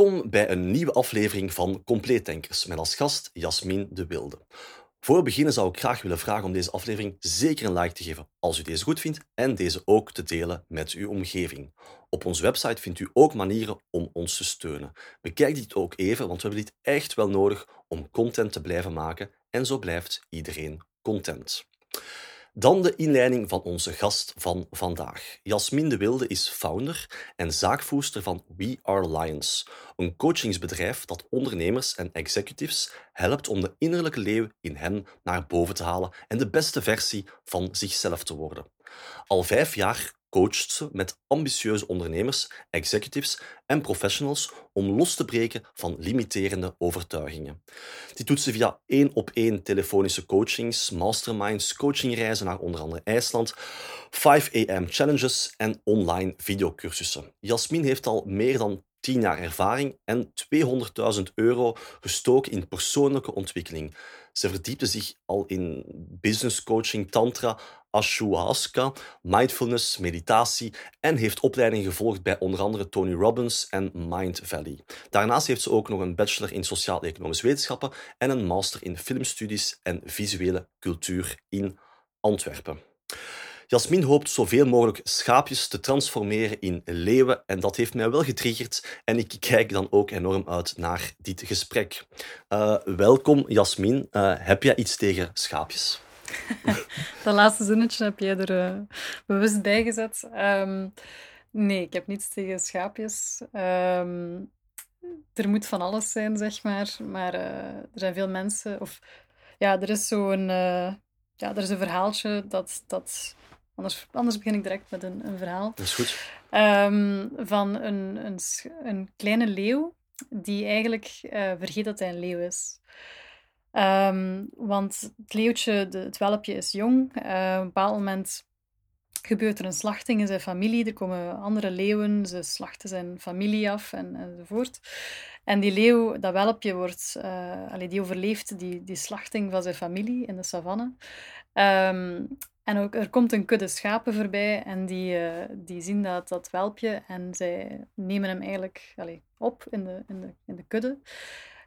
Welkom bij een nieuwe aflevering van Compleet Denkers met als gast Jasmin de Wilde. Voor beginnen zou ik graag willen vragen om deze aflevering zeker een like te geven als u deze goed vindt en deze ook te delen met uw omgeving. Op onze website vindt u ook manieren om ons te steunen. Bekijk dit ook even, want we hebben dit echt wel nodig om content te blijven maken en zo blijft iedereen content. Dan de inleiding van onze gast van vandaag. Jasmin de Wilde is founder en zaakvoerster van We Are Lions, een coachingsbedrijf dat ondernemers en executives helpt om de innerlijke leeuw in hen naar boven te halen en de beste versie van zichzelf te worden. Al vijf jaar coacht ze met ambitieuze ondernemers, executives en professionals om los te breken van limiterende overtuigingen. Dit doet ze via één op één telefonische coachings, masterminds, coachingreizen naar onder andere IJsland, 5 am challenges en online videocursussen. Jasmin heeft al meer dan 10 jaar ervaring en 200.000 euro gestoken in persoonlijke ontwikkeling. Ze verdiepte zich al in business coaching, tantra, ayahuasca, mindfulness, meditatie en heeft opleidingen gevolgd bij onder andere Tony Robbins en Mind Valley. Daarnaast heeft ze ook nog een bachelor in sociaal-economische wetenschappen en een master in filmstudies en visuele cultuur in Antwerpen. Jasmin hoopt zoveel mogelijk schaapjes te transformeren in leeuwen en dat heeft mij wel getriggerd en ik kijk dan ook enorm uit naar dit gesprek. Uh, welkom Jasmin, uh, heb jij iets tegen schaapjes? dat laatste zinnetje heb jij er uh, bewust bij gezet. Um, nee, ik heb niets tegen schaapjes. Um, er moet van alles zijn, zeg maar. Maar er zijn veel mensen... Of, ja, er is zo'n... ja, er is een verhaaltje dat... dat Anders, anders begin ik direct met een, een verhaal. Dat is goed. Um, van een, een, een, kleine leeuw die eigenlijk uh, vergeet dat hij een leeuw is. Um, want het leeuwtje, de, het welpje, is jong. Uh, op een bepaald moment gebeurt er een slachting in zijn familie. Er komen andere leeuwen, ze slachten zijn familie af en, enzovoort. En die leeuw, dat welpje, wordt, uh, allee, die overleeft die, die slachting van zijn familie in de savanne. Um, en ook, er komt een kudde schapen voorbij en die, uh, die zien dat, dat welpje en zij nemen hem eigenlijk allez, op in de, in, de, in de kudde.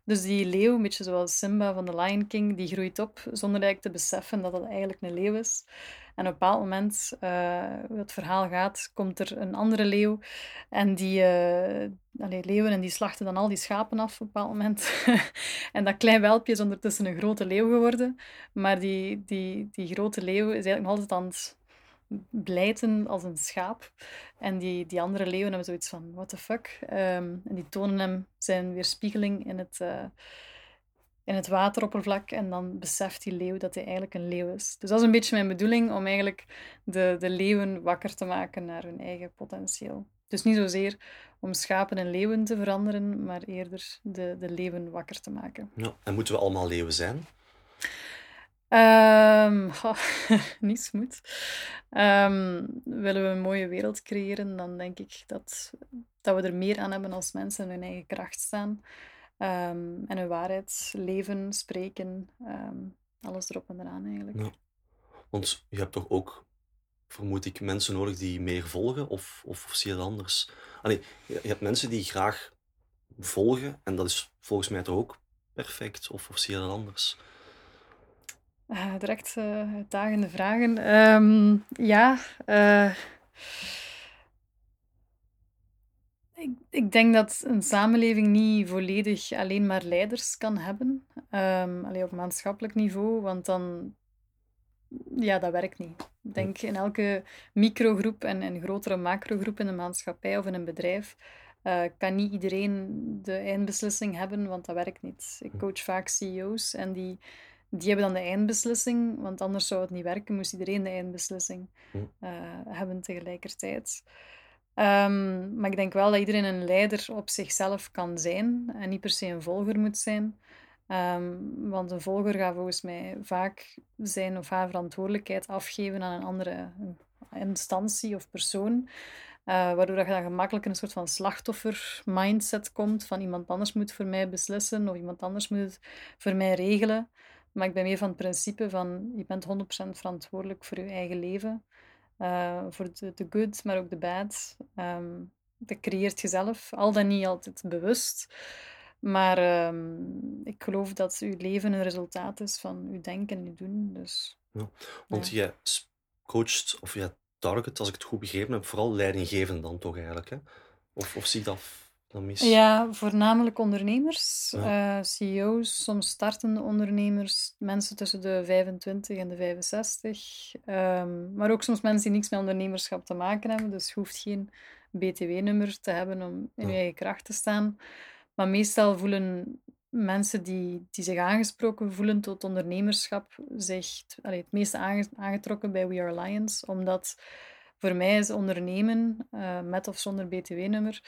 Dus die leeuw, een beetje zoals Simba van The Lion King, die groeit op zonder eigenlijk te beseffen dat dat eigenlijk een leeuw is. En op een bepaald moment, hoe het verhaal gaat, komt er een andere leeuw. En die uh, leeuwen en die slachten dan al die schapen af op een bepaald moment. en dat klein welpje is ondertussen een grote leeuw geworden. Maar die, die, die grote leeuw is eigenlijk nog altijd aan het blijten als een schaap. En die, die andere leeuwen hebben zoiets van, what the fuck? Um, en die tonen hem zijn weerspiegeling in het... Uh, in het wateroppervlak en dan beseft die leeuw dat hij eigenlijk een leeuw is. Dus dat is een beetje mijn bedoeling, om eigenlijk de, de leeuwen wakker te maken naar hun eigen potentieel. Dus niet zozeer om schapen en leeuwen te veranderen, maar eerder de, de leeuwen wakker te maken. Ja, en moeten we allemaal leeuwen zijn? Um, oh, niets moet. Um, willen we een mooie wereld creëren, dan denk ik dat, dat we er meer aan hebben als mensen in hun eigen kracht staan. Um, en hun waarheid leven, spreken, alles erop en eraan eigenlijk. Want je hebt toch ook, vermoed ik, mensen nodig die meer volgen, of, of, zie je het anders? Allee, je hebt mensen die graag volgen, en dat is volgens mij toch ook perfect, of, of zie je dat anders? Uh, direct uh, uitdagende vragen. Um, ja, uh, Ik, ik denk dat een samenleving niet volledig alleen maar leiders kan hebben. Um, alleen op maatschappelijk niveau, want dan... Ja, dat werkt niet. Ik denk in elke microgroep en een grotere macrogroep in de maatschappij of in een bedrijf kan niet iedereen de eindbeslissing hebben, want dat werkt niet. Ik coach vaak CEO's en die, die hebben dan de eindbeslissing, want anders zou het niet werken, moest iedereen de eindbeslissing uh, hebben tegelijkertijd. Um, maar ik denk wel dat iedereen een leider op zichzelf kan zijn en niet per se een volger moet zijn. Um, want een volger gaat volgens mij vaak zijn of haar verantwoordelijkheid afgeven aan een andere instantie of persoon. Uh, waardoor je dan gemakkelijk in een soort van slachtoffer-mindset komt van iemand anders moet voor mij beslissen of iemand anders moet het voor mij regelen. Maar ik ben meer van het principe van je bent 100% verantwoordelijk voor je eigen leven. Uh, voor de, de good, maar ook de bad. Um, dat creëert je zelf, al dan niet altijd bewust. Maar ehm, ik geloof dat uw leven een resultaat is van uw denken en uw doen. Dus, Ja, want jij s- coacht, of jij target, als ik het goed begrepen heb, vooral leidinggevenden dan toch eigenlijk, hè? Of, of zie ik dat, mis? Ja, voornamelijk ondernemers, Ja. eh, CEO's, soms startende ondernemers, mensen tussen de 25 en de 65. ehm, maar ook soms mensen die niks met ondernemerschap te maken hebben. Dus je hoeft geen BTW-nummer te hebben om in je eigen kracht te staan. Maar meestal voelen mensen die, die zich aangesproken voelen tot ondernemerschap zich allee, het meest aange- aangetrokken bij We Are Lions, omdat voor mij is ondernemen, eh, met of zonder BTW-nummer,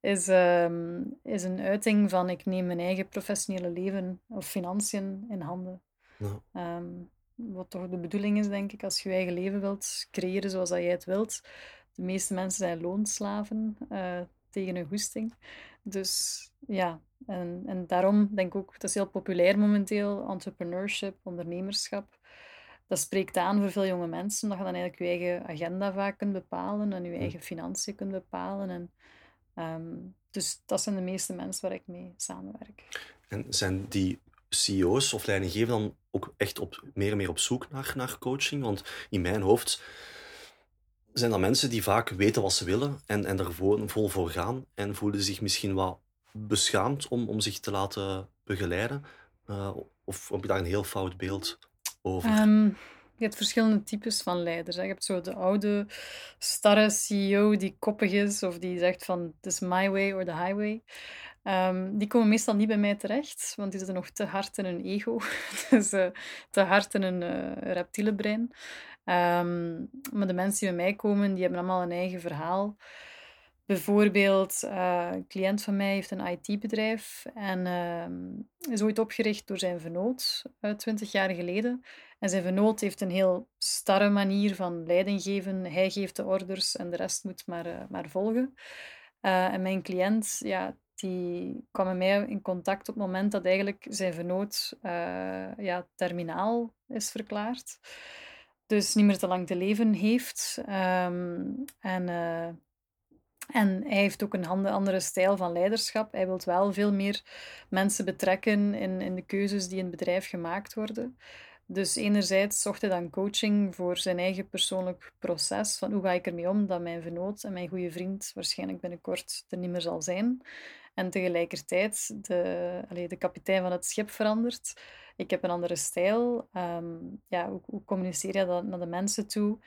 is, ehm, is een uiting van ik neem mijn eigen professionele leven of financiën in handen. Ja. Ehm, wat toch de bedoeling is, denk ik, als je je eigen leven wilt creëren zoals dat jij het wilt. De meeste mensen zijn loonslaven eh, tegen een goesting. Dus ja, en, en daarom denk ik ook, dat is heel populair momenteel, entrepreneurship, ondernemerschap. Dat spreekt aan voor veel jonge mensen, dat je dan eigenlijk je eigen agenda vaak kunt bepalen en je eigen financiën kunt bepalen. En, ehm, dus dat zijn de meeste mensen waar ik mee samenwerk. En zijn die CEO's of leidinggevenden dan ook echt op, meer en meer op zoek naar, naar coaching? Want in mijn hoofd zijn dat mensen die vaak weten wat ze willen en, en er vol, vol voor gaan en voelen zich misschien wat beschaamd om, om zich te laten begeleiden. Eh, of heb je daar een heel fout beeld Ehm, je hebt verschillende types van leiders. Je hebt zo de oude, starre CEO die koppig is of die zegt van het is my way or the highway. Ehm, die komen meestal niet bij mij terecht, want die zitten nog te hard in hun ego. dus eh, te hard in hun eh, reptiele brein. Ehm, maar de mensen die bij mij komen, die hebben allemaal een eigen verhaal. Bijvoorbeeld, eh, een cliënt van mij heeft een IT-bedrijf en ehm, is ooit opgericht door zijn vernoot, twintig jaar geleden. En zijn vernoot heeft een heel starre manier van leiding geven. Hij geeft de orders en de rest moet maar, eh, maar volgen. Eh, en mijn cliënt, ja, die kwam met mij in contact op het moment dat eigenlijk zijn vernoot eh, ja, terminaal is verklaard. Dus niet meer te lang te leven heeft. Ehm, en, eh, en hij heeft ook een andere stijl van leiderschap. Hij wil wel veel meer mensen betrekken in, in de keuzes die in het bedrijf gemaakt worden. Dus enerzijds zocht hij dan coaching voor zijn eigen persoonlijk proces. Van hoe ga ik ermee om dat mijn vernoot en mijn goede vriend waarschijnlijk binnenkort er niet meer zal zijn. En tegelijkertijd de, de kapitein van het schip verandert. Ik heb een andere stijl. Ehm, ja, hoe, hoe communiceer je dat naar de mensen toe?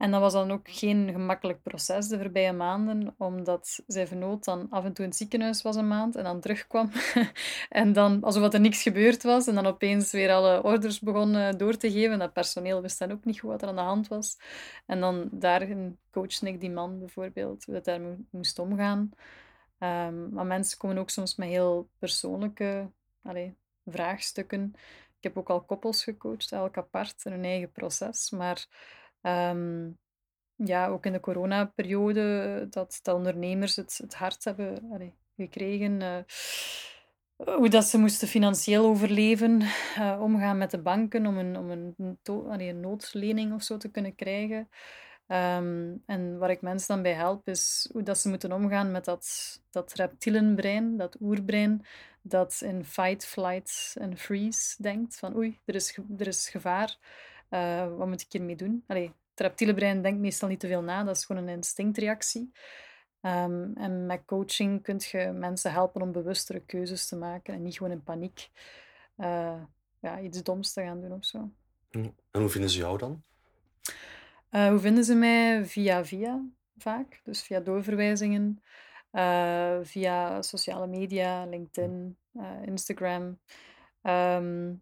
En dat was dan ook geen gemakkelijk proces de voorbije maanden, omdat zijn vernoot dan af en toe in het ziekenhuis was een maand en dan terugkwam. en dan alsof er niks gebeurd was en dan opeens weer alle orders begon door te geven. Dat personeel wist dan ook niet goed wat er aan de hand was. En dan daarin coachte ik die man bijvoorbeeld, hoe dat daar mo- moest omgaan. Ehm, maar mensen komen ook soms met heel persoonlijke vraagstukken. Ik heb ook al koppels gecoacht, elk apart in hun eigen proces. Maar ehm, ja, ook in de coronaperiode, dat, dat ondernemers het, het hard hebben gekregen. eh, hoe dat ze moesten financieel overleven, eh, omgaan met de banken om een, om een, noodlening of zo te kunnen krijgen. Ehm, en waar ik mensen dan bij help, is hoe dat ze moeten omgaan met dat, dat reptielenbrein, dat oerbrein, dat in fight, flight en freeze denkt. Van oei, er is, er is gevaar, eh, wat moet ik hiermee doen? Allee, het reptiele brein denkt meestal niet te veel na, dat is gewoon een instinctreactie. Ehm, en met coaching kun je mensen helpen om bewustere keuzes te maken en niet gewoon in paniek eh, ja, iets doms te gaan doen of zo. Hm. En hoe vinden ze jou dan? Eh, hoe vinden ze mij? Via via, vaak. Dus via doorverwijzingen, via sociale media, LinkedIn, eh, Instagram. Ehm,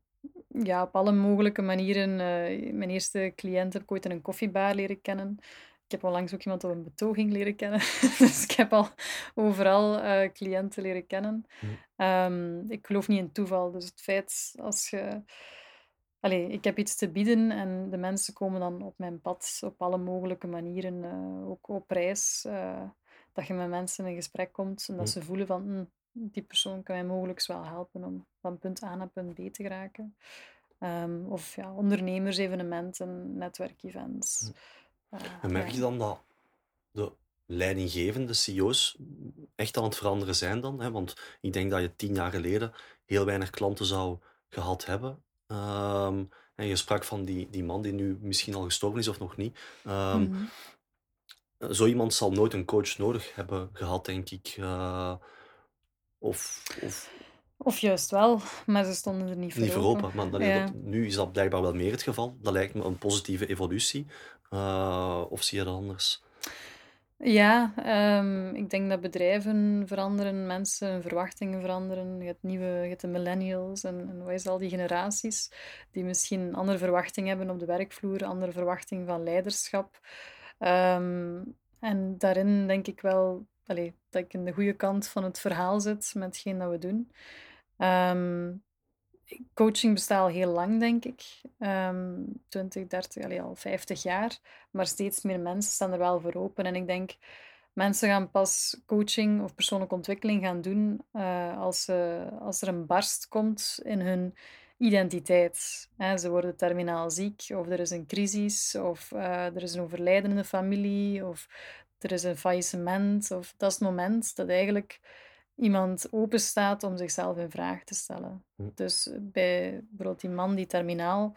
ja, op alle mogelijke manieren. Eh, mijn eerste cliënt heb ik ooit in een koffiebar leren kennen. Ik heb onlangs ook iemand op een betoging leren kennen. dus ik heb al overal eh, cliënten leren kennen. Hm. Ehm, ik geloof niet in toeval. Dus het feit als je Allee, ik heb iets te bieden en de mensen komen dan op mijn pad op alle mogelijke manieren, eh, ook op reis. dat je met mensen in gesprek komt en dat Hm. ze voelen van "Hm, die persoon kan mij mogelijk wel helpen om van punt A naar punt B te geraken. Ehm, of ja, ondernemersevenementen, netwerkevents. Hm. Eh, En merk je dan dat de leidinggevende CEO's echt aan het veranderen zijn dan? Hè? Want ik denk dat je tien jaar geleden heel weinig klanten zou gehad hebben. Ehm, en je sprak van die, die man die nu misschien al gestorven is of nog niet. Ehm, Mhm. Zo iemand zal nooit een coach nodig hebben gehad, denk ik. Eh, of, of Of juist wel, maar ze stonden er niet voor niet voor open. Maar dan, Ja. dat- nu is dat blijkbaar wel meer het geval. Dat lijkt me een positieve evolutie. Eh, of zie je dat anders? Ja, ehm, ik denk dat bedrijven veranderen, mensen, verwachtingen veranderen. Je hebt nieuwe, je hebt de millennials en, en wat is al die generaties die misschien een andere verwachting hebben op de werkvloer, andere verwachting van leiderschap. Ehm, en daarin denk ik wel allee, dat ik in de goede kant van het verhaal zit met hetgeen dat we doen. Ehm, coaching bestaat al heel lang, denk ik. Ehm 20, 30, allee, al 50 jaar. Maar steeds meer mensen staan er wel voor open. En ik denk, mensen gaan pas coaching of persoonlijke ontwikkeling gaan doen eh, als, ze, als er een barst komt in hun identiteit. Ze worden terminaal ziek, of er is een crisis, of eh, er is een overlijden in de familie, of er is een faillissement. Of dat is het moment dat eigenlijk iemand open staat om zichzelf in vraag te stellen. Hm. Dus bij bijvoorbeeld die man die terminaal,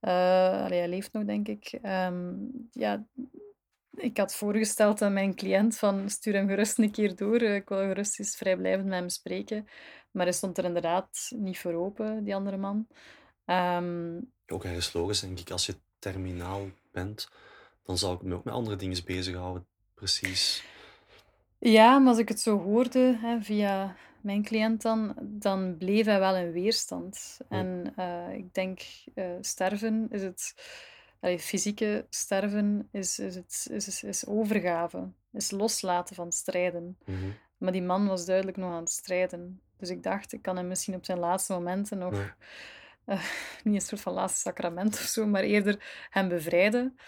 eh allee, hij leeft nog denk ik, ehm, ja, ik had voorgesteld aan mijn cliënt van stuur hem gerust een keer door, eh, ik wil gerust eens vrijblijvend met hem spreken. Maar hij stond er inderdaad niet voor open, die andere man. Ehm, Ook ergens logisch, denk ik. Als je terminaal bent, dan zou ik me ook met andere dingen bezighouden. Precies. Ja, maar als ik het zo hoorde hè, via mijn cliënt dan, dan bleef hij wel in weerstand. En eh, ik denk, eh, sterven is het, allee, fysieke sterven is, is, het, is, is, is overgave, is loslaten van strijden. Mhm. Maar die man was duidelijk nog aan het strijden. Dus ik dacht, ik kan hem misschien op zijn laatste momenten nog, Ja. eh, niet een soort van laatste sacrament of zo, maar eerder hem bevrijden.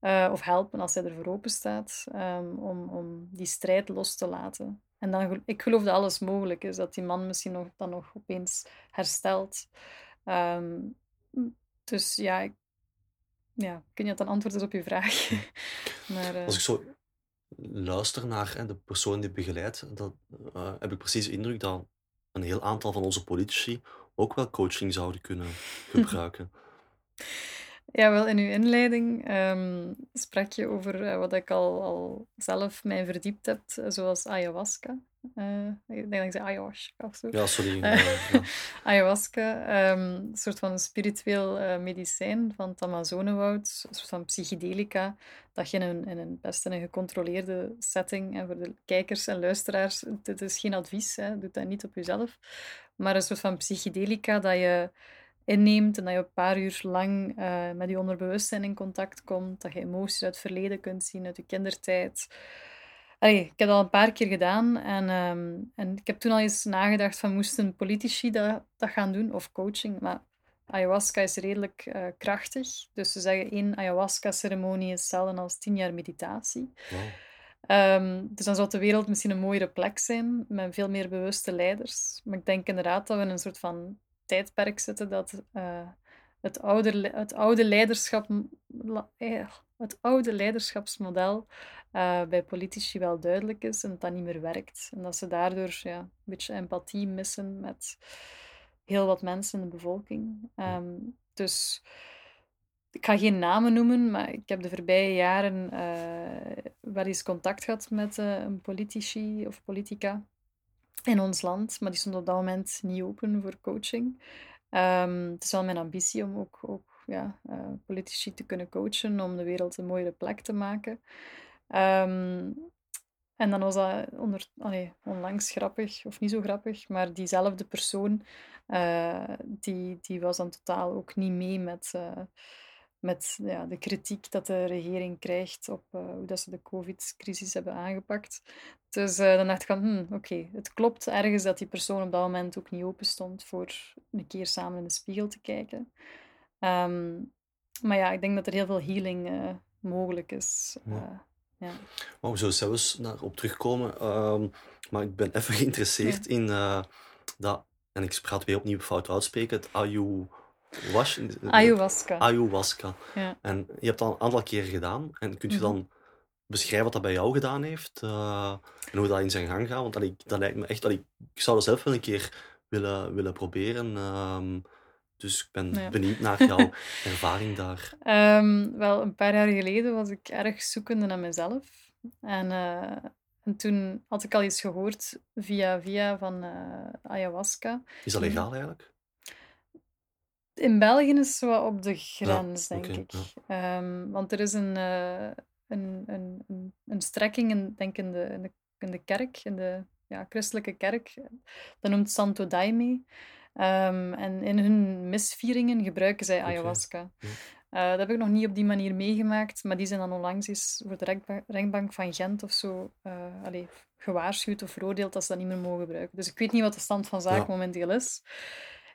Eh, of helpen als hij ervoor open staat, ehm, om, om die strijd los te laten. En dan, ik geloof dat alles mogelijk is, dat die man misschien nog, dan nog opeens herstelt. Ehm, dus ja, ik, ja, niet of dat een antwoord is op je vraag. maar, eh, Als ik zo luister naar hè, de persoon die begeleidt, dat, eh, heb ik precies de indruk dat een heel aantal van onze politici ook wel coaching zouden kunnen gebruiken. Ja, wel in uw inleiding ehm, sprak je over eh, wat ik al, al zelf mij verdiept heb, eh, zoals ayahuasca. Eh, ik denk dat ik zei ayahuasca of zo. Ja, sorry. Ja. ayahuasca, ehm, een soort van spiritueel medicijn van het Amazonewoud, een soort van psychedelica, dat je in een, in een best in een gecontroleerde setting, en voor de kijkers en luisteraars, dit is geen advies, hè, doe dat niet op jezelf, maar een soort van psychedelica dat je inneemt en dat je een paar uur lang eh, met je onderbewustzijn in contact komt, dat je emoties uit het verleden kunt zien, uit je kindertijd. Allee, ik heb dat al een paar keer gedaan en, ehm, en ik heb toen al eens nagedacht van moesten politici dat, dat gaan doen of coaching, maar ayahuasca is redelijk eh, krachtig. Dus ze zeggen één ayahuasca-ceremonie is hetzelfde als tien jaar meditatie. Ehm, dus dan zou de wereld misschien een mooiere plek zijn, met veel meer bewuste leiders. Maar ik denk inderdaad dat we in een soort van tijdperk zitten dat eh, het, oude, het, oude leiderschap, eh, het oude leiderschapsmodel eh, bij politici wel duidelijk is en dat dat niet meer werkt. En dat ze daardoor ja, een beetje empathie missen met heel wat mensen in de bevolking. Ehm, dus ik ga geen namen noemen, maar ik heb de voorbije jaren wel eens contact gehad met een politici of politica in ons land, maar die stond op dat moment niet open voor coaching. Ehm, het is wel mijn ambitie om ook, ook ja, eh, politici te kunnen coachen, om de wereld een mooiere plek te maken. Ehm, en dan was dat onder, onlangs grappig, of niet zo grappig, maar diezelfde persoon, eh, die, die was dan totaal ook niet mee met, eh, met ja, de kritiek dat de regering krijgt op eh, hoe dat ze de covid-crisis hebben aangepakt. Dus eh, dan dacht ik van, hmm, oké, het klopt ergens dat die persoon op dat moment ook niet open stond voor een keer samen in de spiegel te kijken. Ehm, maar ja, ik denk dat er heel veel healing eh, mogelijk is. Ja. Ja. Maar we zullen zelfs naar op terugkomen. ehm, maar ik ben even geïnteresseerd in dat, en ik praat weer opnieuw fout uitspreken, het ayahuasca. Ayahuasca. Ayahuasca. Ja. En je hebt dat een aantal keer gedaan. En kunt je Mhm. dan beschrijven wat dat bij jou gedaan heeft uh, en hoe dat in zijn gang gaat? Want dat lijkt me echt... Allee, ik zou dat zelf wel een keer willen, willen proberen. Um, dus ik ben ja. benieuwd naar jouw ervaring daar. Um, wel, een paar jaar geleden was ik erg zoekende naar mezelf. En, uh, en toen had ik al iets gehoord via via van uh, ayahuasca. Is dat legaal eigenlijk? In België is het zo op de grens, ja, denk okay, ik. Ja. Um, want er is een, uh, een, een, een, een, strekking in, denk in, de, in, de, in de kerk, in de ja, christelijke kerk. Dat noemt Santo Daime. Um, en in hun misvieringen gebruiken zij ayahuasca. Okay. Uh, dat heb ik nog niet op die manier meegemaakt, maar die zijn dan onlangs eens voor de rechtbank van Gent of zo uh, allez, gewaarschuwd of veroordeeld dat ze dat niet meer mogen gebruiken. Dus ik weet niet wat de stand van zaken momenteel is.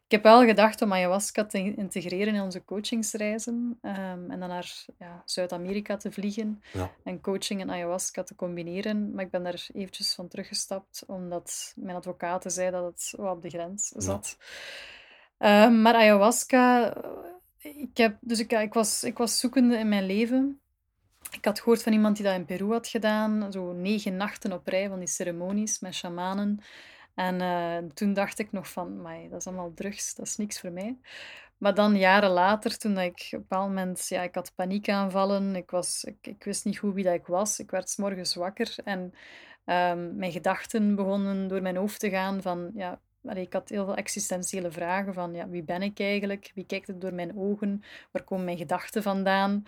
Ik heb wel gedacht om ayahuasca te integreren in onze coachingsreizen um, en dan naar ja, Zuid-Amerika te vliegen ja. en coaching en ayahuasca te combineren. Maar ik ben daar eventjes van teruggestapt, omdat mijn advocaten zei dat het wel op de grens zat. Ja. Um, maar ayahuasca, ik, heb, dus ik, ik, was, ik was zoekende in mijn leven. Ik had gehoord van iemand die dat in Peru had gedaan, zo negen nachten op rij van die ceremonies met shamanen. En uh, toen dacht ik nog van, dat is allemaal drugs, dat is niks voor mij. Maar dan jaren later, toen ik op een bepaald moment, ja, ik had paniekaanvallen, ik, was, ik, ik wist niet goed wie dat ik was, ik werd s morgens wakker en um, mijn gedachten begonnen door mijn hoofd te gaan van, ja, ik had heel veel existentiële vragen van ja, wie ben ik eigenlijk? Wie kijkt het door mijn ogen? Waar komen mijn gedachten vandaan?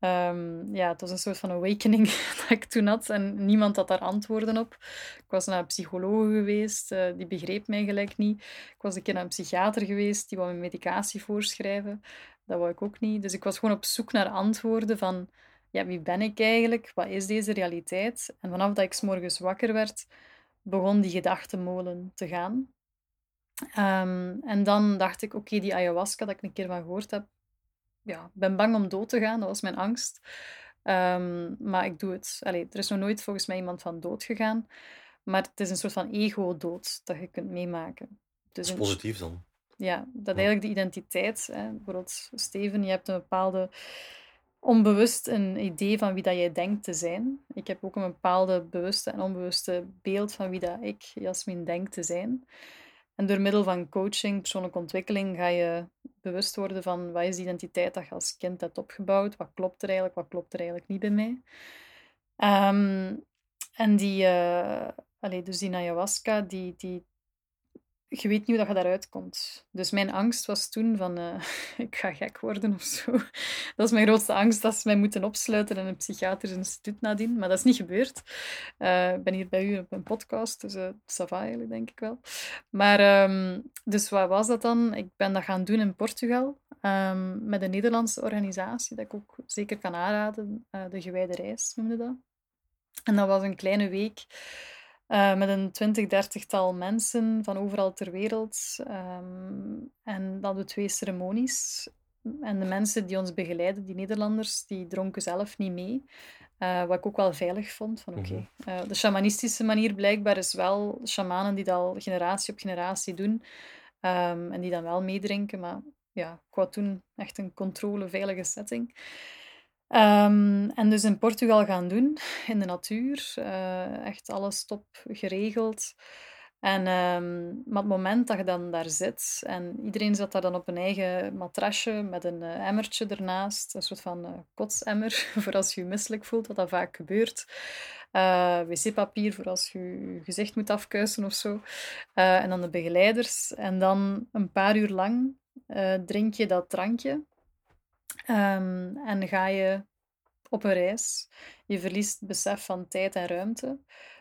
Um, ja, het was een soort van awakening dat ik toen had en niemand had daar antwoorden op. Ik was naar een psycholoog geweest, uh, die begreep mij gelijk niet. Ik was een keer naar een psychiater geweest, die wou me medicatie voorschrijven. Dat wou ik ook niet. Dus ik was gewoon op zoek naar antwoorden van ja, wie ben ik eigenlijk? Wat is deze realiteit? En vanaf dat ik morgens wakker werd, begon die gedachtenmolen te gaan. Um, en dan dacht ik, oké, okay, die ayahuasca dat ik een keer van gehoord heb, ja, ben bang om dood te gaan, dat was mijn angst. Um, maar ik doe het. Allee, er is nog nooit volgens mij iemand van dood gegaan. Maar het is een soort van ego-dood dat je kunt meemaken. Dus dat is positief dan. Ja, dat eigenlijk de identiteit. Hè, bijvoorbeeld, Steven, je hebt een bepaalde onbewust een idee van wie dat jij denkt te zijn. Ik heb ook een bepaalde bewuste en onbewuste beeld van wie dat ik, Jasmin, denk te zijn. En door middel van coaching, persoonlijke ontwikkeling, ga je bewust worden van wat is de identiteit dat je als kind hebt opgebouwd, wat klopt er eigenlijk, wat klopt er eigenlijk niet bij mij. Um, en die, uh, allee, dus die ayahuasca, die, die je weet niet hoe dat je daaruit komt. Dus mijn angst was toen van, uh, ik ga gek worden of zo. Dat is mijn grootste angst, dat ze mij moeten opsluiten in een psychiatrisch instituut nadien. Maar dat is niet gebeurd. Uh, ik ben hier bij u op een podcast, dus uh, ça va eigenlijk, denk ik wel. Maar, um, dus wat was dat dan? Ik ben dat gaan doen in Portugal, um, met een Nederlandse organisatie, dat ik ook zeker kan aanraden. de Gewijde Reis noemde dat. En dat was een kleine week uh, met een twintig, dertigtal mensen van overal ter wereld. Um, en dan de twee ceremonies. En de mensen die ons begeleiden, die Nederlanders, die dronken zelf niet mee. Uh, wat ik ook wel veilig vond. Van, okay. uh, de shamanistische manier blijkbaar is wel shamanen die dat al generatie op generatie doen. Um, en die dan wel meedrinken. Maar ja, ik wou toen echt een controle, veilige setting. Um, en dus in Portugal gaan doen, in de natuur. Uh, echt alles top geregeld. En, um, maar het moment dat je dan daar zit en iedereen zat daar dan op een eigen matrasje met een uh, emmertje ernaast, een soort van uh, kotsemmer voor als je je misselijk voelt, wat dat vaak gebeurt. wc-papier voor als je je gezicht moet afkuisen of zo. en dan de begeleiders. En dan een paar uur lang drink je dat drankje. Um, en ga je op een reis. Je verliest besef van tijd en ruimte.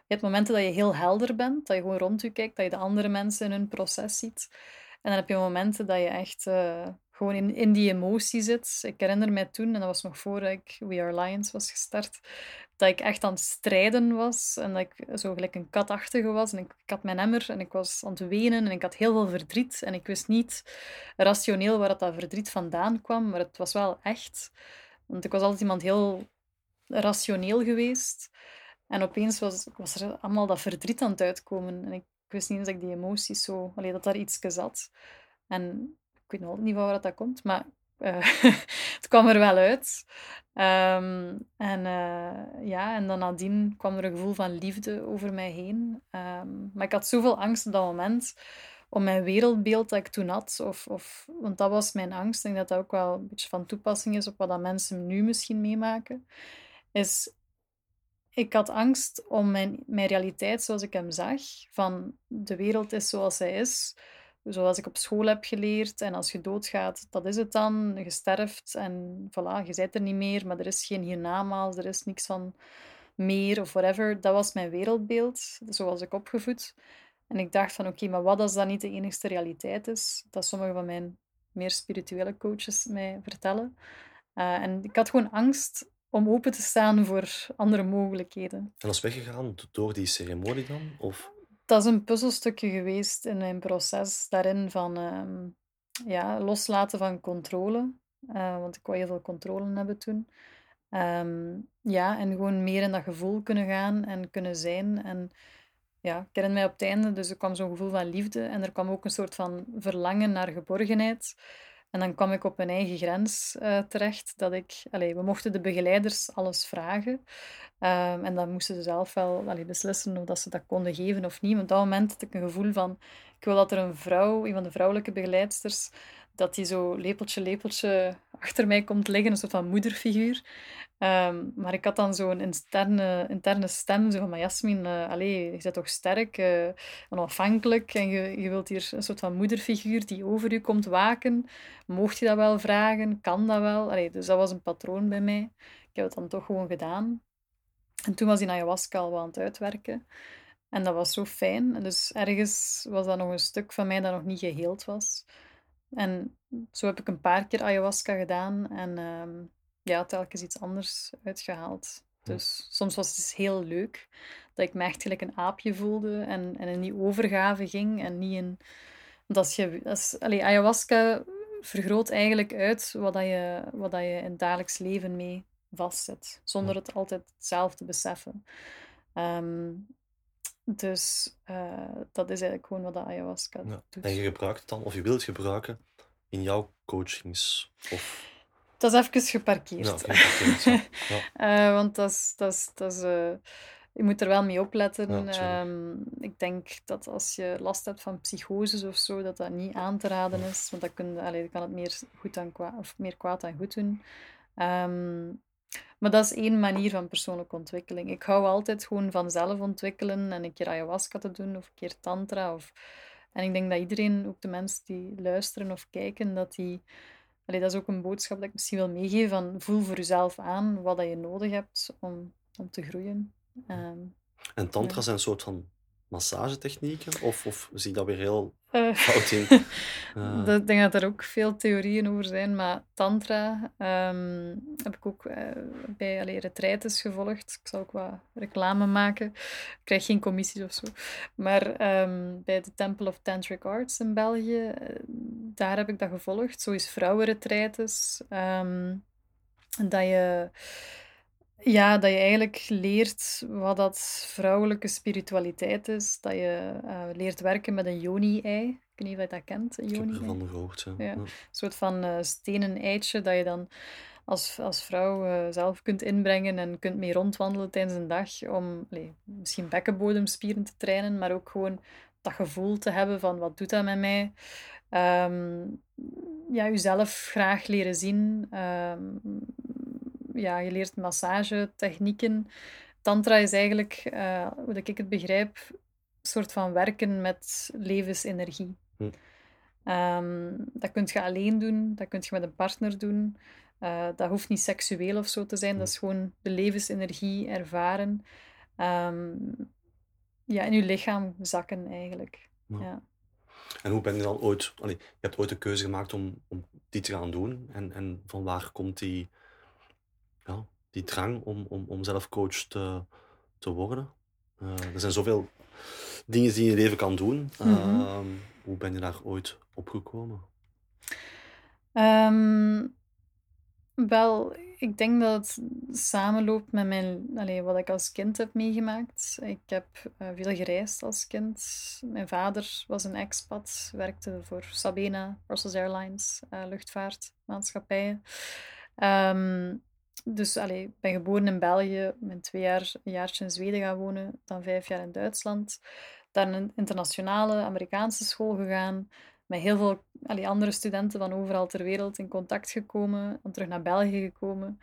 Je hebt momenten dat je heel helder bent, dat je gewoon rond je kijkt, dat je de andere mensen in hun proces ziet. En dan heb je momenten dat je echt uh, gewoon in, in die emotie zit. Ik herinner mij toen, en dat was nog voor ik We Are Lions was gestart, dat ik echt aan het strijden was en dat ik zo gelijk een katachtige was. En ik, ik, had mijn emmer en ik was aan het wenen en ik had heel veel verdriet. En ik wist niet rationeel waar dat, dat verdriet vandaan kwam, maar het was wel echt. Want ik was altijd iemand heel rationeel geweest. En opeens was, was er allemaal dat verdriet aan het uitkomen. En ik, wist niet eens dat ik die emoties zo... Allee, dat daar iets zat. En ik weet niet van waar dat komt, maar uh, het kwam er wel uit. Ehm, en uh, ja, en dan nadien kwam er een gevoel van liefde over mij heen. Ehm, maar ik had zoveel angst op dat moment om mijn wereldbeeld dat ik toen had. Of, of, want dat was mijn angst. Ik denk dat dat ook wel een beetje van toepassing is op wat dat mensen nu misschien meemaken. Is, ik had angst om mijn, mijn realiteit zoals ik hem zag, van de wereld is zoals zij is, zoals ik op school heb geleerd. En als je doodgaat, dat is het dan. Je sterft en voilà, je bent er niet meer, maar er is geen hiernamaals, er is niks van meer of whatever. Dat was mijn wereldbeeld, zoals ik opgevoed. En ik dacht van oké, maar wat als dat niet de enigste realiteit is? Dat sommige van mijn meer spirituele coaches mij vertellen. Uh, en ik had gewoon angst om open te staan voor andere mogelijkheden. En is weggegaan door die ceremonie dan? Of? Dat is een puzzelstukje geweest in mijn proces daarin van uh, ja, loslaten van controle. Uh, want ik wou heel veel controle hebben toen. Um, ja, en gewoon meer in dat gevoel kunnen gaan en kunnen zijn. En ja, ik herinner mij op het einde, dus er kwam zo'n gevoel van liefde en er kwam ook een soort van verlangen naar geborgenheid. En dan kwam ik op mijn eigen grens uh, terecht. Dat ik, we mochten de begeleiders alles vragen. Um, en dan moesten ze zelf wel beslissen of dat ze dat konden geven of niet. Op dat moment had ik een gevoel van... Ik wil dat er een vrouw, een van de vrouwelijke begeleidsters, dat die zo lepeltje, lepeltje achter mij komt liggen. Een soort van moederfiguur. Ehm, maar ik had dan zo'n interne, interne stem, zo van, maar Jasmin, allee, je bent toch sterk, uh, onafhankelijk en je, je wilt hier een soort van moederfiguur die over je komt waken. Mocht je dat wel vragen? Kan dat wel? Allee, dus dat was een patroon bij mij. Ik heb het dan toch gewoon gedaan. En toen was die ayahuasca al aan het uitwerken. En dat was zo fijn. En dus ergens was dat nog een stuk van mij dat nog niet geheeld was. En zo heb ik een paar keer ayahuasca gedaan. En... Ehm, ja, telkens iets anders uitgehaald. Dus soms was het dus heel leuk dat ik me echt gelijk een aapje voelde en, en in die overgave ging en niet in... Dat je, dat allee, ayahuasca vergroot eigenlijk uit wat, dat je, wat dat je in het dagelijks leven mee vastzet, zonder het altijd zelf te beseffen. Ehm, dus uh, dat is eigenlijk gewoon wat de ayahuasca ja. doet. En je gebruikt het dan, of je wilt gebruiken, in jouw coachings? Of... Dat is even geparkeerd. Ja, uh, want dat is... Dat is, dat is uh, je moet er wel mee opletten. Um, ik denk dat als je last hebt van psychoses of zo, dat dat niet aan te raden is. Want dan, kun, allee, kan het meer, goed dan kwaad, of meer kwaad dan goed doen. Um, maar dat is één manier van persoonlijke ontwikkeling. Ik hou altijd gewoon van zelf ontwikkelen en een keer ayahuasca te doen of een keer tantra. Of... En ik denk dat iedereen, ook de mensen die luisteren of kijken, dat die Allee, dat is ook een boodschap dat ik misschien wil meegeven van voel voor jezelf aan wat dat je nodig hebt om, om te groeien. Um, en tantra ja. zijn een soort van massagetechnieken? Of, of zie ik dat weer heel uh, fout? Uh. Ik denk dat er ook veel theorieën over zijn, maar tantra um, heb ik ook uh, bij allee, retraites gevolgd. Ik zal ook wat reclame maken. Ik krijg geen commissies of zo. Maar um, bij de Temple of Tantric Arts in België, daar heb ik dat gevolgd. Zo is vrouwenretraites. Um, dat je ja, dat je eigenlijk leert wat dat vrouwelijke spiritualiteit is. Dat je uh, leert werken met een yoni-ei. Ik weet niet of je dat kent, een yoni-ei. Ik heb ervan gehoord, ja. ja. Een soort van uh, stenen eitje dat je dan als, als vrouw uh, zelf kunt inbrengen en kunt mee rondwandelen tijdens een dag om misschien bekkenbodemspieren te trainen, maar ook gewoon dat gevoel te hebben van wat doet dat met mij. Um, ja, jezelf graag leren zien. Um, ja, je leert massagetechnieken. Tantra is eigenlijk, uh, hoe ik het begrijp, een soort van werken met levensenergie. Hm. Um, dat kun je alleen doen, dat kun je met een partner doen. Uh, dat hoeft niet seksueel of zo te zijn, hm. dat is gewoon de levensenergie ervaren. Um, ja, in je lichaam zakken eigenlijk. Ja. En hoe ben je dan ooit... Allee, je hebt ooit de keuze gemaakt om, om die te gaan doen. En, en van waar komt die ja, die drang om, om, om zelf coach te, te worden. Uh, er zijn zoveel dingen die je in je leven kan doen. Uh, mm-hmm. Hoe ben je daar ooit opgekomen? Um, wel, ik denk dat het samenloopt met mijn, allez, wat ik als kind heb meegemaakt. Ik heb uh, veel gereisd als kind. Mijn vader was een expat, werkte voor Sabena, Brussels Airlines, uh, luchtvaartmaatschappijen. Um, dus allee, ik ben geboren in België, ben twee jaar, een jaartje in Zweden gaan wonen, dan vijf jaar in Duitsland. Daar een internationale Amerikaanse school gegaan, met heel veel andere studenten van overal ter wereld in contact gekomen, dan terug naar België gekomen.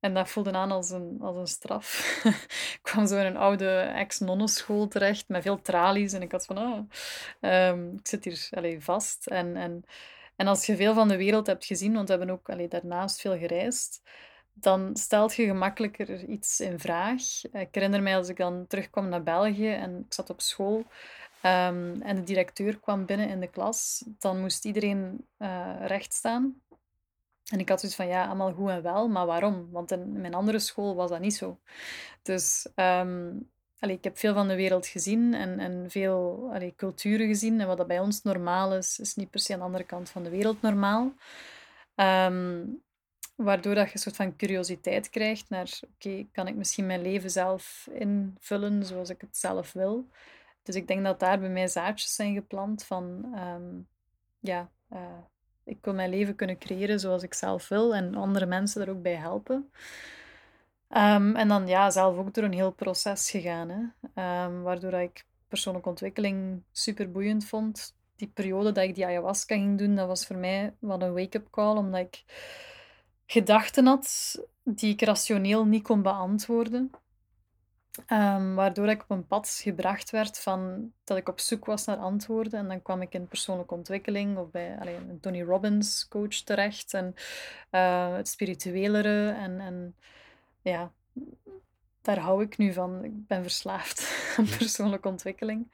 En dat voelde aan als een, als een straf. ik kwam zo in een oude ex-nonnenschool terecht met veel tralies. En ik had van, ah, um, ik zit hier allee, vast. En, en, en als je veel van de wereld hebt gezien, want we hebben ook allee, daarnaast veel gereisd, dan stelt je gemakkelijker iets in vraag. Ik herinner mij als ik dan terugkwam naar België en ik zat op school um, en de directeur kwam binnen in de klas, dan moest iedereen uh, recht staan. En ik had zoiets van, ja, allemaal goed en wel, maar waarom? Want in mijn andere school was dat niet zo. Dus allee, ik heb veel van de wereld gezien en, en veel culturen gezien. En wat dat bij ons normaal is, is niet per se aan de andere kant van de wereld normaal. Um, waardoor dat je een soort van curiositeit krijgt naar, oké, kan ik misschien mijn leven zelf invullen zoals ik het zelf wil? Dus ik denk dat daar bij mij zaadjes zijn geplant van, um, ja, uh, ik wil mijn leven kunnen creëren zoals ik zelf wil en andere mensen er ook bij helpen. Um, en dan ja, zelf ook door een heel proces gegaan, hè? Um, waardoor ik persoonlijke ontwikkeling super boeiend vond. Die periode dat ik die ayahuasca ging doen, dat was voor mij wat een wake-up call, omdat ik gedachten had die ik rationeel niet kon beantwoorden. Um, waardoor ik op een pad gebracht werd van dat ik op zoek was naar antwoorden. En dan kwam ik in persoonlijke ontwikkeling of bij allee, een Tony Robbins coach terecht. En uh, het spirituelere. En, en ja, daar hou ik nu van. Ik ben verslaafd aan persoonlijke ontwikkeling.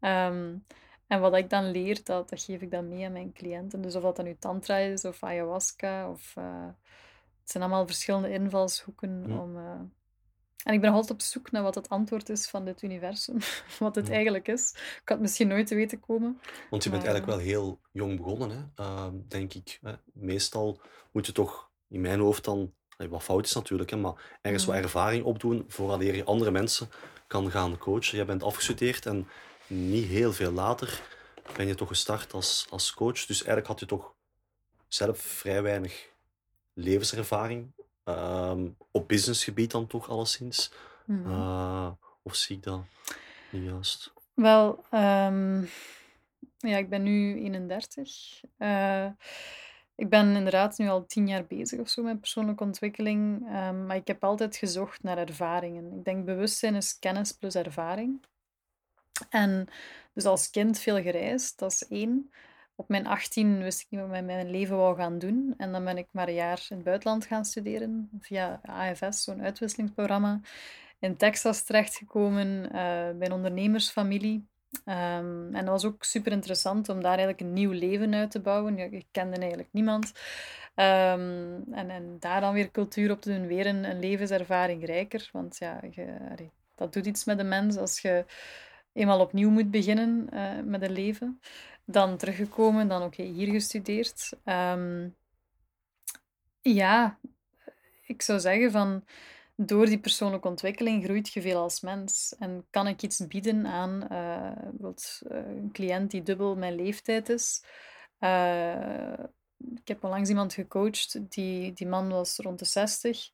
Um, en wat ik dan leer, dat, dat geef ik dan mee aan mijn cliënten. Dus of dat dan nu tantra is of ayahuasca. Of, uh, het zijn allemaal verschillende invalshoeken om... Uh, en ik ben altijd op zoek naar wat het antwoord is van dit universum. Wat het eigenlijk is. Ik had het misschien nooit te weten komen. Want je bent eigenlijk wel heel jong begonnen, hè? Uh, denk ik. Hè? Meestal moet je toch in mijn hoofd dan, wat fout is natuurlijk, hè, maar ergens wat ervaring opdoen voordat je andere mensen kan gaan coachen. Jij bent afgestudeerd en niet heel veel later ben je toch gestart als, als coach. Dus eigenlijk had je toch zelf vrij weinig levenservaring Um, op businessgebied dan toch alleszins? Mm. Uh, of zie ik dat niet juist? Wel, um, ja, ik ben nu 31. Uh, eh, ik ben inderdaad nu al tien jaar bezig of zo met persoonlijke ontwikkeling. Um, maar ik heb altijd gezocht naar ervaringen. Ik denk bewustzijn is kennis plus ervaring. En dus als kind veel gereisd, dat is één. Op mijn 18 wist ik niet wat ik met mijn leven wou gaan doen. En dan ben ik maar een jaar in het buitenland gaan studeren, via AFS, zo'n uitwisselingsprogramma. In Texas terechtgekomen, uh, bij een ondernemersfamilie. Um, en dat was ook super interessant om daar eigenlijk een nieuw leven uit te bouwen. Ik kende eigenlijk niemand. Um, en, en daar dan weer cultuur op te doen, weer een, een levenservaring rijker. Want ja, dat doet iets met de mens als je eenmaal opnieuw moet beginnen uh, met een leven. Dan teruggekomen, dan oké, hier gestudeerd. Um, ja, ik zou zeggen van door die persoonlijke ontwikkeling groeit je veel als mens. En kan ik iets bieden aan uh, een cliënt die dubbel mijn leeftijd is. Ik heb onlangs iemand gecoacht, die, die man was rond de 60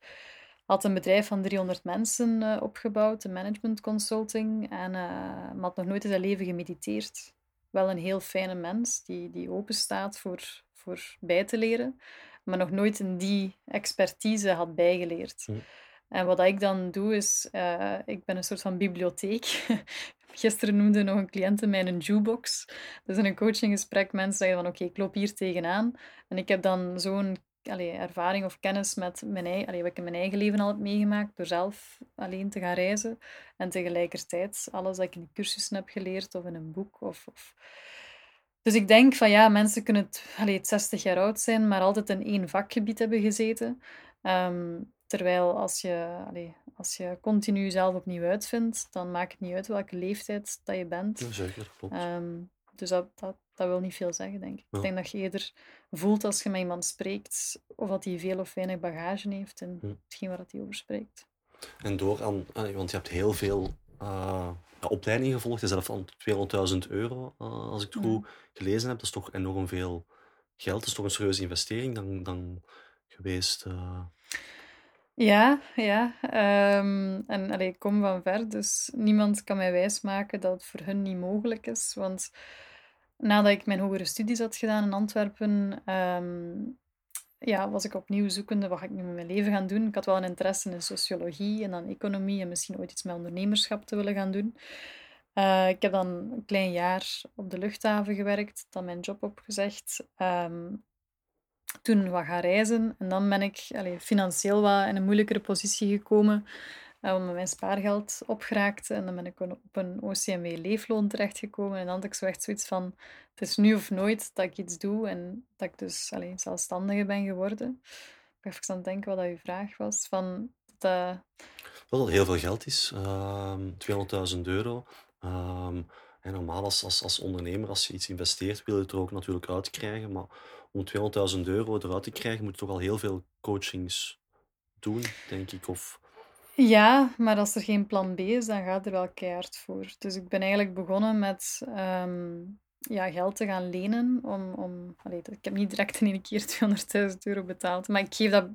had een bedrijf van 300 mensen uh, opgebouwd, een management consulting, en uh, had nog nooit in zijn leven gemediteerd. Wel een heel fijne mens die, die open staat voor, voor bij te leren, maar nog nooit in die expertise had bijgeleerd. En wat ik dan doe is, uh, ik ben een soort van bibliotheek. Gisteren noemde nog een cliënt mij een jukebox. Dus in een coachinggesprek mensen zeggen van oké, ik loop hier tegenaan. En ik heb dan zo'n allee, ervaring of kennis met mijn eigen, allee, wat ik in mijn eigen leven al heb meegemaakt, door zelf alleen te gaan reizen. En tegelijkertijd alles dat ik in cursussen heb geleerd of in een boek. Of, of... Dus ik denk van ja, mensen kunnen het, allee, 60 jaar oud zijn, maar altijd in één vakgebied hebben gezeten. Ehm, terwijl als je, allee, als je continu jezelf opnieuw uitvindt, dan maakt het niet uit welke leeftijd dat je bent. Ja, zeker, klopt. Um, dus dat, dat, dat wil niet veel zeggen, denk ik. Ik denk dat je eerder voelt als je met iemand spreekt, of dat hij veel of weinig bagage heeft in hm. hetgeen waar hij over spreekt. En door aan, want je hebt heel veel uh, opleidingen gevolgd, je zelf van 200.000 euro, uh, als ik het goed gelezen heb. Dat is toch enorm veel geld, dat is toch een serieuze investering dan, dan geweest? Uh... Ja, ja. Ehm, en allee, ik kom van ver, dus niemand kan mij wijsmaken dat het voor hun niet mogelijk is. Want nadat ik mijn hogere studies had gedaan in Antwerpen, ehm, ja, was ik opnieuw zoekende wat ga ik nu met mijn leven gaan doen. Ik had wel een interesse in sociologie en dan economie en misschien ooit iets met ondernemerschap te willen gaan doen. Eh, ik heb dan een klein jaar op de luchthaven gewerkt, dan mijn job opgezegd. Um, toen wat gaan reizen en dan ben ik allee, financieel wat in een moeilijkere positie gekomen uh, omdat mijn spaargeld opgeraakt en dan ben ik op een OCMW leefloon terechtgekomen en dan had ik zo echt zoiets van het is nu of nooit dat ik iets doe en dat ik dus allee, zelfstandige ben geworden. Ik ben even aan het denken wat dat uw vraag was. Van dat, Wat al heel veel geld is, uh, ehm, 200.000 euro. Uh, en normaal als, als, als ondernemer, als je iets investeert, wil je het er ook natuurlijk uitkrijgen. Maar om 200.000 euro eruit te krijgen, moet je toch al heel veel coachings doen, denk ik. Of... Ja, maar als er geen plan B is, dan gaat er wel keihard voor. Dus ik ben eigenlijk begonnen met ehm, ja, geld te gaan lenen. Om, om, ik heb niet direct in één keer 200.000 euro betaald. Maar ik geef dat,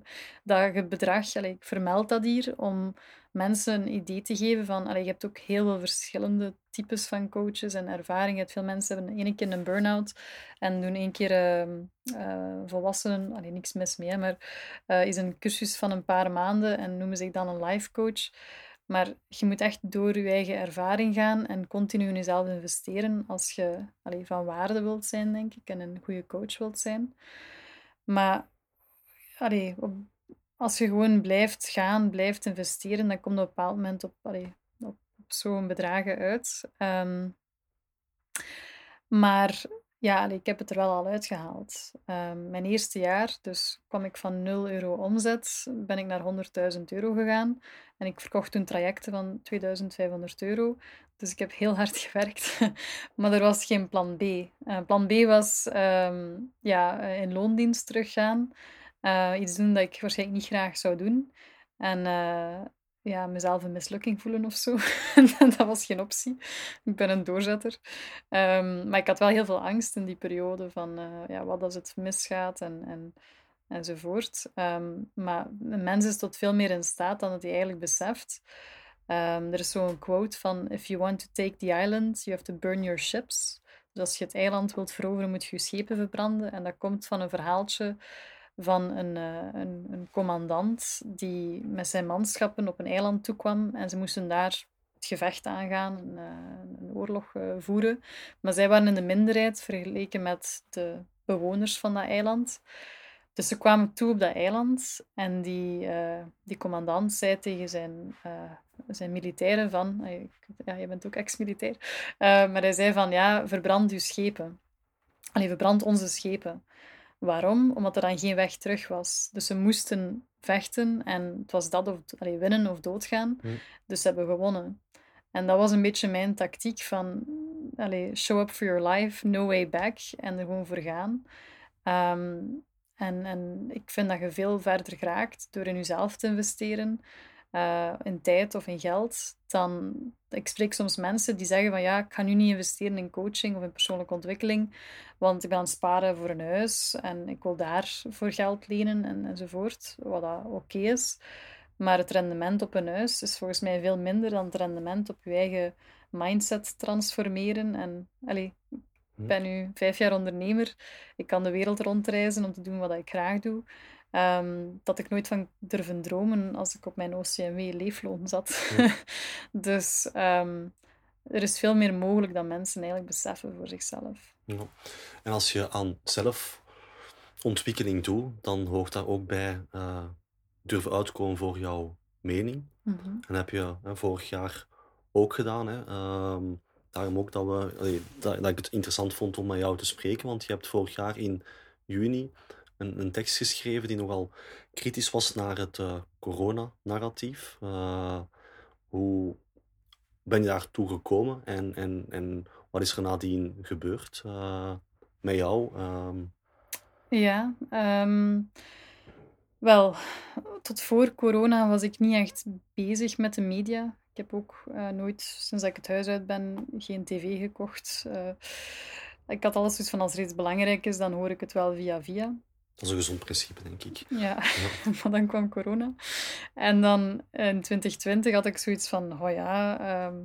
dat bedrag, ik vermeld dat hier, om mensen een idee te geven van... Allee, je hebt ook heel veel verschillende types van coaches en ervaringen. Veel mensen hebben één keer een burn-out en doen één keer uh, volwassenen... Allee, niks mis mee, maar uh, is een cursus van een paar maanden en noemen zich dan een life coach. Maar je moet echt door je eigen ervaring gaan en continu in jezelf investeren als je allee, van waarde wilt zijn, denk ik, en een goede coach wilt zijn. Maar allee, op, als je gewoon blijft gaan, blijft investeren, dan komt op een bepaald moment op, op, zo'n bedragen uit. Um, maar ja, ik heb het er wel al uitgehaald. Um, mijn eerste jaar, dus kwam ik van 0 euro omzet, ben ik naar 100.000 euro gegaan. En ik verkocht toen trajecten van 2500 euro. Dus ik heb heel hard gewerkt. maar er was geen plan B. Uh, plan B was um, ja, in loondienst teruggaan. Uh, iets doen dat ik waarschijnlijk niet graag zou doen. En uh, ja, mezelf een mislukking voelen of zo. dat was geen optie. Ik ben een doorzetter. Um, maar ik had wel heel veel angst in die periode van uh, ja, wat als het misgaat en, en, enzovoort. Um, maar een mens is tot veel meer in staat dan dat hij eigenlijk beseft. Um, er is zo'n quote van: If you want to take the island, you have to burn your ships. Dus als je het eiland wilt veroveren, moet je je schepen verbranden. En dat komt van een verhaaltje van een, uh, een, een, commandant die met zijn manschappen op een eiland toekwam en ze moesten daar het gevecht aangaan, een, uh, een oorlog uh, voeren. Maar zij waren in de minderheid vergeleken met de bewoners van dat eiland. Dus ze kwamen toe op dat eiland en die, die commandant zei tegen zijn, zijn militairen van... Ja, je bent ook ex-militair. maar hij zei van, ja, verbrand uw schepen. Allee, verbrand onze schepen. Waarom? Omdat er dan geen weg terug was. Dus ze moesten vechten en het was dat of allee, winnen of doodgaan. Hm. Dus ze hebben gewonnen. En dat was een beetje mijn tactiek van allee, show up for your life, no way back en er gewoon voor gaan. Ehm, en, en ik vind dat je veel verder geraakt door in jezelf te investeren, uh, in tijd of in geld, dan... Ik spreek soms mensen die zeggen van ja, ik ga nu niet investeren in coaching of in persoonlijke ontwikkeling, want ik ben aan het sparen voor een huis en ik wil daar voor geld lenen en, enzovoort, wat dat oké is. Maar het rendement op een huis is volgens mij veel minder dan het rendement op je eigen mindset transformeren. En allee, ik hm. ben nu vijf jaar ondernemer. Ik kan de wereld rondreizen om te doen wat ik graag doe. Um, dat ik nooit van durven dromen als ik op mijn OCMW leefloon zat. dus um, er is veel meer mogelijk dan mensen eigenlijk beseffen voor zichzelf. Ja. En als je aan zelfontwikkeling doet, dan hoort daar ook bij uh, durven uitkomen voor jouw mening. Mm -hmm. En heb je vorig jaar ook gedaan. Hè? Um, daarom ook dat, we, allee, dat, dat, ik het interessant vond om met jou te spreken, want je hebt vorig jaar in juni een, een tekst geschreven die nogal kritisch was naar het uh, corona-narratief. Uh, hoe ben je daartoe gekomen en, en, en wat is er nadien gebeurd uh, met jou? Um... Ja, um, wel, tot voor corona was ik niet echt bezig met de media. Ik heb ook nooit, sinds ik het huis uit ben, geen tv gekocht. ik had alles dus van als er iets belangrijk is, dan hoor ik het wel via via. Dat is een gezond principe, denk ik. Ja, maar dan kwam corona. En dan in 2020 had ik zoiets van, oh ja, ehm,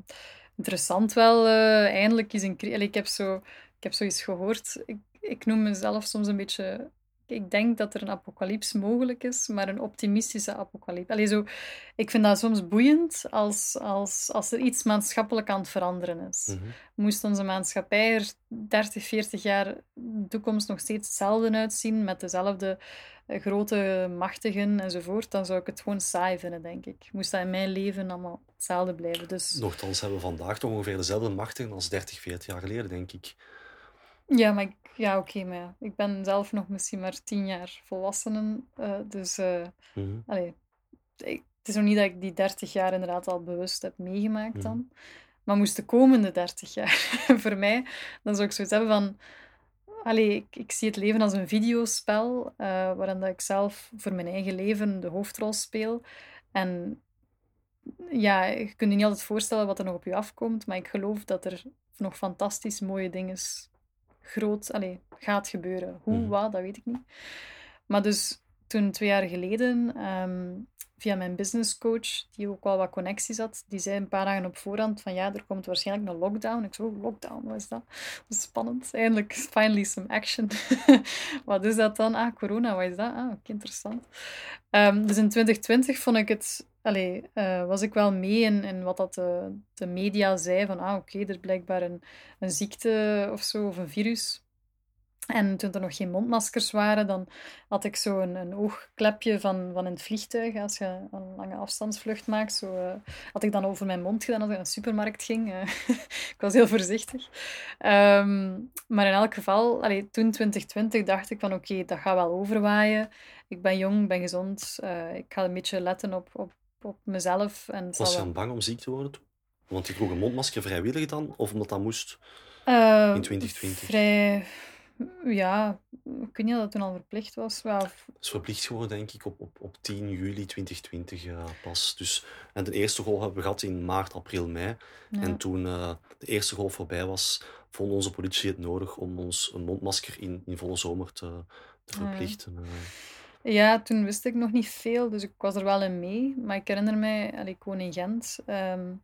interessant wel, uh, eindelijk is een... Allee, ik heb zo... Ik heb zoiets gehoord. Ik, ik noem mezelf soms een beetje ik denk dat er een apocalyps mogelijk is, maar een optimistische apocalyps. Allee, zo, ik vind dat soms boeiend als, als, als er iets maatschappelijk aan het veranderen is. Mm Moest onze maatschappij er 30, 40 jaar de toekomst nog steeds hetzelfde uitzien, met dezelfde eh, grote machtigen enzovoort, dan zou ik het gewoon saai vinden, denk ik. Moest dat in mijn leven allemaal hetzelfde blijven. Dus... Nochtans hebben we vandaag toch ongeveer dezelfde machtigen als 30, 40 jaar geleden, denk ik. Ja, maar ik, ja, oké, maar ja, ik ben zelf nog misschien maar tien jaar volwassenen. Uh, dus uh, allee, ik, het is nog niet dat ik die 30 jaar inderdaad al bewust heb meegemaakt mhm. dan. Maar moest de komende 30 jaar voor mij, dan zou ik zoiets hebben van. Allee, ik, ik zie het leven als een videospel, uh, waarin dat ik zelf voor mijn eigen leven de hoofdrol speel. En ja, je kunt je niet altijd voorstellen wat er nog op je afkomt, maar ik geloof dat er nog fantastisch mooie dingen groot allee, gaat gebeuren. Hoe, mm. wat, dat weet ik niet. Maar dus toen twee jaar geleden, ehm, via mijn businesscoach, die ook wel wat connecties had, die zei een paar dagen op voorhand van ja, er komt waarschijnlijk een lockdown. Ik zo, lockdown, wat is dat? Dat is spannend. Eindelijk, finally some action. wat is dat dan? Ah, corona, wat is dat? Ah, interessant. Um, dus in 2020 vond ik het allee, uh, was ik wel mee in, in wat dat de, de media zei van ah, oké, er is blijkbaar een, een ziekte of zo, of een virus. En toen er nog geen mondmaskers waren, dan had ik zo een, een oogklepje van, van in het vliegtuig. Als je een lange afstandsvlucht maakt, zo, uh, had ik dan over mijn mond gedaan als ik naar de supermarkt ging. Uh, ik was heel voorzichtig. Um, maar in elk geval, allee, toen 2020 dacht ik van oké, dat gaat wel overwaaien. Ik ben jong, ben gezond. Ik ga een beetje letten op, op op mezelf. En Was je dan bang om ziek te worden? Want je droeg een mondmasker vrijwillig dan? Of omdat dat moest uh, in 2020? Vrij... Ja, ik weet niet of dat toen al verplicht was. Het is verplicht geworden, denk ik, op, op, op 10 juli 2020 uh, pas. Dus, en de eerste golf hebben we gehad in maart, april, mei. Ja. En toen uh, de eerste golf voorbij was, vond onze politie het nodig om ons een mondmasker in, in volle zomer te, te verplichten. Ja. Ja, toen wist ik nog niet veel, dus ik was er wel in mee. Maar ik herinner mij, ik woon in Gent, ehm,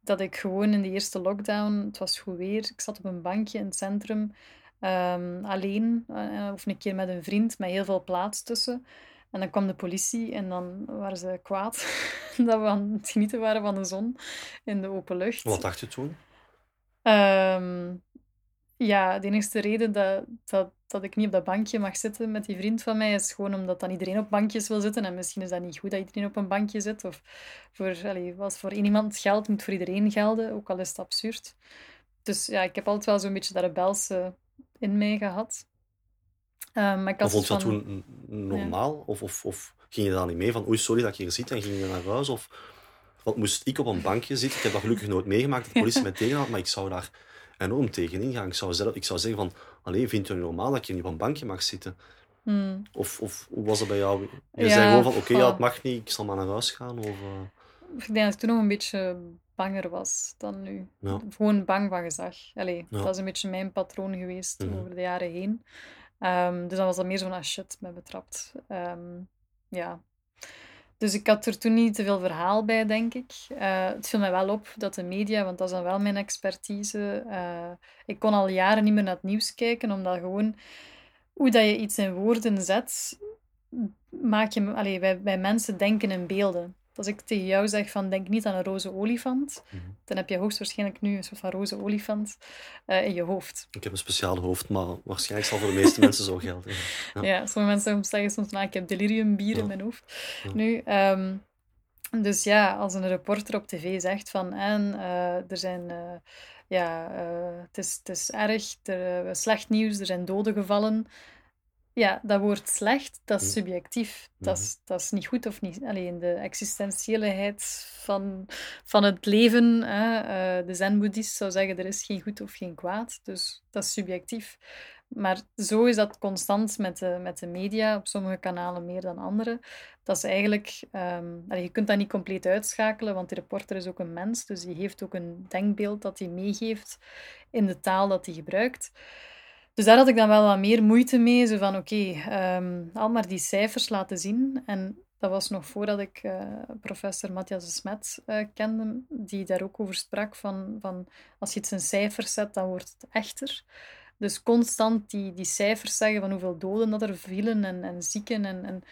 dat ik gewoon in de eerste lockdown, het was goed weer, ik zat op een bankje in het centrum, um, alleen, uh, of een keer met een vriend, met heel veel plaats tussen. En dan kwam de politie en dan waren ze kwaad dat we aan het genieten waren van de zon in de open lucht. Wat dacht je toen? Um, ja, de enige reden dat, dat, dat ik niet op dat bankje mag zitten met die vriend van mij is gewoon omdat dan iedereen op bankjes wil zitten. En misschien is dat niet goed dat iedereen op een bankje zit. Of voor, allez, als voor één iemand geldt, moet voor iedereen gelden, ook al is het absurd. Dus ja, ik heb altijd wel zo'n beetje dat rebelse in mij gehad. Um, maar ik had vond je dat toen normaal? Of, of, of ging je daar niet mee van, oei, sorry dat ik hier zit en ging je naar huis? Of wat moest ik op een bankje zitten? Ik heb dat gelukkig nooit meegemaakt, dat de politie mij tegen had, maar ik zou daar enorm tegenin gaan. Ik zou, zelf, ik zou zeggen van, alleen vind je het normaal dat je niet op een bankje mag zitten? Hmm. Of, of hoe was het bij jou? Je zei gewoon van, oké, ja, het mag niet, ik zal maar naar huis gaan? Of, uh... Ik denk dat ik toen nog een beetje banger was dan nu. Ja. Gewoon bang van gezag. Allee, Dat is een beetje mijn patroon geweest mhm. over de jaren heen. Um, dus dan was dat meer zo van, ah shit, me betrapt. Um, ja, dus ik had er toen niet te veel verhaal bij, denk ik. Uh, het viel mij wel op dat de media, want dat is dan wel mijn expertise. Uh, ik kon al jaren niet meer naar het nieuws kijken, omdat gewoon hoe dat je iets in woorden zet, maak je. Allee, wij, wij mensen denken in beelden. Als ik tegen jou zeg van denk niet aan een roze olifant, mhm. dan heb je hoogstwaarschijnlijk nu een soort van roze olifant uh, in je hoofd. Ik heb een speciaal hoofd, maar waarschijnlijk zal voor de meeste mensen zo gelden. Ja, ja sommige mensen zeggen soms, nou, ik heb deliriumbier ja. in mijn hoofd. Nu, um, dus ja, als een reporter op tv zegt van en uh, er zijn... Uh, ja, het, is, het is erg, er, slecht nieuws, er zijn doden gevallen. Ja, dat woord slecht, dat is hm. subjectief. Dat, is, mhm. dat is niet goed of niet. Alleen de existentiëleheid van, van het leven. Hè. Uh, de zen-boeddhist zou zeggen, er is geen goed of geen kwaad. Dus dat is subjectief. Maar zo is dat constant met de, met de media, op sommige kanalen meer dan andere. Dat is eigenlijk... Um, je kunt dat niet compleet uitschakelen, want de reporter is ook een mens. Dus die heeft ook een denkbeeld dat hij meegeeft in de taal dat hij gebruikt. Dus daar had ik dan wel wat meer moeite mee. Zo van, oké, ehm, al maar die cijfers laten zien. En dat was nog voordat ik uh, professor Matthias de Smet uh, kende, die daar ook over sprak van, van als je iets in cijfers zet, dan wordt het echter. Dus constant die, die cijfers zeggen van hoeveel doden dat er vielen en, en zieken en, en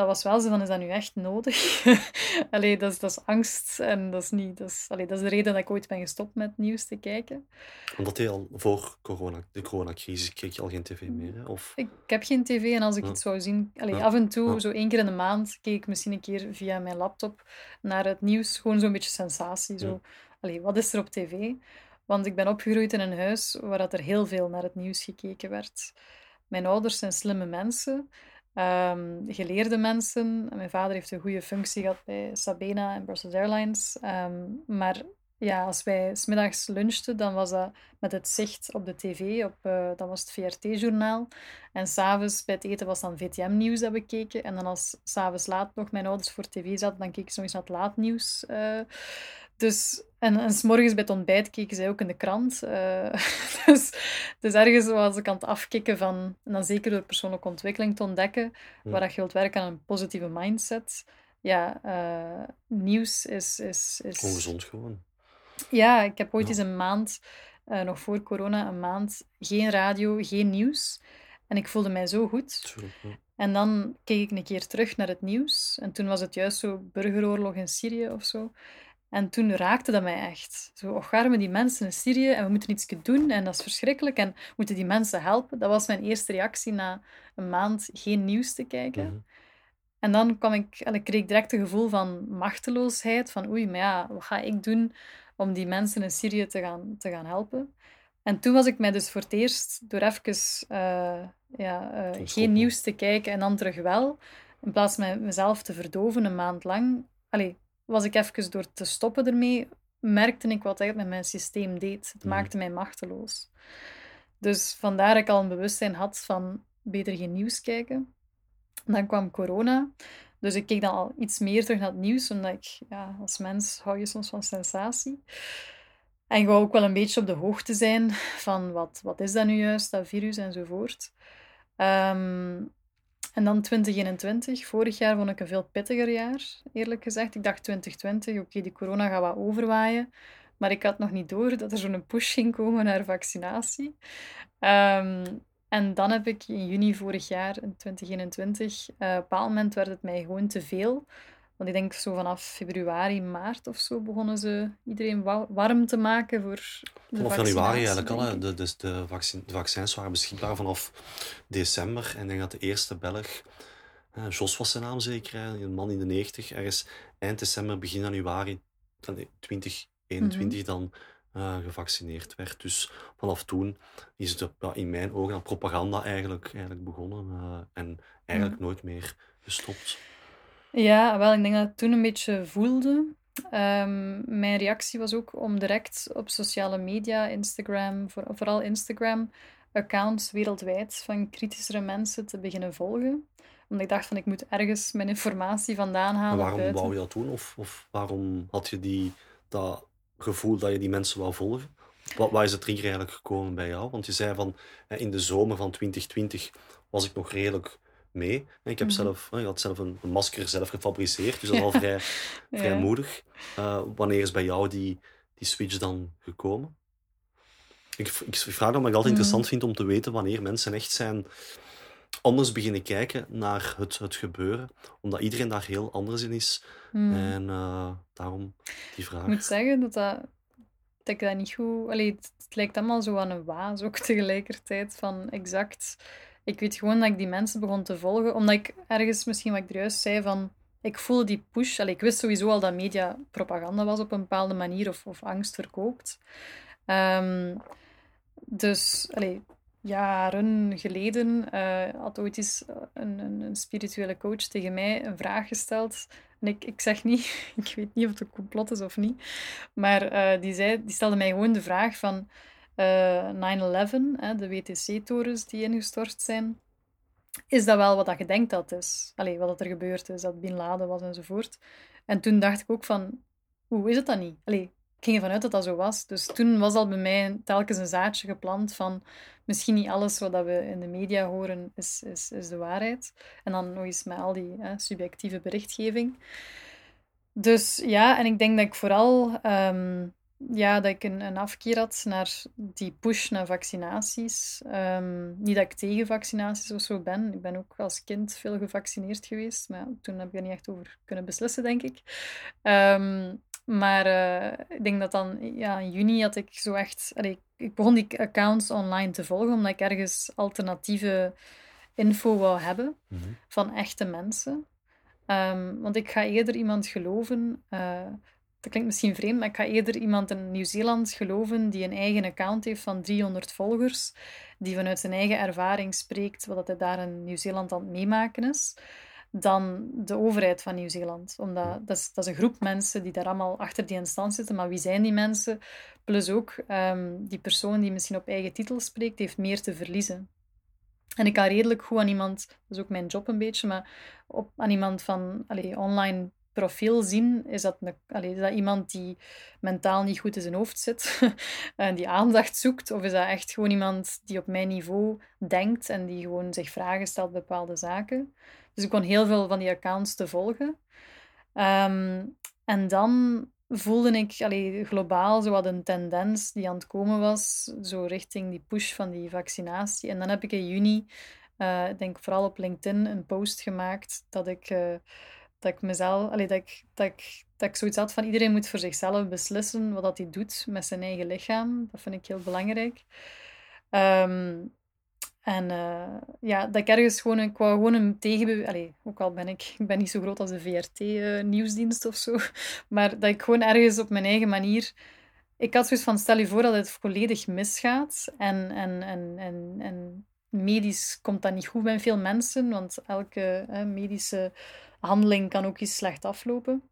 dat was wel zo van, is dat nu echt nodig? allee, dat is, dat is angst en dat is niet... Dat is, allee, dat is de reden dat ik ooit ben gestopt met nieuws te kijken. Omdat je al voor corona, de coronacrisis keek je al geen tv meer, hè? Of... Ik, ik heb geen tv en als ik ja. iets zou zien... Allee, ja. Af en toe, ja. zo één keer in de maand, keek ik misschien een keer via mijn laptop naar het nieuws. Gewoon zo'n beetje sensatie. Zo. Allee, wat is er op tv? Want ik ben opgegroeid in een huis waar dat er heel veel naar het nieuws gekeken werd. Mijn ouders zijn slimme mensen um, geleerde mensen. Mijn vader heeft een goede functie gehad bij Sabena en Brussels Airlines. Um, maar ja, als wij smiddags lunchten, dan was dat met het zicht op de tv. Op, uh, dan was het VRT-journaal. En s'avonds bij het eten was dan VTM-nieuws dat we keken. En dan als s'avonds laat nog mijn ouders voor tv zaten, dan keek ik eens naar het laatnieuws. Uh, dus, en, en s'morgens bij het ontbijt keken zij ook in de krant. Uh, dus, dus ergens was ik aan het afkicken van, en dan zeker door persoonlijke ontwikkeling te ontdekken, ja. waar dat je wilt werken aan een positieve mindset. Ja, uh, nieuws is, is, is... Ongezond gewoon. Ja, ik heb ooit ja. eens een maand, uh, nog voor corona, een maand geen radio, geen nieuws. En ik voelde mij zo goed. Ja. En dan keek ik een keer terug naar het nieuws. En toen was het juist zo burgeroorlog in Syrië of zo. En toen raakte dat mij echt. Zo, och, armen die mensen in Syrië en we moeten iets doen en dat is verschrikkelijk en we moeten die mensen helpen. Dat was mijn eerste reactie na een maand geen nieuws te kijken. Mhm. En dan kwam ik, en ik kreeg direct een gevoel van machteloosheid, van oei, maar ja, wat ga ik doen om die mensen in Syrië te gaan, te gaan helpen? En toen was ik mij dus voor het eerst, door even uh, ja, uh, geen nieuws te kijken en dan terug wel, in plaats van mezelf te verdoven een maand lang, allee, was ik even door te stoppen ermee, merkte ik wat dat met mijn systeem deed. Het Mhm. maakte mij machteloos. Dus vandaar dat ik al een bewustzijn had van beter geen nieuws kijken. Dan kwam corona. Dus ik keek dan al iets meer terug naar het nieuws, omdat ik, ja, als mens hou je soms van sensatie. En ik wou ook wel een beetje op de hoogte zijn van wat, wat is dat nu juist, dat virus enzovoort. Ehm, en dan 2021. Vorig jaar vond ik een veel pittiger jaar, eerlijk gezegd. Ik dacht 2020, oké, die corona gaat wat overwaaien. Maar ik had nog niet door dat er zo'n push ging komen naar vaccinatie. Um, en dan heb ik in juni vorig jaar, in 2021, uh, op een bepaald moment werd het mij gewoon te veel. Want ik denk zo vanaf februari, maart of zo begonnen ze iedereen wa warm te maken voor de Vanaf januari eigenlijk al. De, dus de, vaccin, de vaccins waren beschikbaar vanaf december. En ik denk dat de eerste Belg, eh, Jos was zijn naam zeker, een man in de 90, ergens eind december, begin januari 2021 mm -hmm. dan uh, gevaccineerd werd. Dus vanaf toen is het ja, in mijn ogen aan propaganda eigenlijk, eigenlijk begonnen. Uh, en eigenlijk mm. nooit meer gestopt. Ja, wel, ik denk dat ik toen een beetje voelde. Um, mijn reactie was ook om direct op sociale media, Instagram, voor, vooral Instagram, accounts wereldwijd van kritischere mensen te beginnen volgen. Omdat ik dacht van, ik moet ergens mijn informatie vandaan halen. Maar waarom buiten. wou je dat doen? Of, of waarom had je die, dat gevoel dat je die mensen wou volgen? Wat, waar is de trigger eigenlijk gekomen bij jou? Want je zei van, in de zomer van 2020 was ik nog redelijk mee. Ik, heb mm -hmm. zelf, ik had zelf een, een, masker zelf gefabriceerd, dus dat is al vrij, vrij moedig. Uh, wanneer is bij jou die, die switch dan gekomen? Ik, ik vraag omdat ik altijd mm. interessant vind om te weten wanneer mensen echt zijn anders beginnen kijken naar het, het gebeuren, omdat iedereen daar heel anders in is. Mm. En uh, daarom die vraag. Ik moet zeggen dat, dat, dat ik dat niet goed... Allee, het, het lijkt allemaal zo aan een waas ook tegelijkertijd, van exact ik weet gewoon dat ik die mensen begon te volgen, omdat ik ergens, misschien wat ik er juist zei, van ik voelde die push. Allee, ik wist sowieso al dat media propaganda was op een bepaalde manier of, of angst verkoopt. Um, dus, allee, jaren geleden uh, had ooit eens een, een, een, spirituele coach tegen mij een vraag gesteld. En ik, ik zeg niet, ik weet niet of het een complot is of niet, maar uh, die, zei, die stelde mij gewoon de vraag van... Uh, 9-11, de WTC-torens die ingestort zijn, is dat wel wat je denkt dat is? Allee, wat er gebeurd is, dat Bin Laden was enzovoort. En toen dacht ik ook van, hoe is het dan niet? Allee, ik ging ervan uit dat dat zo was. Dus toen was al bij mij telkens een zaadje geplant van misschien niet alles wat we in de media horen is, is, is de waarheid. En dan nog eens met al die hè, subjectieve berichtgeving. Dus ja, en ik denk dat ik vooral ehm, ja, dat ik een, een afkeer had naar die push naar vaccinaties. Ehm, niet dat ik tegen vaccinaties of zo ben. Ik ben ook als kind veel gevaccineerd geweest. Maar toen heb ik er niet echt over kunnen beslissen, denk ik. Ehm, maar uh, ik denk dat dan ja, in juni had ik zo echt. Allee, ik begon die accounts online te volgen omdat ik ergens alternatieve info wou hebben Mhm. van echte mensen. Ehm, want ik ga eerder iemand geloven. eh, dat klinkt misschien vreemd, maar ik ga eerder iemand in Nieuw-Zeeland geloven die een eigen account heeft van 300 volgers, die vanuit zijn eigen ervaring spreekt wat hij daar in Nieuw-Zeeland aan het meemaken is, dan de overheid van Nieuw-Zeeland. Omdat dat is, dat is een groep mensen die daar allemaal achter die instantie zitten. Maar wie zijn die mensen? Plus ook, ehm, die persoon die misschien op eigen titel spreekt, heeft meer te verliezen. En ik kan redelijk goed aan iemand, dat is ook mijn job een beetje, maar op, aan iemand van allee, online profiel zien, is dat, een, allee, is dat iemand die mentaal niet goed in zijn hoofd zit en die aandacht zoekt? Of is dat echt gewoon iemand die op mijn niveau denkt en die gewoon zich vragen stelt bepaalde zaken? Dus ik kon heel veel van die accounts te volgen. Ehm, en dan voelde ik allee, globaal zo wat een tendens die aan het komen was, zo richting die push van die vaccinatie. En dan heb ik in juni, uh, denk vooral op LinkedIn, een post gemaakt dat ik, uh, dat ik mezelf, dat, ik, dat, ik, dat zoiets had van iedereen moet voor zichzelf beslissen wat dat hij doet met zijn eigen lichaam. Dat vind ik heel belangrijk. Um, en uh, ja, dat ik ergens gewoon, ik wou gewoon een tegenbeweging, ook al ben ik, ik ben niet zo groot als de VRT-nieuwsdienst uh, of zo, maar dat ik gewoon ergens op mijn eigen manier, ik had zoiets van, stel je voor dat het volledig misgaat en, en, en, en, en medisch komt dat niet goed bij veel mensen, want elke medische handeling kan ook eens slecht aflopen.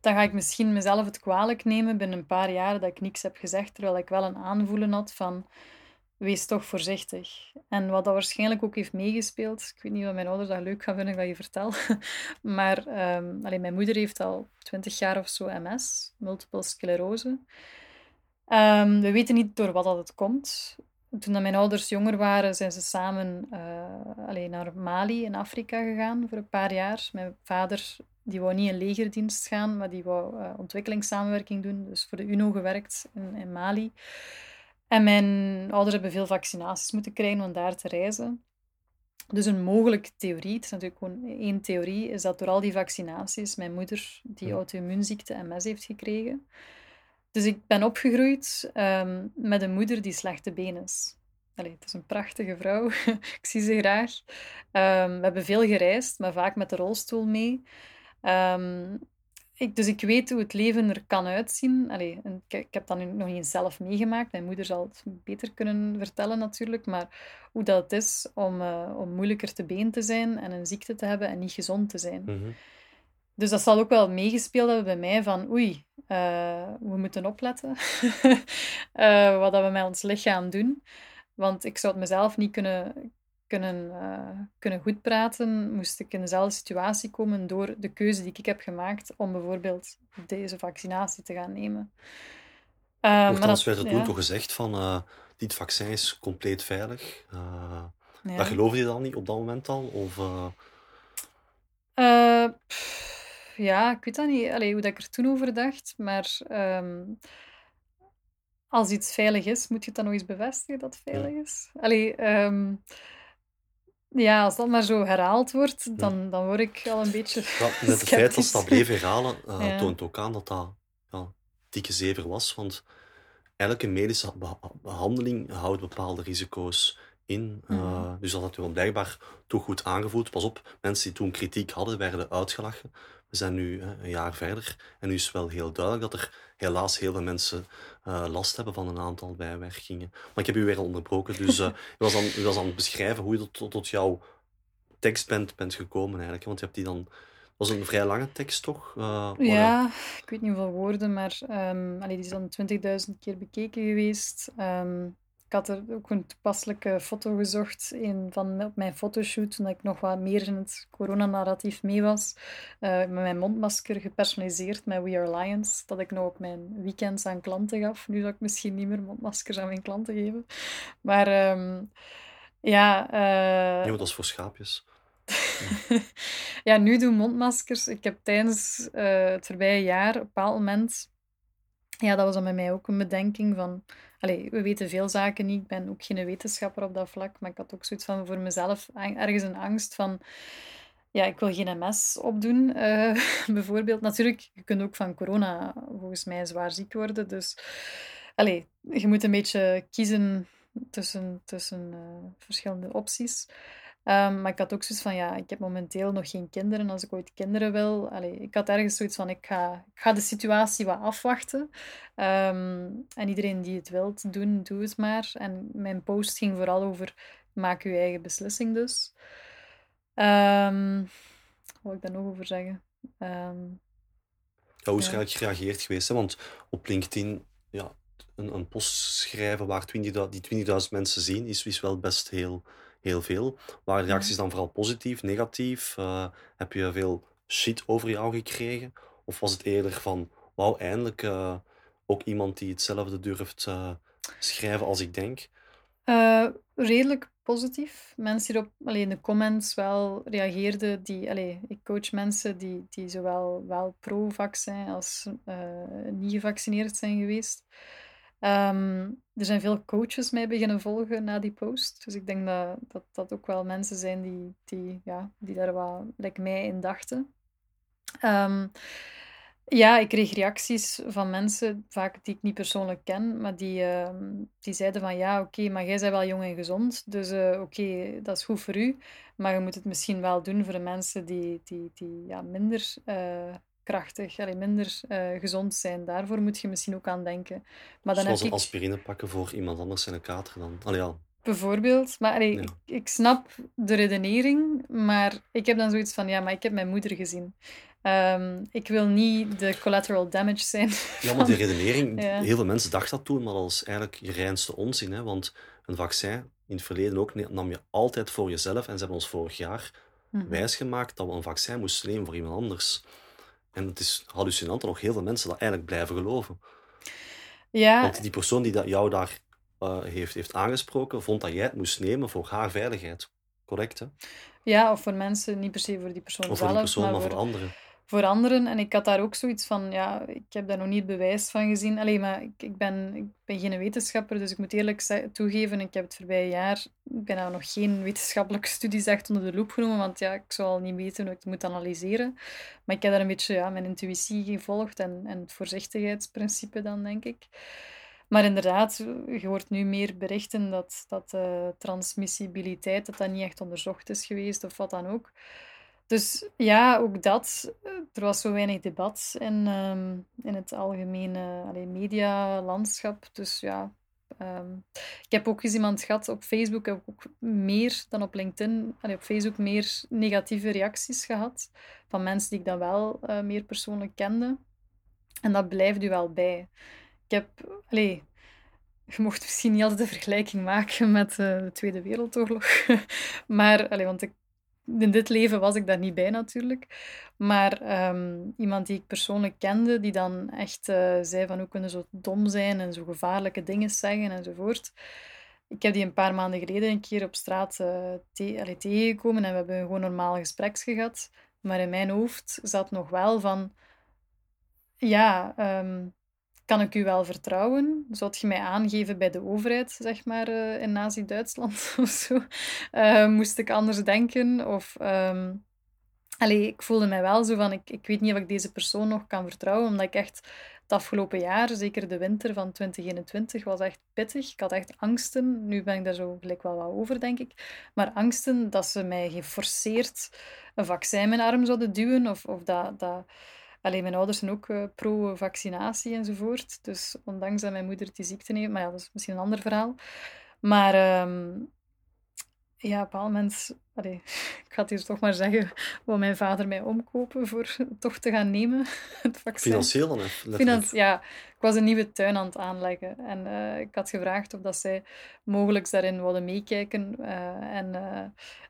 Dan ga ik misschien mezelf het kwalijk nemen binnen een paar jaar dat ik niks heb gezegd, terwijl ik wel een aanvoelen had van wees toch voorzichtig. En wat dat waarschijnlijk ook heeft meegespeeld, ik weet niet wat mijn ouders dat leuk gaan vinden dat je vertel, maar um, allee, mijn moeder heeft al twintig jaar of zo MS, multiple sclerose. Um, we weten niet door wat dat het komt. Toen dat mijn ouders jonger waren, zijn ze samen uh, allee, naar Mali in Afrika gegaan voor een paar jaar. Mijn vader die wou niet in legerdienst gaan, maar die wou uh, ontwikkelingssamenwerking doen, dus voor de UNO gewerkt in, in Mali. En mijn ouders hebben veel vaccinaties moeten krijgen om daar te reizen. Dus een mogelijke theorie, het is natuurlijk gewoon één theorie, is dat door al die vaccinaties mijn moeder die auto-immuunziekte MS heeft gekregen. Dus ik ben opgegroeid um, met een moeder die slechte been is. Allee, het is een prachtige vrouw. ik zie ze graag. Um, we hebben veel gereisd, maar vaak met de rolstoel mee. Um, ik, dus ik weet hoe het leven er kan uitzien. Allee, ik, heb dat nu nog niet zelf meegemaakt. Mijn moeder zal het beter kunnen vertellen natuurlijk. Maar hoe dat is om, uh, om moeilijker te been te zijn en een ziekte te hebben en niet gezond te zijn. Mhm. Dus dat zal ook wel meegespeeld hebben bij mij van oei, uh, we moeten opletten uh, wat dat we met ons lichaam doen. Want ik zou het mezelf niet kunnen, kunnen, uh, kunnen goed praten, moest ik in dezelfde situatie komen door de keuze die ik heb gemaakt om bijvoorbeeld deze vaccinatie te gaan nemen. Uh, Nochtans werd er toen ja. toch gezegd van dit vaccin is compleet veilig. Ja. Dat geloofde je dan niet op dat moment al? Of, pff, ja, ik weet dat niet Allee, hoe dat ik er toen over dacht, maar um, als iets veilig is, moet je het dan nog eens bevestigen dat het veilig is? Allee, um, ja, als dat maar zo herhaald wordt, dan, dan word ik al een beetje. Ja, met het feit dat ze dat bleef herhalen, uh, ja. toont ook aan dat dat ja, dikke zever was. Want elke medische behandeling houdt bepaalde risico's in. Uh, mm. Dus dat had u blijkbaar toch goed aangevoeld. Pas op, mensen die toen kritiek hadden, werden uitgelachen. We zijn nu een jaar verder en nu is wel heel duidelijk dat er helaas heel veel mensen uh, last hebben van een aantal bijwerkingen. Maar ik heb u weer onderbroken, dus uh, u, was aan, u was aan het beschrijven hoe je tot, tot jouw tekst bent, bent gekomen eigenlijk. Want je hebt die dan... was een vrij lange tekst, toch? Uh, ja, ik weet niet hoeveel woorden, maar um, allee, die is dan 20.000 keer bekeken geweest. Um, ik had er ook een toepasselijke foto gezocht in, van op mijn fotoshoot, toen ik nog wat meer in het coronanarratief mee was. Uh, met mijn mondmasker gepersonaliseerd met We Are Lions, dat ik nog op mijn weekends aan klanten gaf. Nu zou ik misschien niet meer mondmaskers aan mijn klanten geven. Maar um, ja... Uh... Nee, dat is voor schaapjes. ja, nu doen mondmaskers. Ik heb tijdens uh, het voorbije jaar op een bepaald moment ja, dat was dan bij mij ook een bedenking van... Allee, we weten veel zaken niet. Ik ben ook geen wetenschapper op dat vlak. Maar ik had ook zoiets van voor mezelf ergens een angst van... Ja, ik wil geen MS opdoen, uh, bijvoorbeeld. Natuurlijk, je kunt ook van corona volgens mij zwaar ziek worden. Dus allee, je moet een beetje kiezen tussen, tussen uh, verschillende opties. Um, maar ik had ook zoiets van, ja, ik heb momenteel nog geen kinderen. Als ik ooit kinderen wil... Allee, ik had ergens zoiets van, ik ga, ik ga de situatie wat afwachten. Um, en iedereen die het wilt doen, doe het maar. En mijn post ging vooral over, maak je eigen beslissing dus. Um, wat wil ik daar nog over zeggen? Um, ja, hoe is ja. gereageerd geweest? Hè? Want op LinkedIn, ja, een, een post schrijven waar 20, die 20.000 mensen zien, is, is wel best heel heel veel. Waren de reacties dan vooral positief, negatief? Uh, heb je veel shit over jou gekregen? Of was het eerder van, wauw, eindelijk uh, ook iemand die hetzelfde durft uh, schrijven als ik denk? redelijk positief. Mensen die op alleen in de comments wel reageerden. Die, allee, ik coach mensen die, die zowel wel pro-vaccin als niet gevaccineerd zijn geweest. Um, er zijn veel coaches mij beginnen volgen na die post. Dus ik denk dat dat, dat ook wel mensen zijn die, die, ja, die daar wat like mij in dachten. Um, ja, ik kreeg reacties van mensen, vaak die ik niet persoonlijk ken, maar die, uh, die zeiden van ja, oké, maar jij bent wel jong en gezond, dus uh, oké, dat is goed voor u, maar je moet het misschien wel doen voor de mensen die, die, die ja, minder uh, krachtig, allee, minder uh, gezond zijn. Daarvoor moet je misschien ook aan denken. Maar dan Zoals heb ik... aspirine pakken voor iemand anders in een kater dan. Allee, ja. Bijvoorbeeld. Maar allee, ik, ik, snap de redenering, maar ik heb dan zoiets van, ja, maar ik heb mijn moeder gezien. Um, ik wil niet de collateral damage zijn. Ja, maar die redenering, ja. heel veel mensen dachten dat toen, maar dat is eigenlijk je reinste onzin. Hè? Want een vaccin, in het verleden ook, nam je altijd voor jezelf. En ze hebben ons vorig jaar mm -hmm. wijsgemaakt dat we een vaccin moesten nemen voor iemand anders. En het is hallucinant dat nog heel veel mensen dat eigenlijk blijven geloven. Ja. Want die persoon die dat jou daar uh, heeft, heeft aangesproken, vond dat jij het moest nemen voor haar veiligheid. Correct, hè? Ja, of voor mensen, niet per se voor die persoon of zelf. Voor die persoon, maar, maar voor, voor anderen voor anderen. En ik had daar ook zoiets van, ja, ik heb daar nog niet bewijs van gezien. Alleen, maar ik, ik, ben, ik ben geen wetenschapper, dus ik moet eerlijk toegeven, ik heb het voorbije jaar, nou nog geen wetenschappelijke studies echt onder de loep genomen, want ja, ik zou al niet weten hoe ik het moet analyseren. Maar ik heb daar een beetje ja, mijn intuïtie gevolgd en, en het voorzichtigheidsprincipe dan, denk ik. Maar inderdaad, je hoort nu meer berichten dat, dat uh, transmissibiliteit dat dat niet echt onderzocht is geweest of wat dan ook. Dus ja, ook dat. Er was zo weinig debat in, um, in het algemene allee, medialandschap. Dus ja, um, ik heb ook eens iemand gehad op Facebook, heb ook meer dan op LinkedIn, op Facebook meer negatieve reacties gehad. Van mensen die ik dan wel uh, meer persoonlijk kende. En dat blijft u wel bij. Ik heb, allee, je mocht misschien niet altijd de vergelijking maken met uh, de Tweede Wereldoorlog. maar, allee, want ik in dit leven was ik daar niet bij natuurlijk. Maar um, iemand die ik persoonlijk kende, die dan echt uh, zei van hoe kunnen zo dom zijn en zo gevaarlijke dingen zeggen enzovoort. Ik heb die een paar maanden geleden een keer op straat uh, te tegengekomen en we hebben gewoon normaal gespreks gehad. Maar in mijn hoofd zat nog wel van, ja, um, kan ik u wel vertrouwen? Zou je mij aangeven bij de overheid, zeg maar, uh, in Nazi-Duitsland of zo? Uh, moest ik anders denken? Of... Um... Ik voelde mij wel zo van, ik, ik weet niet of ik deze persoon nog kan vertrouwen, omdat ik echt het afgelopen jaar, zeker de winter van 2021, was echt pittig. Ik had echt angsten. Nu ben ik daar zo gelijk wel wat over, denk ik. Maar angsten dat ze mij geforceerd een vaccin in mijn arm zouden duwen, of, of dat... dat Alleen mijn ouders zijn ook uh, pro-vaccinatie enzovoort. Dus ondanks dat mijn moeder die ziekte heeft, maar ja, dat is misschien een ander verhaal. Maar um, ja, op een bepaald moment, allee, ik ga het hier toch maar zeggen, wil mijn vader mij omkopen voor toch te gaan nemen, het vaccin. Financieel dan, hè, Finan- letterlijk. ja, ik was een nieuwe tuin aan het aanleggen en eh, ik had gevraagd of dat zij mogelijk daarin wilden meekijken. eh, en, eh,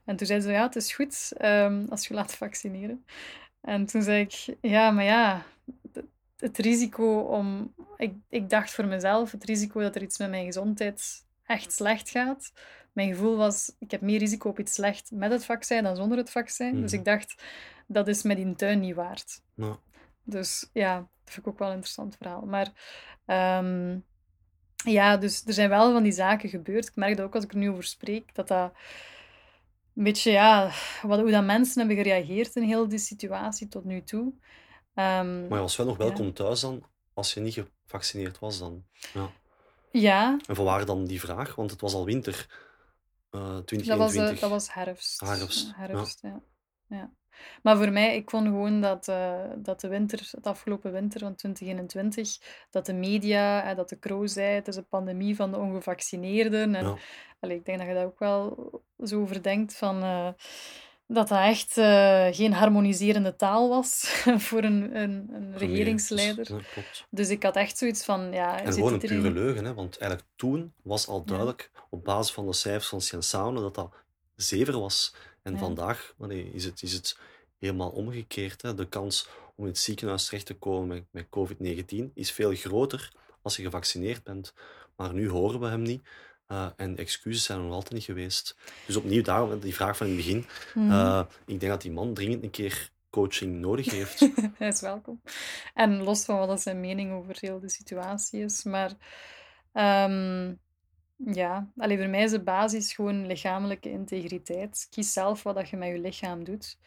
en toen zei ze, ja, het is goed ehm, als je laat vaccineren. En toen zei ik, ja, maar ja, het, risico om... Ik, ik dacht voor mezelf, het risico dat er iets met mijn gezondheid echt slecht gaat. Mijn gevoel was, ik heb meer risico op iets slecht met het vaccin dan zonder het vaccin. Dus Mhm. ik dacht, dat is met die tuin niet waard. Ja. Dus ja, dat vind ik ook wel een interessant verhaal. Maar ehm, ja, dus er zijn wel van die zaken gebeurd. Ik merk dat ook als ik er nu over spreek, dat dat een beetje, ja, wat, hoe dat mensen hebben gereageerd in heel die situatie tot nu toe. Ehm, Maar je was wel nog Ja. welkom thuis dan, als je niet gevaccineerd was dan. Ja. ja, En vanwaar dan die vraag? Want het was al winter, eh dat was, eh, 2021. dat was herfst. Herfst, Ja, herfst, ja. ja. Maar voor mij, ik vond gewoon dat, eh, dat de winter, het afgelopen winter van 2021, dat de media, eh, dat de Crow zei, het is een pandemie van de ongevaccineerden. En Ja. allee, ik denk dat je daar ook wel zo over denkt, van, eh, dat dat echt eh, geen harmoniserende taal was voor een, een, een Dus, regeringsleider. Dus ik had echt zoiets van, ja, En gewoon een pure leugen, hè? want eigenlijk toen was al duidelijk op basis van de cijfers van Cienzano dat dat zever was. En Ja. vandaag allee, is, het, is het helemaal omgekeerd. Hè? De kans om in het ziekenhuis terecht te komen met, met COVID-19 is veel groter als je gevaccineerd bent. Maar nu horen we hem niet. eh, en excuses zijn er nog altijd niet geweest. Dus opnieuw daarom die vraag van in het begin. Mhm. eh, ik denk dat die man dringend een keer coaching nodig heeft. Hij is welkom. En los van wat zijn mening over heel de situatie is. Maar ehm, ja, alleen voor mij is de basis gewoon lichamelijke integriteit. Kies zelf wat dat je met je lichaam doet.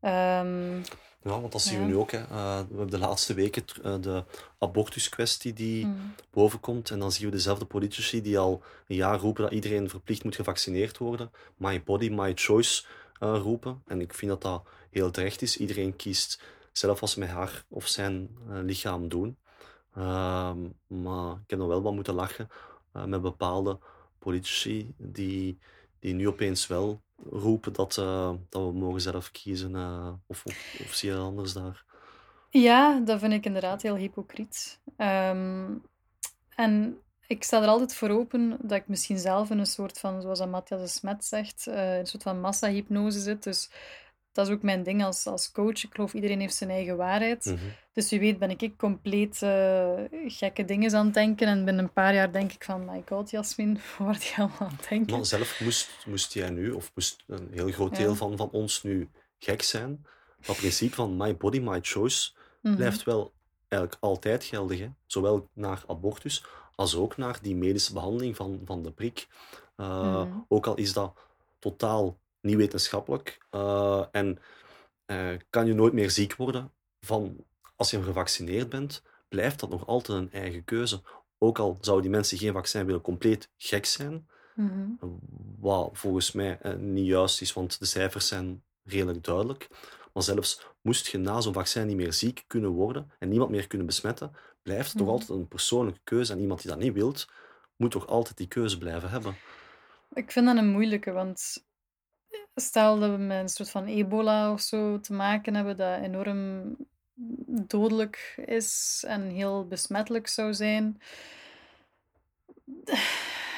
Ehm, Ja, want dat zien we nu ook. Hè. Eh, we hebben de laatste weken eh, de abortuskwestie die mm, bovenkomt. En dan zien we dezelfde politici die al een jaar roepen dat iedereen verplicht moet gevaccineerd worden. My body, my choice eh, roepen. En ik vind dat dat heel terecht is. Iedereen kiest zelf wat ze met haar of zijn lichaam doen. Ehm, maar ik heb nog wel wat moeten lachen met bepaalde politici die, die nu opeens wel roepen dat, eh, dat we mogen zelf kiezen. eh, of, of, zie je anders daar? Ja, dat vind ik inderdaad heel hypocriet. Ehm, en ik sta er altijd voor open dat ik misschien zelf in een soort van, zoals Matthias de Smet zegt, eh, een soort van massahypnose zit. Dus dat is ook mijn ding als, als coach. Ik geloof iedereen heeft zijn eigen waarheid. Mhm. Dus wie weet ben ik ik compleet eh, gekke dingen aan het denken. En binnen een paar jaar denk ik van, my god, Jasmin, word je allemaal aan het denken? Maar zelf moest, moest jij nu, of moest een heel groot Ja. deel van, van ons nu gek zijn. Dat principe van my body, my choice Mhm. blijft wel eigenlijk altijd geldig. Hè? Zowel naar abortus als ook naar die medische behandeling van, van de prik. Uh, Mhm. Ook al is dat totaal niet wetenschappelijk uh, en uh, kan je nooit meer ziek worden van als je gevaccineerd bent, blijft dat nog altijd een eigen keuze. Ook al zouden die mensen geen vaccin willen, compleet gek zijn. Mhm. Wat volgens mij uh, niet juist is, want de cijfers zijn redelijk duidelijk. Maar zelfs moest je na zo'n vaccin niet meer ziek kunnen worden en niemand meer kunnen besmetten, blijft het toch altijd een persoonlijke keuze. En iemand die dat niet wilt, moet toch altijd die keuze blijven hebben. Ik vind dat een moeilijke, want stel dat we met een soort van ebola of zo te maken hebben dat enorm dodelijk is en heel besmettelijk zou zijn.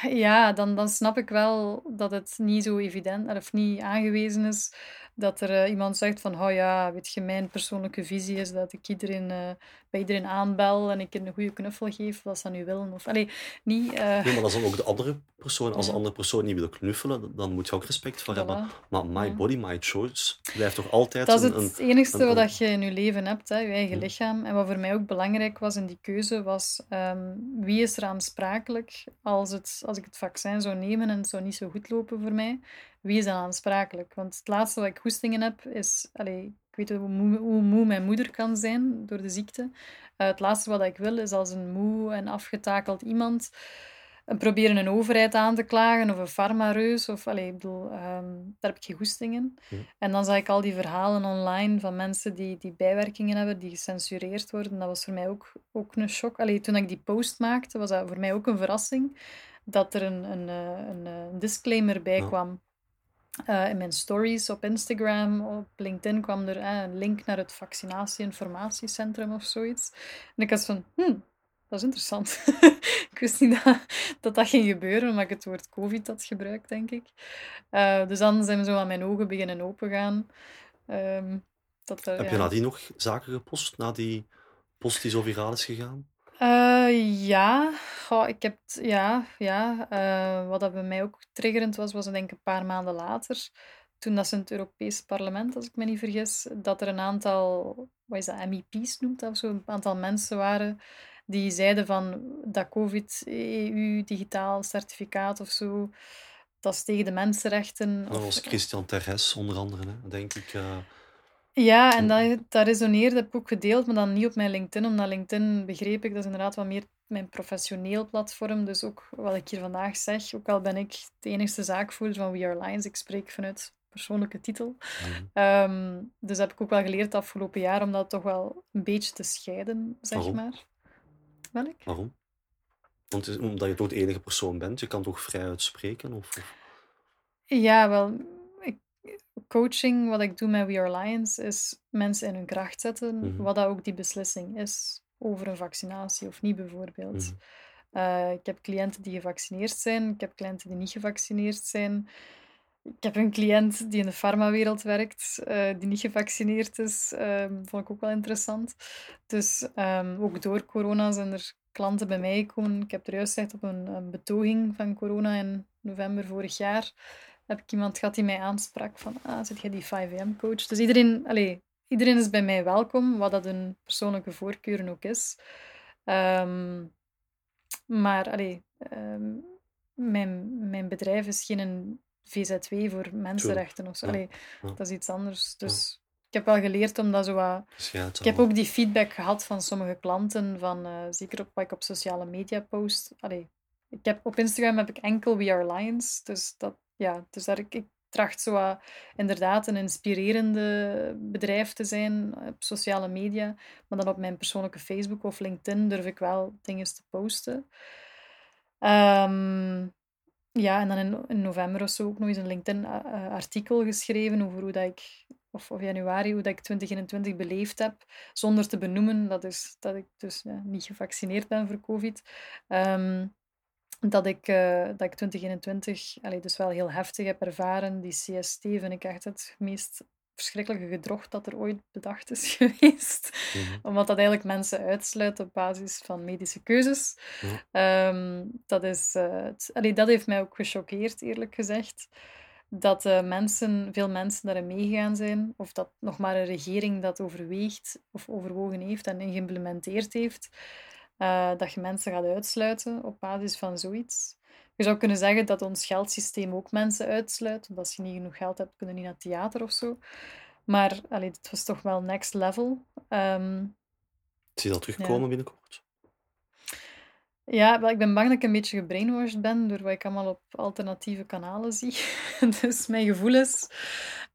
Ja, dan, dan snap ik wel dat het niet zo evident of niet aangewezen is dat er uh, iemand zegt van, oh ja, weet je, mijn persoonlijke visie is dat ik iedereen, uh, bij iedereen aanbel en ik een goede knuffel geef, wat ze nu willen. Of, allee, niet... Uh... Nee, maar dat is dan ook de andere persoon. Als de andere persoon niet wil knuffelen, dan moet je ook respect voor voilà. hebben. Maar my ja. body, my choice blijft toch altijd Dat is een, het een, enige een, wat je in je leven hebt, hè, je eigen Ja. lichaam. En wat voor mij ook belangrijk was in die keuze, was um, wie is er aansprakelijk als, het, als ik het vaccin zou nemen en het zou niet zo goed lopen voor mij. Wie is dan aansprakelijk? Want het laatste wat ik hoestingen heb, is... Allez, ik weet hoe moe, hoe moe, mijn moeder kan zijn door de ziekte. Uh, het laatste wat ik wil, is als een moe en afgetakeld iemand uh, proberen een overheid aan te klagen of een farmareus. Of, allez, ik bedoel, um, daar heb ik geen goesting in. Hm. En dan zag ik al die verhalen online van mensen die, die bijwerkingen hebben, die gecensureerd worden. Dat was voor mij ook, ook een shock. Allee, toen ik die post maakte, was dat voor mij ook een verrassing dat er een, een, een, een disclaimer bij Ja. Kwam. in mijn stories op Instagram, op LinkedIn kwam er een link naar het vaccinatie-informatiecentrum of zoiets. En ik was van, hmm, dat is interessant. ik wist niet dat, dat, dat ging gebeuren, omdat ik het woord COVID had gebruikt, denk ik. dus dan zijn zo aan mijn ogen beginnen opengaan. Um, dat, Heb je ja. nadien nog zaken gepost, na die post die zo viraal is gegaan? Uh, ja, Goh, ik heb, ja, ja. Uh, wat dat bij mij ook triggerend was, was denk ik een paar maanden later, toen dat ze in het Europees Parlement, als ik me niet vergis, dat er een aantal, wat is dat, MEP's noemt of zo, een aantal mensen waren die zeiden van dat COVID, EU, digitaal certificaat of zo, dat is tegen de mensenrechten. Dat was Christian Terres onder andere, hè, denk ik. Uh... Ja, en dat, dat resoneerde, heb ik ook gedeeld, maar dan niet op mijn LinkedIn, omdat LinkedIn, begreep ik, dat is inderdaad wat meer mijn professioneel platform. Dus ook wat ik hier vandaag zeg, ook al ben ik de enige zaakvoerder van We Are Lions, ik spreek vanuit persoonlijke titel. Mm. dus heb ik ook wel geleerd het afgelopen jaar om dat toch wel een beetje te scheiden, zeg Waarom? maar. Welk? Waarom? Want omdat je toch de enige persoon bent, je kan toch vrij uitspreken? Of, of? Ja, wel, coaching, wat ik doe met We Are Lions, is mensen in hun kracht zetten, mhm. wat dat ook die beslissing is over een vaccinatie of niet, bijvoorbeeld. Mhm. Eh, ik heb cliënten die gevaccineerd zijn, ik heb cliënten die niet gevaccineerd zijn. Ik heb een cliënt die in de farmawereld werkt, uh, die niet gevaccineerd is. Um, vond ik ook wel interessant. Dus um, ook door corona zijn er klanten bij mij gekomen. Ik heb er juist gezegd op een, een betoging van corona in november vorig jaar heb ik iemand gehad die mij aansprak van, ah, zit jij die 5am-coach? Dus iedereen, allez, iedereen is bij mij welkom, wat dat een persoonlijke voorkeur ook is. Um, maar allez, um, mijn, mijn bedrijf is geen VZW voor mensenrechten of zo. Allee, Dat is iets anders. Dus ik heb wel geleerd om dat zo wat... ik heb ook die feedback gehad van sommige klanten, van, uh, zeker op wat ik op sociale media post. Allee, ik heb, op Instagram heb ik enkel We Are Lions, dus dat, ja, dus daar, ik, ik tracht zo inderdaad een inspirerende bedrijf te zijn op sociale media. Maar dan op mijn persoonlijke Facebook of LinkedIn durf ik wel dingen te posten. Um, ja, en dan in, november of zo ook nog eens een LinkedIn-artikel geschreven over hoe dat ik, of, of januari, hoe dat ik 2021 beleefd heb, zonder te benoemen dat, is, dat ik dus ja, niet gevaccineerd ben voor COVID. Um, dat ik, uh, dat ik 2021 allee, dus wel heel heftig heb ervaren. Die CST vind ik echt het meest verschrikkelijke gedrocht dat er ooit bedacht is geweest. Mhm. Omdat dat eigenlijk mensen uitsluit op basis van medische keuzes. Ehm, dat, is, uh, het, allee, dat heeft mij ook gechoqueerd, eerlijk gezegd. Dat uh, mensen, veel mensen daarin meegegaan zijn, of dat nog maar een regering dat overweegt of overwogen heeft en geïmplementeerd heeft. Uh, dat je mensen gaat uitsluiten op basis van zoiets. Je zou kunnen zeggen dat ons geldsysteem ook mensen uitsluit. Want als je niet genoeg geld hebt, kunnen niet naar het theater of zo. Maar allee, het was toch wel next level. Um, Zie je dat terugkomen ja. binnenkort? Ja, wel, ik ben bang dat ik een beetje gebrainwashed ben door wat ik allemaal op alternatieve kanalen zie. dus mijn gevoel is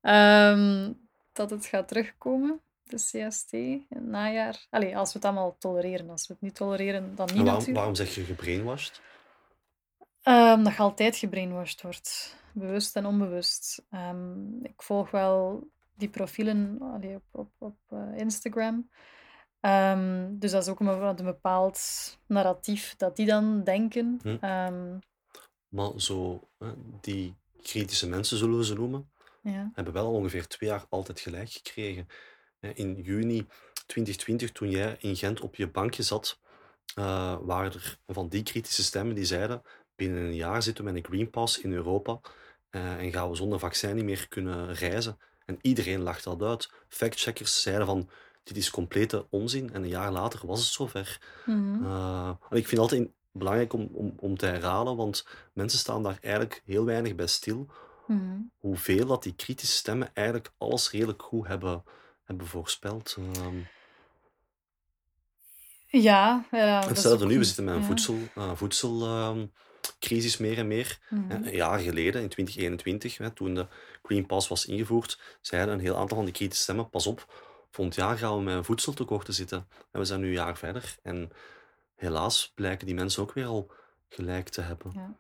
um, dat het gaat terugkomen de CST in het najaar. Allee, als we het allemaal tolereren. Als we het niet tolereren, dan niet waarom, natuurlijk. Waarom zeg je gebrainwashed? Um, dat je altijd gebrainwashed wordt. Bewust en onbewust. Um, ik volg wel die profielen allee, op, op, op uh, Instagram. Um, dus dat is ook een, een, bepaald narratief dat die dan denken. Hm. maar zo, die kritische mensen, zullen we ze noemen, ja. hebben wel ongeveer twee jaar altijd gelijk gekregen in juni 2020, toen jij in Gent op je bankje zat, uh, waren er van die kritische stemmen die zeiden: binnen een jaar zitten we met een Green Pass in Europa uh, en gaan we zonder vaccin niet meer kunnen reizen. En iedereen lacht dat uit. Factcheckers zeiden van dit is complete onzin. En een jaar later was het zover. Mm uh, en ik vind het altijd belangrijk om, om, om te herhalen, want mensen staan daar eigenlijk heel weinig bij stil. Mm Hoeveel dat die kritische stemmen eigenlijk alles redelijk goed hebben hebben voorspeld. Um... Ja, ja. Stel dat nu, we zitten met een voedsel, uh, voedselcrisis meer en meer. Mm -hmm. Een jaar geleden, in 2021, hè, toen de Green Pass was ingevoerd, zeiden een heel aantal van die kritische stemmen, pas op, volgend jaar gaan we met een voedseltekort zitten. En we zijn nu een jaar verder. En helaas blijken die mensen ook weer al gelijk te hebben. Ja.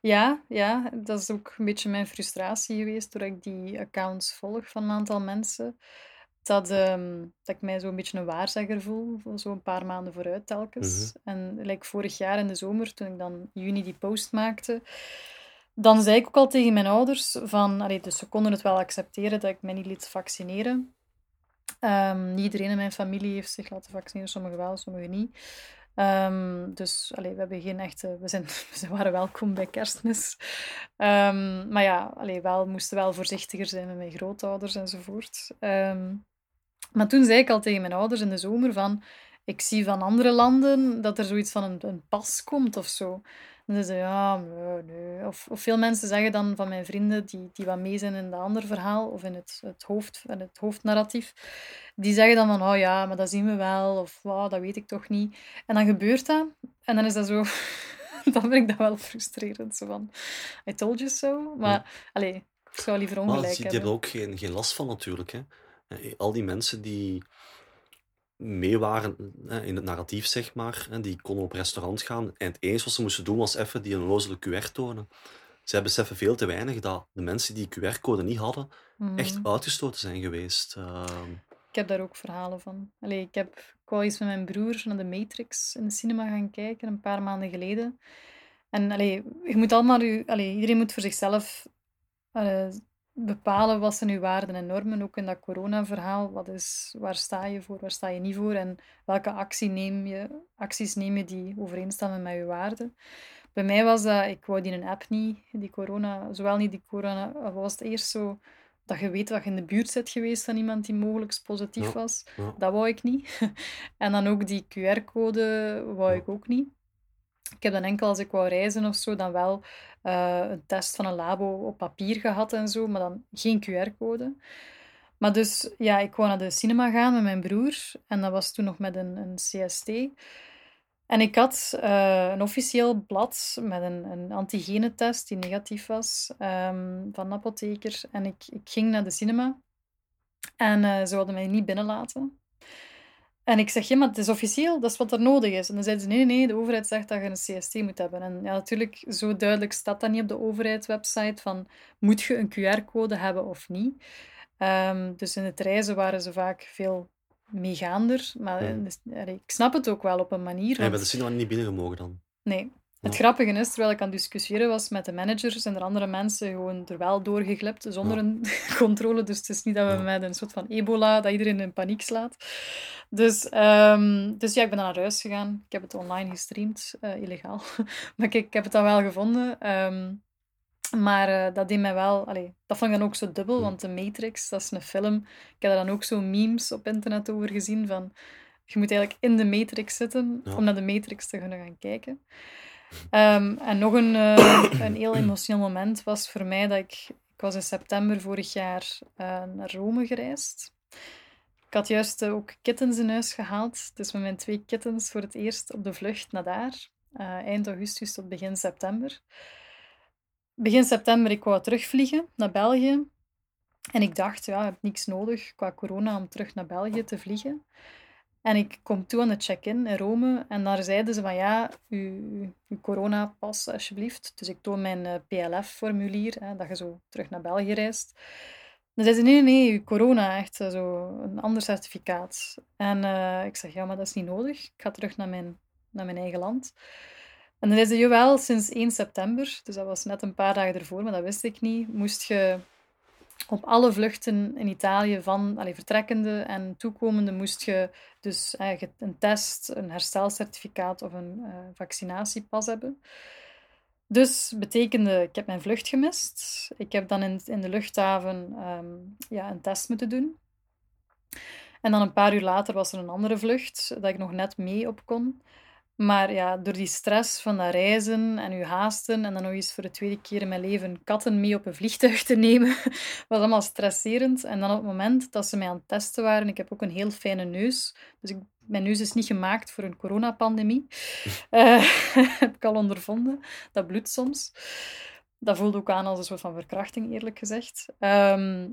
Ja, ja, dat is ook een beetje mijn frustratie geweest, doordat ik die accounts volg van een aantal mensen. Dat, ehm, dat ik mij zo'n beetje een waarzegger voel, zo'n paar maanden vooruit telkens. Mhm. En like vorig jaar in de zomer, toen ik dan juni die post maakte, dan zei ik ook al tegen mijn ouders van... Allee, dus ze konden het wel accepteren dat ik mij niet liet vaccineren. Niet iedereen in mijn familie heeft zich laten vaccineren, sommigen wel, sommigen niet. Ehm, dus allee, we hebben geen echte... We, zijn, we waren welkom bij kerstmis. Ehm, maar ja, allee, wel, we moesten wel voorzichtiger zijn met mijn grootouders enzovoort. Ehm, maar toen zei ik al tegen mijn ouders in de zomer van... Ik zie van andere landen dat er zoiets van een, een pas komt of zo. En ze zeiden, ja, nee, nee. Of, of veel mensen zeggen dan van mijn vrienden die, die wat mee zijn in het andere verhaal of in het, het, hoofd, in het hoofdnarratief, die zeggen dan van, oh ja, maar dat zien we wel, of wow, dat weet ik toch niet. En dan gebeurt dat, en dan is dat zo... dan vind ik dat wel frustrerend, zo van, I told you so. Maar, Ja. allee, ik zou liever ongelijk die, die hebben. hebben ook geen, geen last van natuurlijk. Hè. Eh, Al die mensen die mee waren in het narratief, zeg maar, die konden op restaurant gaan. En het enige wat ze moesten doen was even die onnozele QR tonen. Zij beseffen veel te weinig dat de mensen die QR-code niet hadden, echt Mhm. uitgestoten zijn geweest. Ehm, Ik heb daar ook verhalen van. Allee, ik, heb, ik wou eens met mijn broer naar de Matrix in de cinema gaan kijken, een paar maanden geleden. En allee, je moet allemaal, je, allee, iedereen moet voor zichzelf eh, bepalen wat zijn uw waarden en normen, ook in dat corona-verhaal. Wat is, waar sta je voor, waar sta je niet voor en welke actie neem je, acties neem je die overeenstemmen met je waarden. Bij mij was dat, ik wou die een app niet, die corona, zowel niet die corona, was het eerst zo dat je weet dat je in de buurt bent geweest van iemand die mogelijk positief Ja. was. ja. Dat wou ik niet. En dan ook die QR-code wou Ja. ik ook niet. Ik heb dan enkel als ik wou reizen of zo, dan wel eh, een test van een labo op papier gehad en zo, maar dan geen QR-code. Maar dus, ja, ik wou naar de cinema gaan met mijn broer en dat was toen nog met een, een CST. En ik had eh, een officieel blad met een, een antigenetest die negatief was ehm, van een apotheker. En ik, ik ging naar de cinema en eh, ze wilden mij niet binnenlaten. En ik zeg, ja, maar het is officieel, dat is wat er nodig is. En dan zeiden ze, nee, nee, de overheid zegt dat je een CST moet hebben. En ja, natuurlijk, zo duidelijk staat dat niet op de overheidswebsite van, moet je een QR-code hebben of niet? Ehm, dus in het reizen waren ze vaak veel meegaander. Maar Ja. dus, ik snap het ook wel op een manier. Want- de cinema niet binnengemogen dan. Nee. Het grappige is, terwijl ik aan het discussiëren was met de managers, zijn er andere mensen gewoon er wel doorgeglipt zonder Ja. een controle. Dus het is niet dat we met een soort van ebola, dat iedereen in paniek slaat. Dus, ehm, dus ja, ik ben dan naar huis gegaan. Ik heb het online gestreamd, eh, illegaal. maar kijk, ik heb het dan wel gevonden. Ehm, maar eh, dat deed mij wel... Allee, dat vond ik dan ook zo dubbel, want The Matrix, dat is een film. Ik heb daar dan ook zo memes op internet over gezien van... Je moet eigenlijk in de Matrix zitten Ja. om naar de Matrix te kunnen gaan kijken. Ehm, en nog een, eh, een heel emotioneel moment was voor mij dat ik... Ik was in september vorig jaar eh, naar Rome gereisd. Ik had juist ook kittens in huis gehaald. Dus met mijn twee kittens voor het eerst op de vlucht naar daar. eh, eind augustus tot begin september. Begin september, ik wou terugvliegen naar België. En ik dacht, ja, ik heb niks nodig qua corona om terug naar België te vliegen. En ik kom toe aan de check-in in Rome en daar zeiden ze van ja, uw, uw- coronapas alsjeblieft. Dus ik toon mijn eh, PLF-formulier, dat je zo terug naar België reist. Dan zeiden ze nee, nee, nee, uw corona, echt eh, zo een ander certificaat. En eh, ik zeg ja, maar dat is niet nodig. Ik ga terug naar mijn, naar mijn eigen land. En dan zeiden ze jawel, sinds 1 september, dus dat was net een paar dagen ervoor, maar dat wist ik niet, moest je op alle vluchten in Italië van allee, vertrekkende en toekomende moest je dus eigenlijk een test, een herstelcertificaat of een eh, vaccinatiepas hebben. Dus betekende, ik heb mijn vlucht gemist. Ik heb dan in, in de luchthaven ehm, ja, een test moeten doen. En dan een paar uur later was er een andere vlucht dat ik nog net mee op kon. Maar ja, door die stress van dat reizen en uw haasten en dan nog eens voor de tweede keer in mijn leven katten mee op een vliegtuig te nemen, was allemaal stresserend. En dan op het moment dat ze mij aan het testen waren, ik heb ook een heel fijne neus, dus ik, mijn neus is niet gemaakt voor een coronapandemie, Eh heb ik al ondervonden. Dat bloedt soms. Dat voelde ook aan als een soort van verkrachting, eerlijk gezegd. Ehm,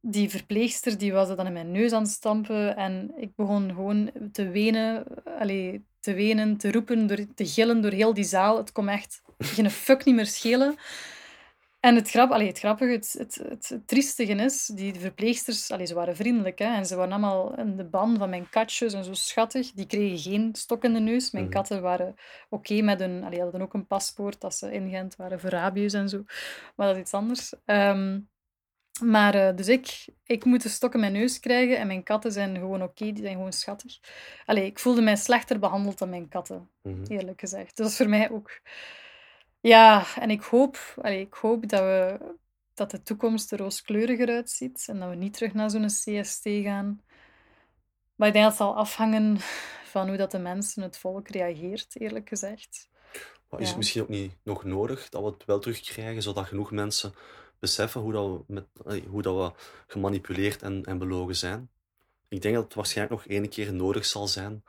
die verpleegster die was dan in mijn neus aan het stampen en ik begon gewoon te wenen, allee, te wenen, te roepen, door, te gillen door heel die zaal. Het kwam echt geen fuck niet meer schelen. En het, grap, allee, het grappige, het, het, het, triestige is, die verpleegsters, allee, ze waren vriendelijk hè, en ze waren allemaal in de ban van mijn katjes en zo schattig. Die kregen geen stok in de neus. Mijn Mhm. katten waren oké met hun, allee, hadden ook een paspoort dat ze in Gent waren voor rabies en zo. Maar dat is iets anders. Ehm, maar eh, dus ik, ik moet de stok in mijn neus krijgen en mijn katten zijn gewoon oké, die zijn gewoon schattig. Allee, ik voelde mij slechter behandeld dan mijn katten Mhm. eerlijk gezegd. Dus dat is voor mij ook... Ja, en ik hoop, allee, ik hoop dat, we, dat de toekomst er rooskleuriger uitziet en dat we niet terug naar zo'n CST gaan. Maar ik denk dat het zal afhangen van hoe dat de mensen, het volk, reageert, eerlijk gezegd. Maar is het misschien ook niet nog nodig dat we het wel terugkrijgen, zodat genoeg mensen beseffen hoe, dat we, met, hoe dat gemanipuleerd en, en belogen zijn? Ik denk dat het waarschijnlijk nog één keer nodig zal zijn,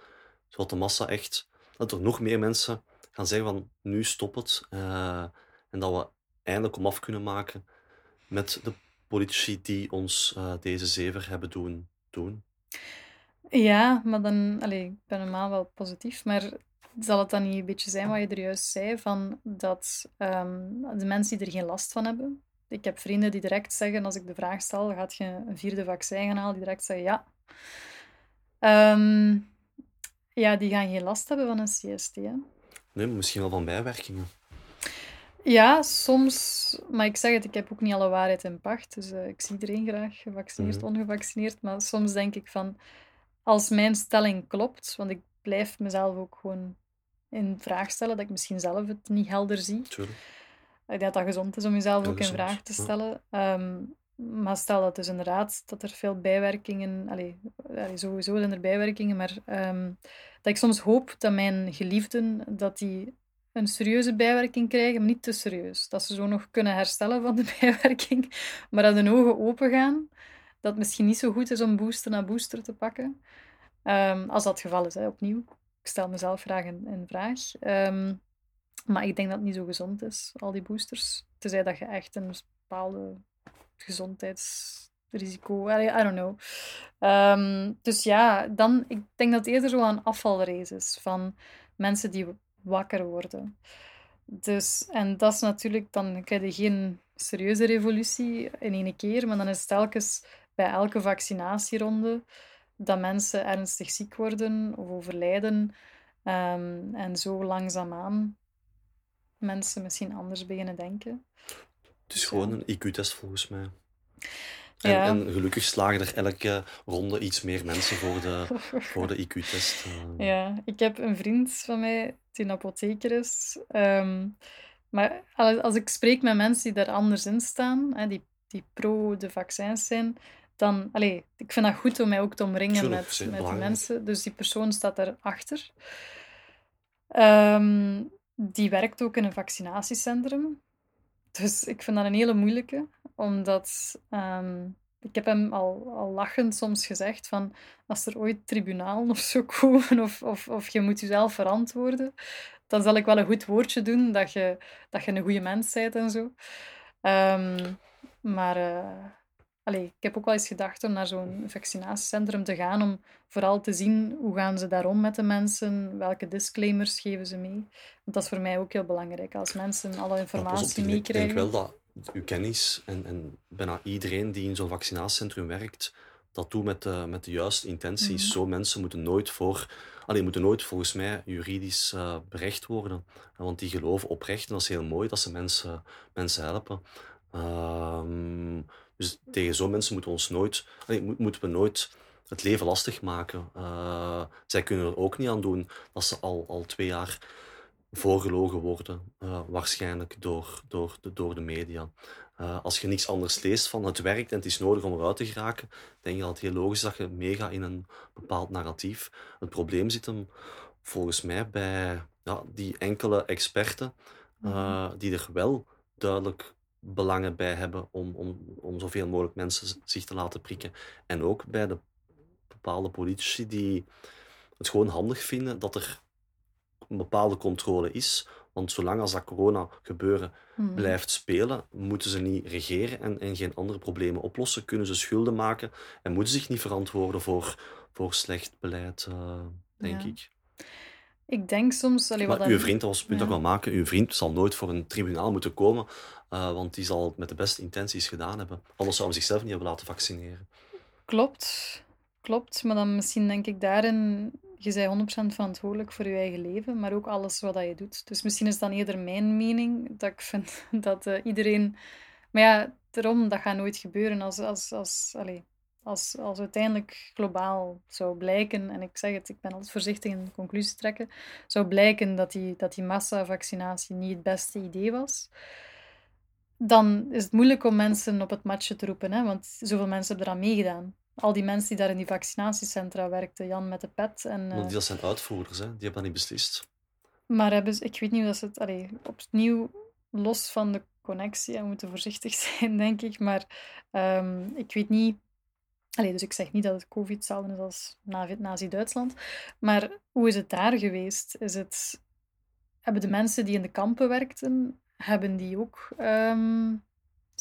zodat de massa echt, dat er nog meer mensen gaan zeggen van nu stop het. eh, en dat we eindelijk om af kunnen maken met de politici die ons eh, deze zever hebben doen doen. Ja, maar dan, allee, ik ben normaal wel positief, maar zal het dan niet een beetje zijn wat je er juist zei, van dat ehm, de mensen die er geen last van hebben. Ik heb vrienden die direct zeggen, als ik de vraag stel, gaat je een vierde vaccin gaan halen, die direct zeggen ja. Ehm, ja, die gaan geen last hebben van een CST. Hè? Nee, misschien wel van bijwerkingen. Ja, soms, maar ik zeg het, ik heb ook niet alle waarheid in pacht. Dus eh, ik zie iedereen graag, gevaccineerd, Mhm. ongevaccineerd. Maar soms denk ik van, als mijn stelling klopt, want ik blijf mezelf ook gewoon in vraag stellen, dat ik misschien zelf het niet helder zie. Tuurlijk. Ik denk dat dat gezond is om jezelf ook in gezond, vraag te ja. stellen. Ehm, maar stel dat dus inderdaad dat er veel bijwerkingen... Allee, allee, sowieso zijn er bijwerkingen, maar ehm, dat ik soms hoop dat mijn geliefden dat die een serieuze bijwerking krijgen, maar niet te serieus. Dat ze zo nog kunnen herstellen van de bijwerking, maar dat hun ogen open gaan. Dat het misschien niet zo goed is om booster na booster te pakken. Ehm, als dat het geval is, hè, opnieuw. Ik stel mezelf graag in, vraag. Ehm, maar ik denk dat het niet zo gezond is, al die boosters. Tenzij dat je echt een bepaalde gezondheidsrisico... I don't know. Ehm, dus ja, dan, ik denk dat het eerder zo een afvalrace is van mensen die wakker worden. Dus, en dat is natuurlijk, dan krijg je geen serieuze revolutie in één keer, maar dan is het telkens bij elke vaccinatieronde dat mensen ernstig ziek worden of overlijden. Ehm, en zo langzaamaan mensen misschien anders beginnen denken. Het is gewoon een IQ-test volgens mij. En, Ja. en gelukkig slagen er elke ronde iets meer mensen voor de, voor de IQ-test. eh. Ja, ik heb een vriend van mij die een apotheker is. Ehm, maar als, ik spreek met mensen die daar anders in staan, hè, die, die pro de vaccins zijn, dan... Allee, ik vind dat goed om mij ook te omringen Tuurlijk, met, met die mensen. Dus die persoon staat daarachter. Ehm die werkt ook in een vaccinatiecentrum. Dus ik vind dat een hele moeilijke, omdat ehm, ik heb hem al, al lachend soms gezegd van als er ooit tribunalen of zo komen of, of, of je moet jezelf verantwoorden, dan zal ik wel een goed woordje doen dat je, dat je een goede mens bent en zo. Ehm, maar eh, allee, ik heb ook wel eens gedacht om naar zo'n vaccinatiecentrum te gaan om vooral te zien hoe gaan ze daar om met de mensen, welke disclaimers geven ze mee. Want dat is voor mij ook heel belangrijk. Als mensen alle informatie op, ik denk, meekrijgen. wel dat uw kennis en, en bijna iedereen die in zo'n vaccinatiecentrum werkt, dat doet met de, met de juiste intenties. Mhm. Zo mensen moeten nooit voor... Allee, moeten nooit volgens mij juridisch eh, berecht worden. Want die geloven oprecht en dat is heel mooi dat ze mensen, mensen helpen. Ehm, dus tegen zo'n mensen moeten we ons nooit... Moeten we nooit het leven lastig maken. Eh, zij kunnen er ook niet aan doen dat ze al, al twee jaar voorgelogen worden, eh, waarschijnlijk door, door, de, door de media. Eh, als je niks anders leest van het werkt en het is nodig om eruit te geraken, denk je dat het heel logisch is dat je meegaat in een bepaald narratief. Het probleem zit hem volgens mij bij ja, die enkele experten eh, die er wel duidelijk belangen bij hebben om, om, om zoveel mogelijk mensen zich te laten prikken. En ook bij de bepaalde politici die het gewoon handig vinden dat er een bepaalde controle is. Want zolang als dat corona gebeuren Mhm. blijft spelen, moeten ze niet regeren en, en geen andere problemen oplossen. Kunnen ze schulden maken en moeten zich niet verantwoorden voor, voor slecht beleid, eh, denk Ja. ik. Ik denk soms... Allee, Maar wat uw vriend, dat was het punt ja. wil maken, uw vriend zal nooit voor een tribunaal moeten komen, eh, want die zal het met de beste intenties gedaan hebben. Anders zou hij zichzelf niet hebben laten vaccineren. Klopt, klopt. Maar dan misschien denk ik daarin, je bent 100% verantwoordelijk voor je eigen leven, maar ook alles wat dat je doet. Dus misschien is dan eerder mijn mening dat ik vind dat eh, iedereen... Maar ja, daarom, dat gaat nooit gebeuren als, als, als, allee, als, als uiteindelijk globaal zou blijken, en ik zeg het, ik ben altijd voorzichtig in conclusies trekken, zou blijken dat die, dat die massavaccinatie niet het beste idee was, dan is het moeilijk om mensen op het matje te roepen, hè? want zoveel mensen hebben eraan meegedaan. Al die mensen die daar in die vaccinatiecentra werkten, Jan met de pet. En, eh, die dat zijn uitvoerders, hè? die hebben dat niet beslist. maar hebben ze, ik weet niet dat ze het... Allee, opnieuw, los van de connectie, en we moeten voorzichtig zijn, denk ik. Maar ehm, ik weet niet... Allee, dus ik zeg niet dat het COVID hetzelfde is als na- Nazi-Duitsland. Maar hoe is het daar geweest? Is het... Hebben de mensen die in de kampen werkten, hebben die ook... ehm,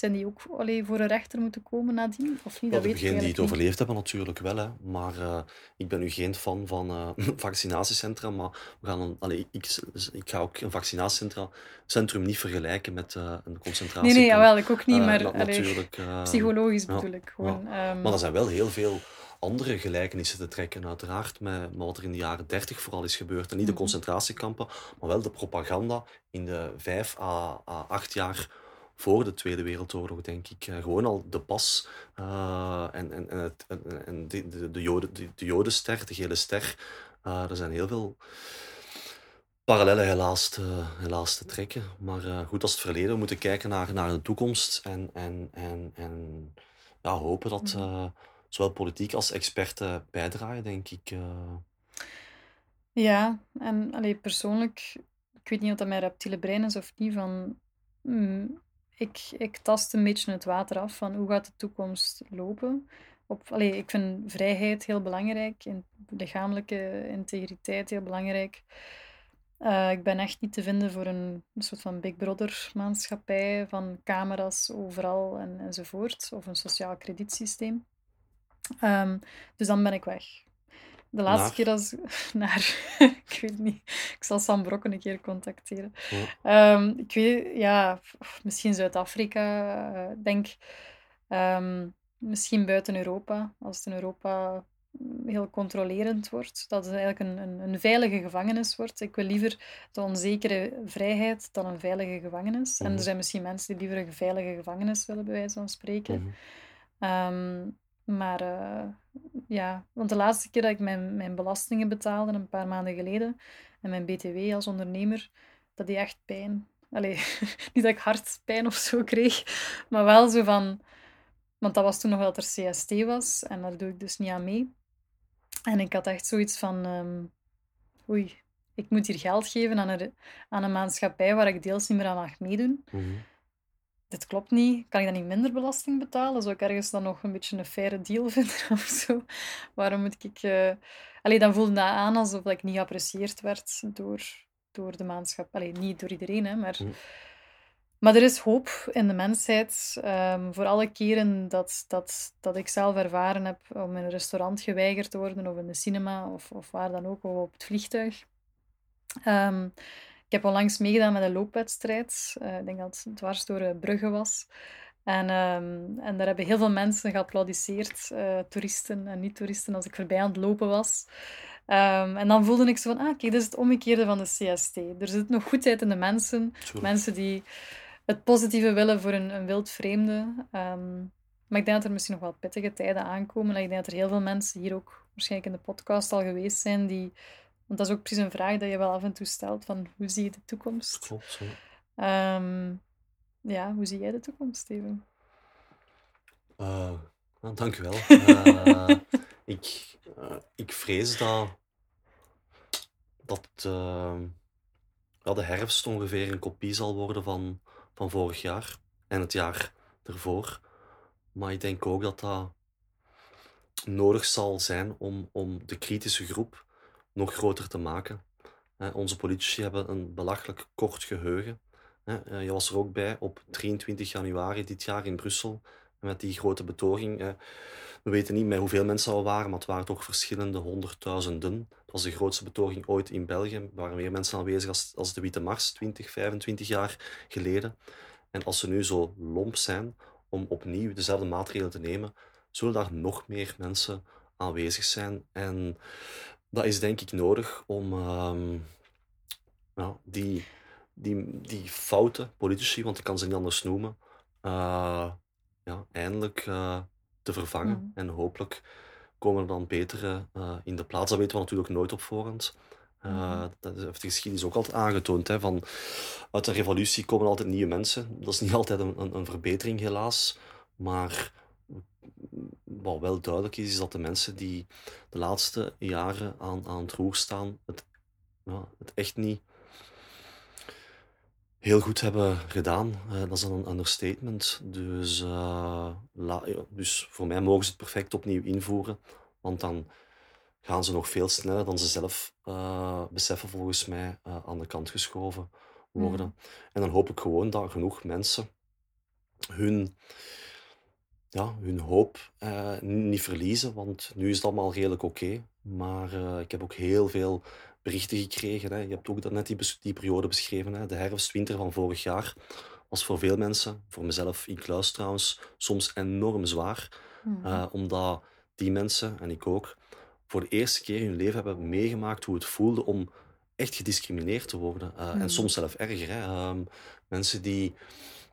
zijn die ook allee, voor een rechter moeten komen nadien? Of niet? Dat weet degenen die het niet. overleefd hebben natuurlijk wel, hè. maar eh, ik ben nu geen fan van eh, vaccinatiecentra, maar we gaan een, allee, ik, ik ga ook een vaccinatiecentrum niet vergelijken met eh, een concentratiekamp. Nee, nee, jawel, ik ook niet, maar allee, natuurlijk, psychologisch ja, bedoel ik gewoon. ehm, Maar er zijn wel heel veel andere gelijkenissen te trekken, uiteraard, met, met wat er in de jaren dertig vooral is gebeurd. En niet de Mhm. concentratiekampen, maar wel de propaganda in de vijf à, à acht jaar voor de Tweede Wereldoorlog, denk ik. Eh, gewoon al de pas eh, en, en, en, het, en, de, de, de, Joden, de, de Jodenster, de gele ster. Eh, er zijn heel veel parallellen helaas te, helaas te trekken. Maar goed, als het verleden. We moeten kijken naar, naar de toekomst en, en, en, en ja, hopen dat eh, zowel politiek als experten bijdragen, denk ik. Ja, en allee, persoonlijk, ik weet niet of dat mijn reptiele brein is of niet, van, mm, ik, ik tast een beetje het water af van hoe gaat de toekomst lopen. Op, allee, ik vind vrijheid heel belangrijk, in, lichamelijke integriteit heel belangrijk. Eh, ik ben echt niet te vinden voor een, soort van Big Brother maatschappij van camera's overal en, enzovoort, of een sociaal kredietsysteem. Ehm, dus dan ben ik weg. De laatste Naar? keer als... Naar... ik weet het niet. Ik zal Sam Brokken een keer contacteren. Ehm, ik weet... Ja, misschien Zuid-Afrika. eh, Ik denk... ehm, misschien buiten Europa. Als het in Europa mm, heel controlerend wordt. Dat het eigenlijk een, een, een veilige gevangenis wordt. Ik wil liever de onzekere vrijheid dan een veilige gevangenis. En Mhm. er zijn misschien mensen die liever een veilige gevangenis willen, bij wijze van spreken. Mhm. Ehm, maar eh, ja, want de laatste keer dat ik mijn, mijn belastingen betaalde, een paar maanden geleden, en mijn BTW als ondernemer, dat deed echt pijn. Allee, niet dat ik hartpijn of zo kreeg, maar wel zo van... Want dat was toen nog dat er CST was, en daar doe ik dus niet aan mee. En ik had echt zoiets van... ehm, oei, ik moet hier geld geven aan een, aan een maatschappij waar ik deels niet meer aan mag meedoen Mhm. Dit klopt niet, kan ik dan niet minder belasting betalen? Zou ik ergens dan nog een beetje een faire deal vinden of zo? Waarom moet ik... eh Allee, dan voelde dat aan alsof ik niet geapprecieerd werd door, door de maatschappij. Allee, niet door iedereen, hè, maar... Mhm. Maar er is hoop in de mensheid. ehm, voor alle keren dat, dat, dat ik zelf ervaren heb om in een restaurant geweigerd te worden, of in de cinema, of, of waar dan ook, of op het vliegtuig. Ehm, ik heb onlangs meegedaan met een loopwedstrijd. Eh, ik denk dat het dwars door eh, Brugge was. En, ehm, en daar hebben heel veel mensen geapplaudisseerd, eh, toeristen en niet-toeristen, als ik voorbij aan het lopen was. Ehm, en dan voelde ik zo van, ah, kijk, dit is het omgekeerde van de CST. Er zit nog goedheid in de mensen. Mensen die het positieve willen voor een, een wild vreemde. Ehm, maar ik denk dat er misschien nog wel pittige tijden aankomen. En ik denk dat er heel veel mensen hier ook waarschijnlijk in de podcast al geweest zijn die... Want dat is ook precies een vraag dat je wel af en toe stelt, van hoe zie je de toekomst? Klopt, zo. Ehm, ja, hoe zie jij de toekomst, Steven? Nou, dank u wel. Ik, eh, ik vrees dat, dat eh, ja, de herfst ongeveer een kopie zal worden van, van vorig jaar en het jaar ervoor. Maar ik denk ook dat dat nodig zal zijn om, om de kritische groep nog groter te maken. Onze politici hebben een belachelijk kort geheugen. Eh, je was er ook bij op 23 januari dit jaar in Brussel met die grote betoging. We weten niet met hoeveel mensen al waren, maar het waren toch verschillende honderdduizenden. Het was de grootste betoging ooit in België. Er waren meer mensen aanwezig als, als de Witte Mars, 20, 25 jaar geleden. En als ze nu zo lomp zijn om opnieuw dezelfde maatregelen te nemen, zullen daar nog meer mensen aanwezig zijn. En dat is denk ik nodig om ja, die, die, die foute politici, want ik kan ze niet anders noemen, uh, ja, eindelijk uh, te vervangen. Mm. En hopelijk komen er dan betere uh, in de plaats. Dat weten we natuurlijk nooit op voorhand. Uh, dat heeft de geschiedenis ook altijd aangetoond. Hè, van, uit de revolutie komen altijd nieuwe mensen. Dat is niet altijd een, een, een verbetering, helaas. Maar wat wel duidelijk is, is dat de mensen die de laatste jaren aan, aan het roer staan, het, ja, het echt niet heel goed hebben gedaan. Uh, dat is een understatement. Dus, uh, la, dus voor mij mogen ze het perfect opnieuw invoeren. Want dan gaan ze nog veel sneller dan ze zelf uh, beseffen, volgens mij, aan de kant geschoven worden. Mm. En dan hoop ik gewoon dat genoeg mensen hun ja, hun hoop uh, niet verliezen, want nu is het allemaal redelijk oké. Maar uh, ik heb ook heel veel berichten gekregen. Hè. Je hebt ook net die, die periode beschreven, hè. de herfst-winter van vorig jaar was voor veel mensen, voor mezelf in kluis trouwens, soms enorm zwaar. Mm. Uh, omdat die mensen, en ik ook, voor de eerste keer in hun leven hebben meegemaakt hoe het voelde om echt gediscrimineerd te worden. Mm. En hmm. soms zelf erger. Hè. Um, mensen die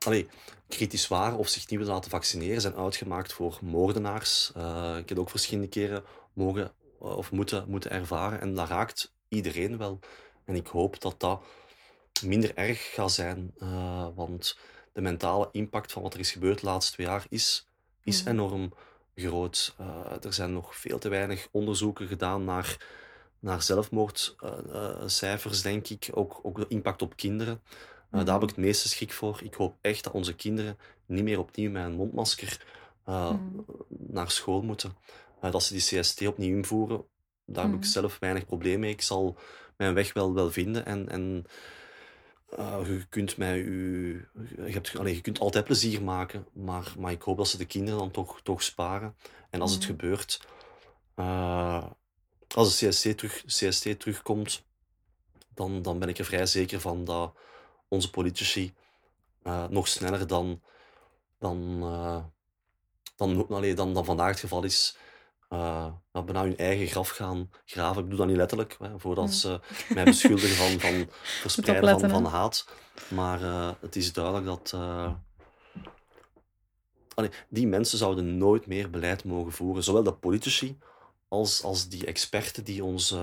allee, kritisch waren of zich niet willen laten vaccineren, zijn uitgemaakt voor moordenaars. Uh, ik heb ook verschillende keren mogen eh, of moeten, moeten ervaren. En dat raakt iedereen wel. En ik hoop dat dat minder erg gaat zijn. Uh, want de mentale impact van wat er is gebeurd de laatste twee jaar is, is mhm. enorm groot. er zijn nog veel te weinig onderzoeken gedaan naar, naar zelfmoordcijfers, denk ik. Ook, ook de impact op kinderen. Uh, daar heb ik het meeste schrik voor. Ik hoop echt dat onze kinderen niet meer opnieuw met een mondmasker uh, mm. naar school moeten. Uh, dat ze die CST opnieuw invoeren, daar mm. heb ik hmm. zelf weinig probleem mee. Ik zal mijn weg wel, wel vinden. En, en je kunt mij je, hebt, allez, je kunt altijd plezier maken, maar, maar ik hoop dat ze de kinderen dan toch, toch sparen. En als mm. het hmm. gebeurt, als de CST, terug, CST terugkomt, dan, dan ben ik er vrij zeker van dat onze politici uh, nog sneller dan, dan, uh, dan, allee, dan, dan vandaag het geval is, uh, bijna hun eigen graf gaan graven. Ik doe dat niet letterlijk, hè, voordat ze mij beschuldigen van, van verspreiden van, van haat. Maar het is duidelijk dat allee, die mensen zouden nooit meer beleid mogen voeren. Zowel de politici als, als die experten die ons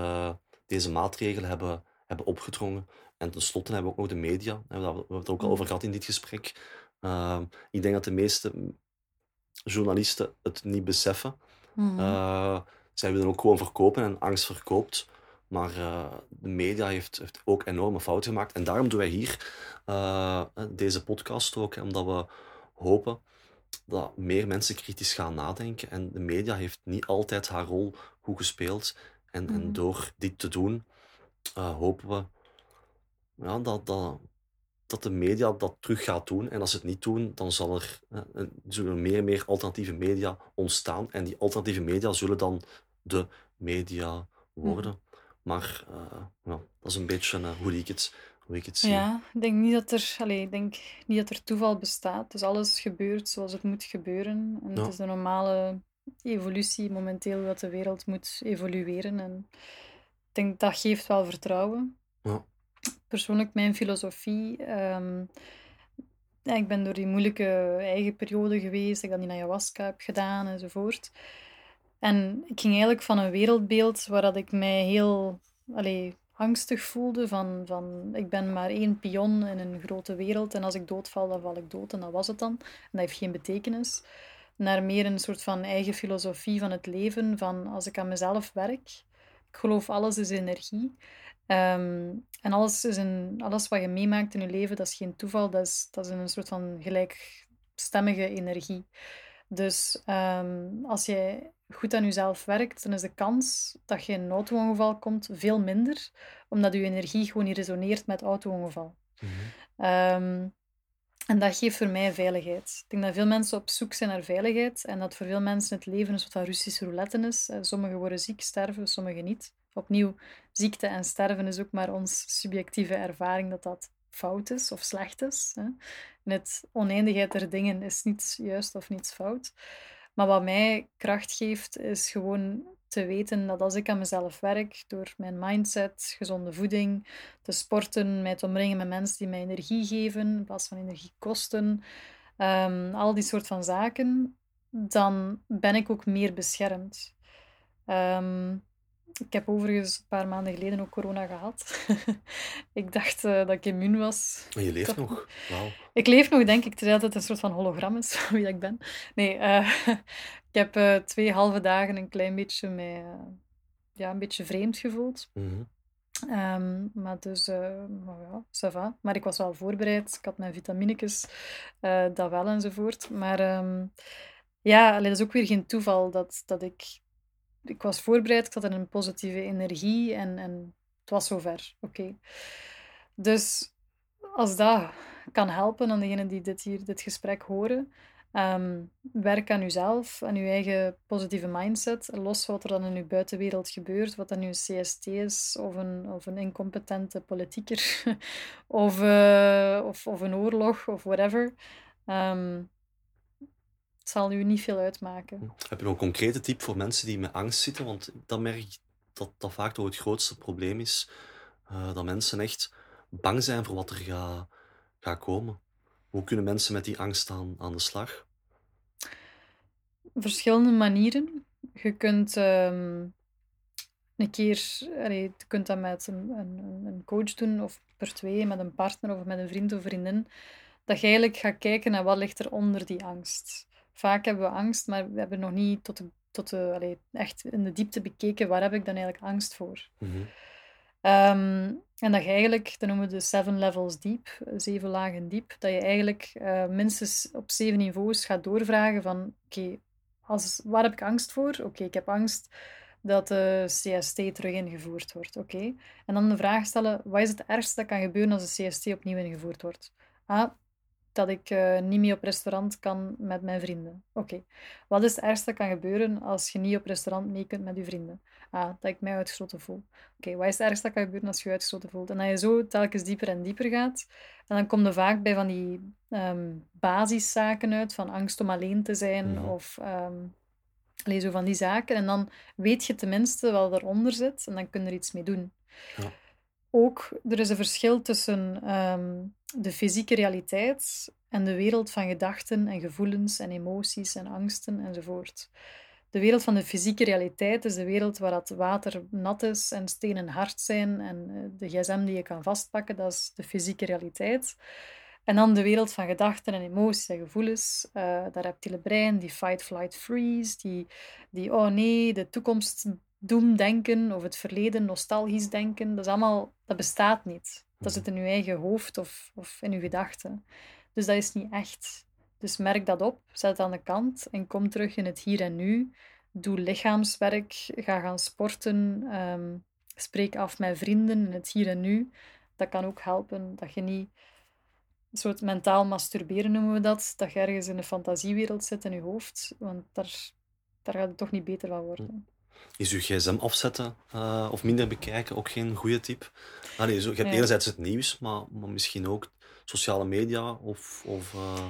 deze maatregelen hebben, hebben opgedrongen. En tenslotte hebben we ook nog de media. We hebben het ook al over gehad in dit gesprek. Uh, ik denk dat de meeste journalisten het niet beseffen. Mm. Uh, zij willen ook gewoon verkopen en angst verkoopt. Maar uh, de media heeft, heeft, ook enorme fouten gemaakt. En daarom doen wij hier uh, deze podcast ook. Omdat we hopen dat meer mensen kritisch gaan nadenken. En de media heeft niet altijd haar rol goed gespeeld. En, mm. en door dit te doen, hopen we ja, dat, dat, dat de media dat terug gaat doen. En als ze het niet doen, dan zal er, eh, zullen er meer en meer alternatieve media ontstaan. En die alternatieve media zullen dan de media worden. Mhm. Maar uh, ja, dat is een beetje uh, hoe, ik het, hoe ik het zie. Ja, ik denk niet dat er, allez, ik denk niet dat er toeval bestaat. Dus alles gebeurt zoals het moet gebeuren. En het is de normale evolutie momenteel dat de wereld moet evolueren. En ik denk dat geeft wel vertrouwen. Ja persoonlijk mijn filosofie. Ehm, ja, ik ben door die moeilijke eigen periode geweest, ik dan die ayahuasca heb gedaan enzovoort. En ik ging eigenlijk van een wereldbeeld waar dat ik mij heel allee, angstig voelde. Van, van ik ben maar één pion in een grote wereld en als ik doodval, dan val ik dood en dat was het dan. En dat heeft geen betekenis. Naar meer een soort van eigen filosofie van het leven. Van als ik aan mezelf werk, ik geloof alles is energie. Ehm, en alles, is een, alles wat je meemaakt in je leven, dat is geen toeval, dat is, dat is een soort van gelijkstemmige energie. Dus um, als je goed aan jezelf werkt, dan is de kans dat je in een auto-ongeval komt veel minder, omdat je energie gewoon niet resoneert met auto-ongeval. Mm En dat geeft voor mij veiligheid. Ik denk dat veel mensen op zoek zijn naar veiligheid en dat voor veel mensen het leven een soort van Russische roulette is. Sommigen worden ziek, sterven, sommigen niet. Opnieuw, ziekte en sterven is ook maar ons subjectieve ervaring dat dat fout is of slecht is. Het oneindigheid der dingen is niets juist of niets fout. Maar wat mij kracht geeft, is gewoon te weten dat als ik aan mezelf werk, door mijn mindset, gezonde voeding, te sporten, mij te omringen met mensen die mij energie geven, in plaats van energie kosten, ehm, al die soort van zaken, dan ben ik ook meer beschermd. Um, ik heb overigens een paar maanden geleden ook corona gehad. ik dacht uh, dat ik immuun was. Maar je leeft nog? Wauw. Ik leef nog, denk ik, terwijl het een soort van hologram is van wie ik ben. Nee, uh, ik heb uh, twee halve dagen een klein beetje mij ja, een beetje vreemd gevoeld. Mm -hmm. um, maar dus, maar ja, ça va. Maar ik was wel voorbereid. Ik had mijn vitaminetjes, dat wel enzovoort. Maar um, ja, allee, dat is ook weer geen toeval dat, dat ik ik was voorbereid, ik had een positieve energie en, en het was zover. Oké. Dus als dat kan helpen aan degenen die dit, hier, dit gesprek horen, ehm, werk aan jezelf, aan je eigen positieve mindset, los wat er dan in je buitenwereld gebeurt, wat dan een CST is, of een, of een incompetente politieker, of, uh, of, of een oorlog, of whatever. Um, het zal u niet veel uitmaken. Hm. Heb je nog een concrete tip voor mensen die met angst zitten? Want dan merk ik dat dat vaak toch het grootste probleem is. Uh, dat mensen echt bang zijn voor wat er gaat ga komen. Hoe kunnen mensen met die angst aan, aan de slag? Verschillende manieren. Je kunt um, een keer, allee, je kunt dat met een, een, een coach doen, of per twee, met een partner of met een vriend of vriendin. Dat je eigenlijk gaat kijken naar wat ligt er onder die angst vaak hebben we angst, maar we hebben nog niet tot, de, tot de, allee, echt in de diepte bekeken waar heb ik dan eigenlijk angst voor. Mm en dat je eigenlijk, dat noemen we de seven levels deep, zeven lagen diep, dat je eigenlijk uh, minstens op zeven niveaus gaat doorvragen van oké, als waar heb ik angst voor? Oké, ik heb angst dat de CST terug ingevoerd wordt. Oké. En dan de vraag stellen, wat is het ergste dat kan gebeuren als de CST opnieuw ingevoerd wordt? Ah, dat ik uh, niet meer op restaurant kan met mijn vrienden. Oké, wat is het ergste dat kan gebeuren als je niet op restaurant mee kunt met je vrienden? Ah, dat ik mij uitgesloten voel. Oké, wat is het ergste dat kan gebeuren als je je uitgesloten voelt? En dat je zo telkens dieper en dieper gaat. En dan kom je vaak bij van die um, basiszaken uit, van angst om alleen te zijn mm -hmm. of um, zo van die zaken. En dan weet je tenminste wat eronder zit en dan kun je er iets mee doen. Ja ook, er is een verschil tussen um, de fysieke realiteit en de wereld van gedachten en gevoelens en emoties en angsten enzovoort. De wereld van de fysieke realiteit is de wereld waar het water nat is en stenen hard zijn en eh, de gsm die je kan vastpakken, dat is de fysieke realiteit. En dan de wereld van gedachten en emoties en gevoelens, uh, dat reptiele brein, die fight, flight, freeze, die, die oh nee, de toekomst doemdenken of het verleden nostalgisch denken, dat, is allemaal, dat bestaat niet. Dat zit in je eigen hoofd of, of in je gedachten. Dus dat is niet echt. Dus merk dat op, zet het aan de kant en kom terug in het hier en nu. Doe lichaamswerk, ga gaan sporten, um, spreek af met vrienden in het hier en nu. Dat kan ook helpen dat je niet een soort mentaal masturberen noemen we dat, dat je ergens in een fantasiewereld zit in je hoofd, want daar, daar gaat het toch niet beter van worden. Is uw gsm afzetten uh, of minder bekijken ook geen goede tip? Ah, nee, zo, je hebt enerzijds het nieuws, maar, maar misschien ook sociale media of... of uh...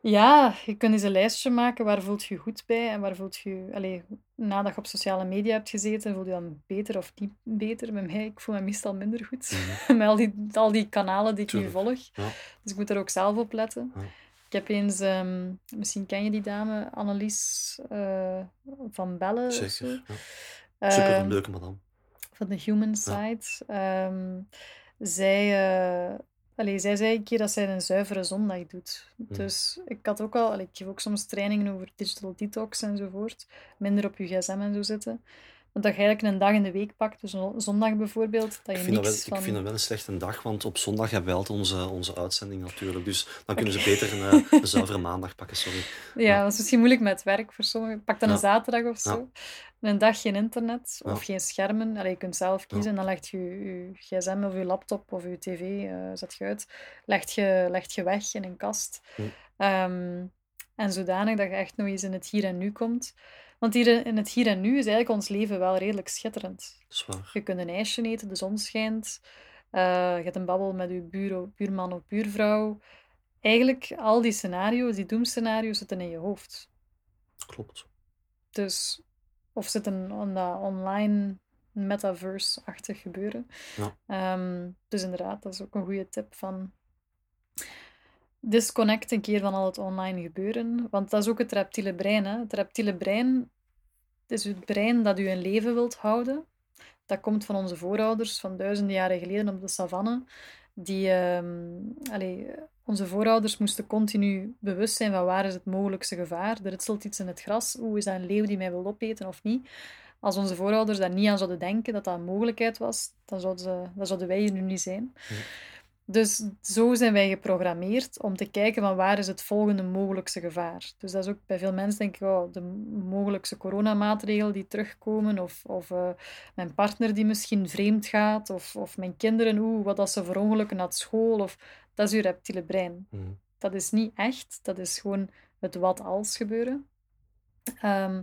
Ja, je kunt eens een lijstje maken waar voelt je goed bij en waar voelt je... Allez, nadat je op sociale media hebt gezeten, voel je dan beter of niet beter? Bij mij, ik voel me meestal minder goed. Mm Met al die, al die kanalen die ik nu volg. Ja. Dus ik moet er ook zelf op letten. Ja. Ik heb eens, um, misschien ken je die dame, Annelies uh, van Bellen. Zeker. Ja. Super um, leuke madame. Van de Human Side. Ja. Um, zij, uh, allee, zij zei een keer dat zij een zuivere zondag doet. Mm. Dus ik had ook al, allee, ik geef ook soms trainingen over digital detox enzovoort. Minder op je gsm en zo zitten dat je eigenlijk een dag in de week pakt, dus zondag bijvoorbeeld, dat je ik vind, niks wel, van... ik vind dat wel een slechte dag, want op zondag hebben we altijd onze, onze uitzending natuurlijk. Dus dan kunnen ze beter een, een zuivere maandag pakken, sorry. Ja, ja, dat is misschien moeilijk met werk voor sommigen. Pak dan een zaterdag of zo. een dag geen internet of geen schermen. Allee, je kunt zelf kiezen en dan legt je je gsm of je laptop of je tv, eh, zet je uit, legt je, legt je weg in een kast. Hm. Ehm, en zodanig dat je echt nog eens in het hier en nu komt. Want hier in het hier en nu is eigenlijk ons leven wel redelijk schitterend. Dat is waar. Je kunt een ijsje eten, de zon schijnt. eh, je hebt een babbel met je buur, buurman of buurvrouw. Eigenlijk, al die scenario's, die doemscenario's, zitten in je hoofd. Klopt. Dus, of zitten dat online metaverse-achtig gebeuren. Ja. Ehm, dus inderdaad, dat is ook een goede tip van disconnect een keer van al het online gebeuren. Want dat is ook het reptiele brein. Hè? Het reptiele brein is het brein dat u in leven wilt houden. Dat komt van onze voorouders van duizenden jaren geleden op de savanne. Die, ehm, onze voorouders moesten continu bewust zijn van waar is het mogelijkste gevaar. Er ritselt iets in het gras. Oeh, is dat een leeuw die mij wil opeten of niet? Als onze voorouders daar niet aan zouden denken dat dat een mogelijkheid was, dan zouden, ze, zouden wij hier nu niet zijn. Dus zo zijn wij geprogrammeerd om te kijken van waar is het volgende mogelijkste gevaar. Dus dat is ook bij veel mensen denk ik, oh, de mogelijkste coronamaatregelen die terugkomen, of, of eh, mijn partner die misschien vreemd gaat, of, of mijn kinderen, oeh, wat als ze verongelukken naar school, of dat is uw reptiele brein. Mhm. Dat is niet echt, dat is gewoon het wat als gebeuren. Ehm,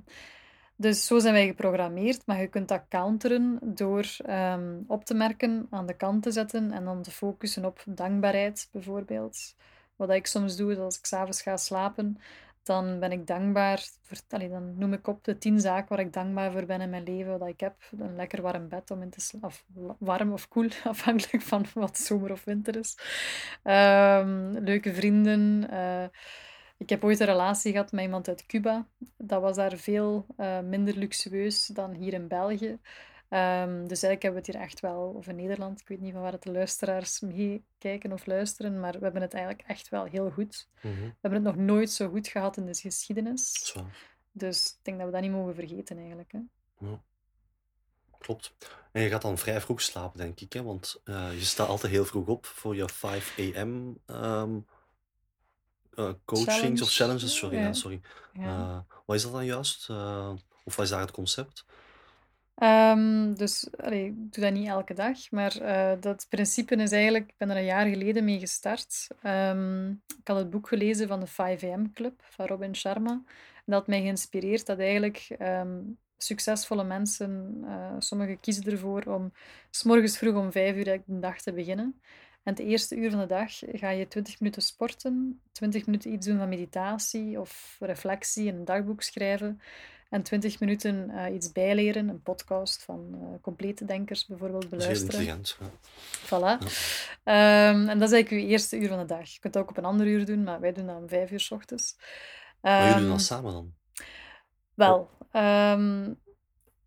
dus zo zijn wij geprogrammeerd, maar je kunt dat counteren door ehm, op te merken, aan de kant te zetten en dan te focussen op dankbaarheid bijvoorbeeld. Wat ik soms doe, is als ik s'avonds ga slapen, dan ben ik dankbaar voor, dan noem ik op de tien zaken waar ik dankbaar voor ben in mijn leven, wat ik heb. Een lekker warm bed om in te slapen, of warm of koel, afhankelijk van wat zomer of winter is. Ehm, leuke vrienden. eh, ik heb ooit een relatie gehad met iemand uit Cuba. Dat was daar veel eh, minder luxueus dan hier in België. Ehm, dus eigenlijk hebben we het hier echt wel, of in Nederland, ik weet niet van waar het de luisteraars meekijken of luisteren, maar we hebben het eigenlijk echt wel heel goed. Mhm. We hebben het nog nooit zo goed gehad in de geschiedenis. Waar. Dus ik denk dat we dat niet mogen vergeten eigenlijk. Hè. Ja. Klopt. En je gaat dan vrij vroeg slapen, denk ik, hè? want eh, je staat altijd heel vroeg op voor je 5 a.m. ehm, eh, coachings of Challenge. challenges. Sorry, ja, Ja. sorry. Ja. Eh, wat is dat dan juist? Eh, of wat is daar het concept? Ehm, dus allee, ik doe dat niet elke dag, maar dat principe is eigenlijk, ik ben er een jaar geleden mee gestart. Ehm, ik had het boek gelezen van de 5am Club van Robin Sharma. En dat had mij geïnspireerd dat eigenlijk ehm, succesvolle mensen, sommigen kiezen ervoor om s morgens vroeg om vijf uur de dag te beginnen. En het eerste uur van de dag ga je 20 minuten sporten, 20 minuten iets doen van meditatie of reflectie, een dagboek schrijven. En 20 minuten eh, iets bijleren, een podcast van eh, complete denkers bijvoorbeeld Dat is heel beluisteren. intelligent. Ja. Voilà. Ehm, en dat is eigenlijk je eerste uur van de dag. Je kunt dat ook op een ander uur doen, maar wij doen dat om vijf uur s ochtends. Maar jullie doen Ehm, dat samen dan? wel, ehm,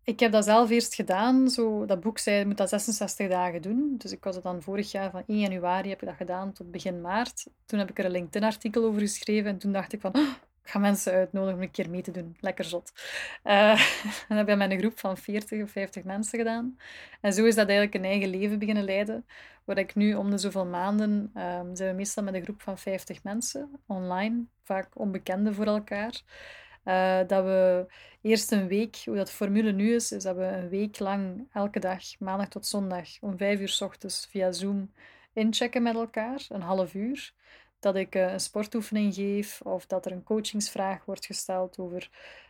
ik heb dat zelf eerst gedaan. Zo, dat boek zei, je moet dat 66 dagen doen. Dus ik was het dan vorig jaar, van 1 januari heb ik dat gedaan tot begin maart. Toen heb ik er een LinkedIn-artikel over geschreven en toen dacht ik van, "Oh, ik ga mensen uitnodigen om een keer mee te doen. Lekker zot. Eh, en dat heb ik met een groep van 40 of 50 mensen gedaan. En zo is dat eigenlijk een eigen leven beginnen leiden. Waar ik nu om de zoveel maanden, ehm, zijn we meestal met een groep van 50 mensen, online, vaak onbekenden voor elkaar. Eh, dat we eerst een week, hoe dat de formule nu is, is dat we een week lang elke dag, maandag tot zondag, om vijf uur s ochtends via Zoom inchecken met elkaar, een half uur. Dat ik eh, een sportoefening geef of dat er een coachingsvraag wordt gesteld over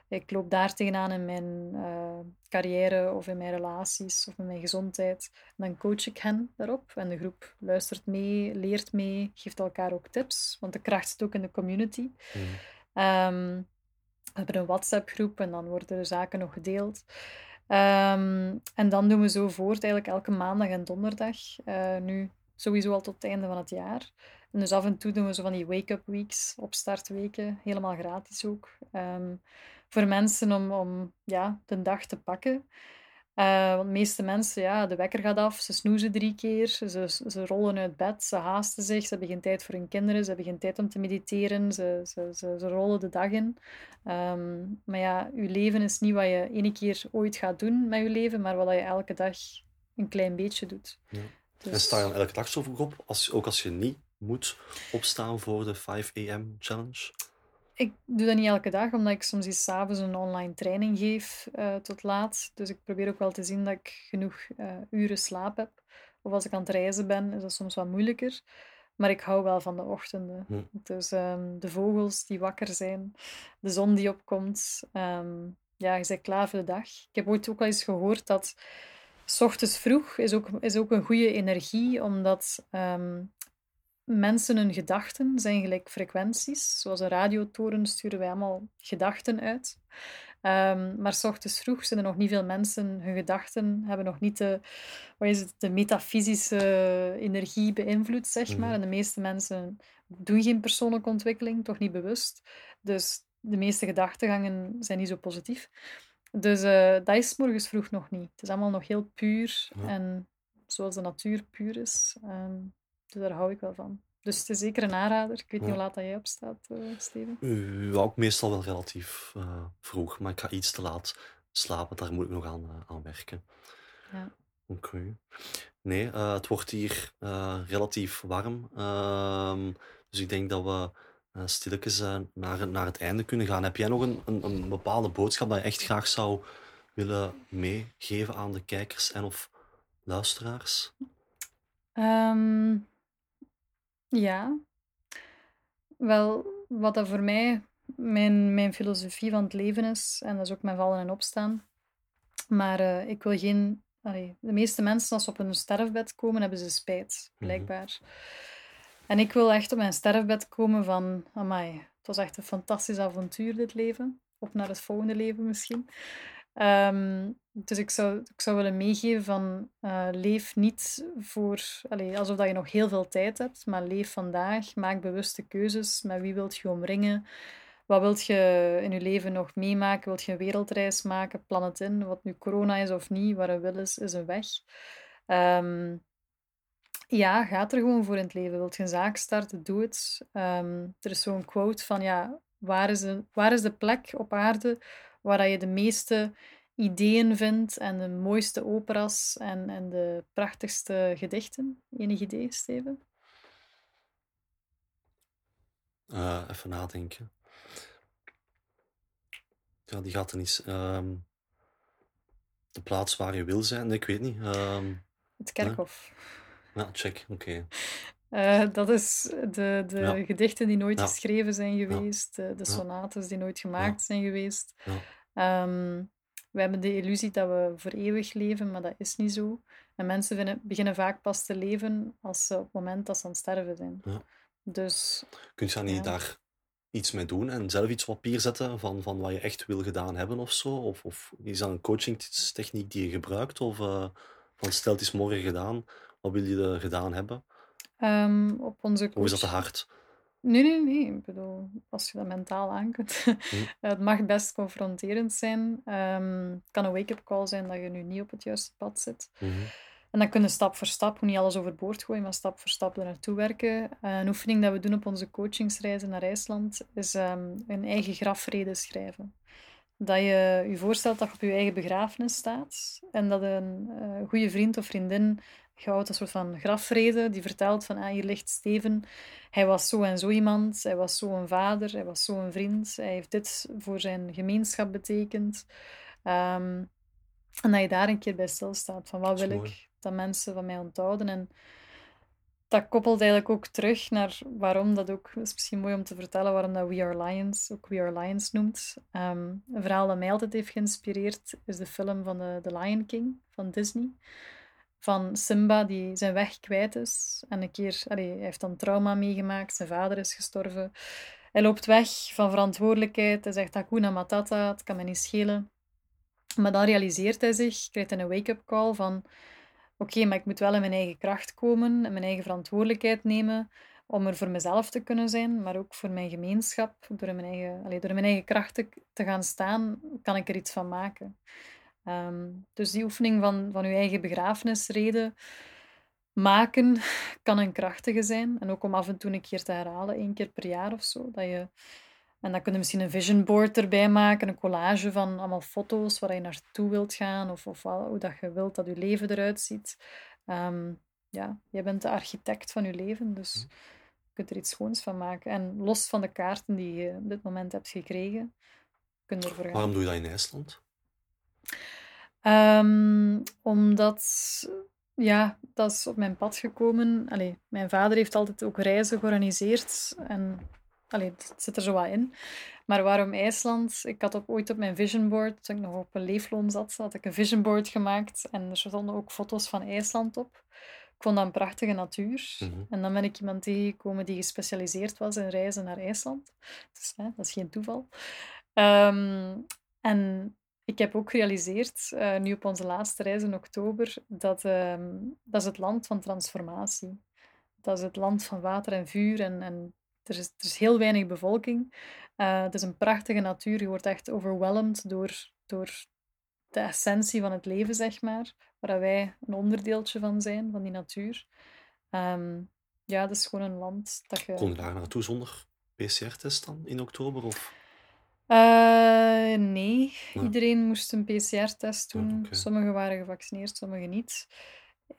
ik loop daar tegenaan in mijn eh, carrière of in mijn relaties of in mijn gezondheid. En dan coach ik hen daarop en de groep luistert mee, leert mee, geeft elkaar ook tips, want de kracht zit ook in de community. Mhm. Ehm, hebben een WhatsApp-groep en dan worden er zaken nog gedeeld. Ehm, en dan doen we zo voort, eigenlijk elke maandag en donderdag. eh, nu sowieso al tot het einde van het jaar. En dus af en toe doen we zo van die wake-up weeks, opstartweken, helemaal gratis ook. Ehm, voor mensen om, om ja, de dag te pakken. Eh, want de meeste mensen, ja, de wekker gaat af, ze snoezen drie keer, ze, ze rollen uit bed, ze haasten zich, ze hebben geen tijd voor hun kinderen, ze hebben geen tijd om te mediteren, ze, ze, ze, ze rollen de dag in. Ehm, maar ja, je leven is niet wat je ene keer ooit gaat doen met je leven, maar wat je elke dag een klein beetje doet. Ja. Dus, En sta je dan elke dag zo vroeg op, als, ook als je niet moet opstaan voor de 5 a.m. challenge? Ik doe dat niet elke dag, omdat ik soms eens s'avonds een online training geef uh, tot laat. Dus ik probeer ook wel te zien dat ik genoeg uh, uren slaap heb. Of als ik aan het reizen ben, is dat soms wat moeilijker. Maar ik hou wel van de ochtenden. Hm. Dus um, de vogels die wakker zijn, de zon die opkomt. Um, ja, je bent klaar voor de dag. Ik heb ooit ook al eens gehoord dat s ochtends vroeg is ook, is ook een goede energie, omdat um, mensen hun gedachten zijn gelijk frequenties. Zoals een radiotoren sturen wij allemaal gedachten uit. Um, maar s ochtends vroeg zijn er nog niet veel mensen, hun gedachten hebben nog niet de, wat is het, de metafysische energie beïnvloed, zeg maar. Mhm. En de meeste mensen doen geen persoonlijke ontwikkeling, toch niet bewust. Dus de meeste gedachtegangen zijn niet zo positief. Dus uh, dat is morgens vroeg nog niet. Het is allemaal nog heel puur Ja. en zoals de natuur puur is. Um, dus daar hou ik wel van. Dus het is zeker een aanrader. Ik weet niet Ja. hoe laat dat jij opstaat, uh, Steven. Uh, ook meestal wel relatief uh, vroeg, maar ik ga iets te laat slapen. Daar moet ik nog aan, aan werken. Ja. Oké. Okay. Nee, het wordt hier relatief warm. Ehm, dus ik denk dat we stilletjes naar, naar het einde kunnen gaan. Heb jij nog een, een, een bepaalde boodschap dat je echt graag zou willen meegeven aan de kijkers en of luisteraars? Um, ja. Wel, wat dat voor mij mijn, mijn filosofie van het leven is, en dat is ook mijn vallen en opstaan. Maar uh, ik wil geen. Allee, de meeste mensen, als ze op hun sterfbed komen, hebben ze spijt, blijkbaar. Mm -hmm. En ik wil echt op mijn sterfbed komen van, amai, het was echt een fantastisch avontuur dit leven. Op naar het volgende leven misschien. Um, dus ik zou, ik zou willen meegeven van, uh, leef niet voor, alsof dat je nog heel veel tijd hebt, maar leef vandaag, maak bewuste keuzes. Met wie wilt je omringen? Wat wilt je in je leven nog meemaken? Wilt je een wereldreis maken? Plan het in. Wat nu corona is of niet, waar een wil is, is een weg. Um, ja, ga er gewoon voor in het leven. Wilt je een zaak starten, doe het. Um, er is zo'n quote van, ja, waar is, waar is de plek op aarde waar je de meeste ideeën vindt en de mooiste operas en, en de prachtigste gedichten? Enig idee, Steven? Uh, even nadenken. Ja, die gaat er niet... Um, de plaats waar je wil zijn, ik weet niet. Um, het kerkhof. Ja check, oké. Okay. Uh, dat is de, de Ja. gedichten die nooit Ja. geschreven zijn geweest, de, de sonates die nooit gemaakt zijn geweest. Um, we hebben de illusie dat we voor eeuwig leven, maar dat is niet zo. En mensen vinden, beginnen vaak pas te leven als ze op het moment dat ze aan het sterven zijn. Ja. Dus Kun je dan niet daar iets mee doen en zelf iets op papier zetten van, van wat je echt wil gedaan hebben of zo? Of, of is dat een coachingtechniek die je gebruikt? Of uh, van stel het is morgen gedaan, wat wil je er gedaan hebben? Um, op onze Of is dat te hard? Nee, nee, nee. Ik bedoel, als je dat mentaal aan kunt. het mag best confronterend zijn. Ehm, het kan een wake-up call zijn dat je nu niet op het juiste pad zit. Mhm. En dan kunnen stap voor stap, niet alles overboord gooien, maar stap voor stap er naartoe werken. Eh, een oefening dat we doen op onze coachingsreizen naar IJsland is ehm, een eigen grafrede schrijven. Dat je je voorstelt dat je op je eigen begrafenis staat en dat een eh, goede vriend of vriendin je houdt een soort van grafrede die vertelt van ah, hier ligt Steven, hij was zo en zo iemand, hij was zo een vader, hij was zo een vriend, hij heeft dit voor zijn gemeenschap betekend. Ehm, en dat je daar een keer bij stilstaat van wat wil mooi. ik dat mensen van mij onthouden. En dat koppelt eigenlijk ook terug naar waarom dat ook, is misschien mooi om te vertellen, waarom dat We Are Lions ook We Are Lions noemt. Ehm, een verhaal dat mij altijd heeft geïnspireerd is de film van de, The Lion King van Disney. Van Simba die zijn weg kwijt is. En een keer, hij heeft dan trauma meegemaakt, zijn vader is gestorven. Hij loopt weg van verantwoordelijkheid. Hij zegt Hakuna Matata, het kan me niet schelen. Maar dan realiseert hij zich, krijgt een wake-up call van oké, maar ik moet wel in mijn eigen kracht komen en mijn eigen verantwoordelijkheid nemen om er voor mezelf te kunnen zijn, maar ook voor mijn gemeenschap. Door mijn eigen, allee, door mijn eigen kracht te gaan staan, kan ik er iets van maken. Ehm, dus die oefening van, van je eigen begrafenisrede maken kan een krachtige zijn. En ook om af en toe een keer te herhalen, één keer per jaar of zo. Dat je, en dan kun je misschien een vision board erbij maken, een collage van allemaal foto's waar je naartoe wilt gaan of, of hoe dat je wilt dat je leven eruit ziet. Ehm, ja, jij bent de architect van je leven, dus je kunt er iets schoons van maken. En los van de kaarten die je op dit moment hebt gekregen, kun je ervoor gaan. Waarom doe je dat in IJsland? Um, omdat, ja, dat is op mijn pad gekomen. Allee, mijn vader heeft altijd ook reizen georganiseerd. En allee, het zit er zo wat in. Maar waarom IJsland? Ik had ook ooit op mijn vision board, toen ik nog op een leefloon zat, had ik een vision board gemaakt. En er stonden ook foto's van IJsland op. Ik vond dat een prachtige natuur. Mhm. En dan ben ik iemand tegengekomen die gespecialiseerd was in reizen naar IJsland. Dus hè, dat is geen toeval. Ehm, en ik heb ook gerealiseerd, uh, nu op onze laatste reis in oktober, dat ehm, dat is het land van transformatie. Dat is het land van water en vuur en, en er, is, er is heel weinig bevolking. Uh, het is een prachtige natuur. Je wordt echt overweldigd door, door de essentie van het leven, zeg maar. Waar wij een onderdeeltje van zijn, van die natuur. Um, ja, het is gewoon een land dat je... Kon je daar naartoe zonder PCR-test dan in oktober? Of? Uh, nee, iedereen moest een PCR-test doen. Okay. Sommigen waren gevaccineerd, sommigen niet.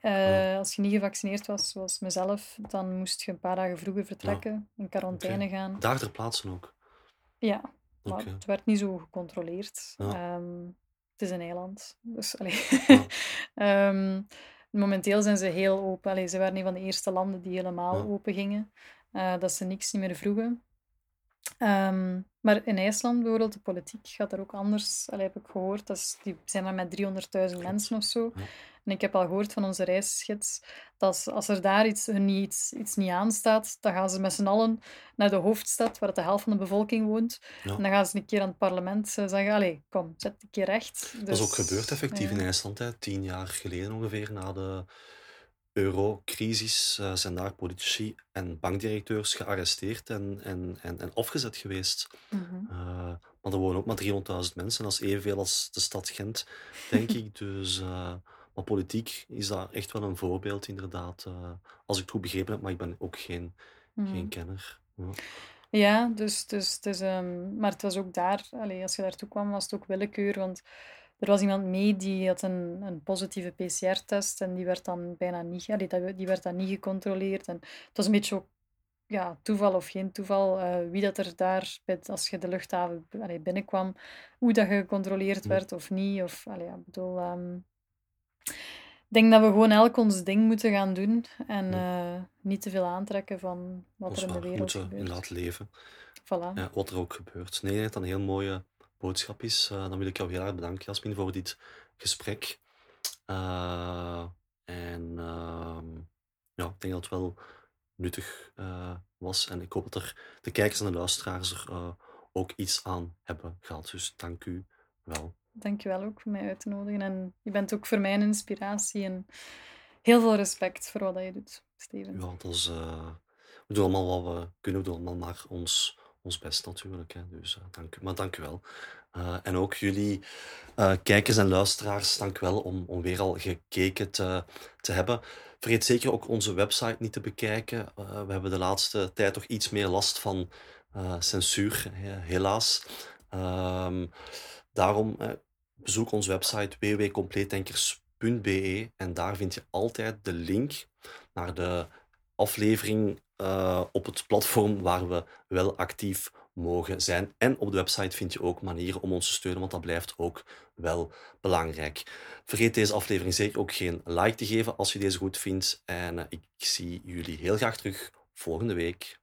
Uh, Als je niet gevaccineerd was, zoals mezelf, dan moest je een paar dagen vroeger vertrekken, in quarantaine okay. gaan. Daar ter plaatse ook? Ja, maar het werd niet zo gecontroleerd. Ehm, het is een eiland, dus. Ehm, momenteel zijn ze heel open. Allee, ze waren een van de eerste landen die helemaal open gingen. eh, dat ze niks niet meer vroegen. Ehm, maar in IJsland bijvoorbeeld, de politiek gaat daar ook anders. Allee, heb ik gehoord. Dat is, die zijn maar met 300.000 mensen of zo. Ja. En ik heb al gehoord van onze reisgids dat als, er daar iets, hun niet, iets, iets niet aanstaat, dan gaan ze met z'n allen naar de hoofdstad, waar de helft van de bevolking woont. Ja. En dan gaan ze een keer aan het parlement eh, zeggen, allee, kom, zet een keer recht. Dat is ook Dus, gebeurd effectief ja. in IJsland. Hè. Tien jaar geleden ongeveer, na de eurocrisis, eh, zijn daar politici en bankdirecteurs gearresteerd en, en, en, en afgezet geweest. Mhm. Eh, maar er wonen ook maar 300.000 mensen. Dat is evenveel als de stad Gent, denk ik. Dus, eh, maar politiek is daar echt wel een voorbeeld, inderdaad. als ik het goed begrepen heb, maar ik ben ook geen, Mhm. geen kenner. Ja. Ja, dus, dus ehm, maar het was ook daar, als je daartoe kwam, was het ook willekeur, want er was iemand mee die had een, een positieve PCR-test en die werd dan bijna niet, die werd dan niet gecontroleerd. En het was een beetje ook ja, toeval of geen toeval, eh, wie dat er daar, het- als je de luchthaven allee, binnenkwam, hoe dat je gecontroleerd werd of niet. Of, allee, ja, ik bedoel, ehm, ik denk dat we gewoon elk ons ding moeten gaan doen en eh, niet te veel aantrekken van wat er in de wereld moeten gebeurt. inderdaad leven. Voilà. Ja, wat er ook gebeurt. Nee, dat dat een heel mooie boodschap is. Eh, dan wil ik jou heel erg bedanken, Jasmin, voor dit gesprek. Eh, en ehm, ja, ik denk dat het wel nuttig eh, was. En ik hoop dat er de kijkers en de luisteraars er ook iets aan hebben gehad. Dus dank u wel. Dankjewel ook voor mij uit te nodigen. En je bent ook voor mij een inspiratie. En heel veel respect voor wat dat je doet, Steven. Ja, dat is, we doen allemaal wat we kunnen. We doen allemaal maar ons, ons best natuurlijk. Hè. Dus eh, dank. Maar dank u wel. Eh, en ook jullie eh, kijkers en luisteraars, dank u wel om, om weer al gekeken te, te hebben. Vergeet zeker ook onze website niet te bekijken. We hebben de laatste tijd toch iets meer last van censuur, helaas. Ehm, daarom bezoek onze website www.compleetdenkers.be en daar vind je altijd de link naar de aflevering eh, op het platform waar we wel actief mogen zijn. En op de website vind je ook manieren om ons te steunen, want dat blijft ook wel belangrijk. Vergeet deze aflevering zeker ook geen like te geven als je deze goed vindt. En eh, ik zie jullie heel graag terug volgende week.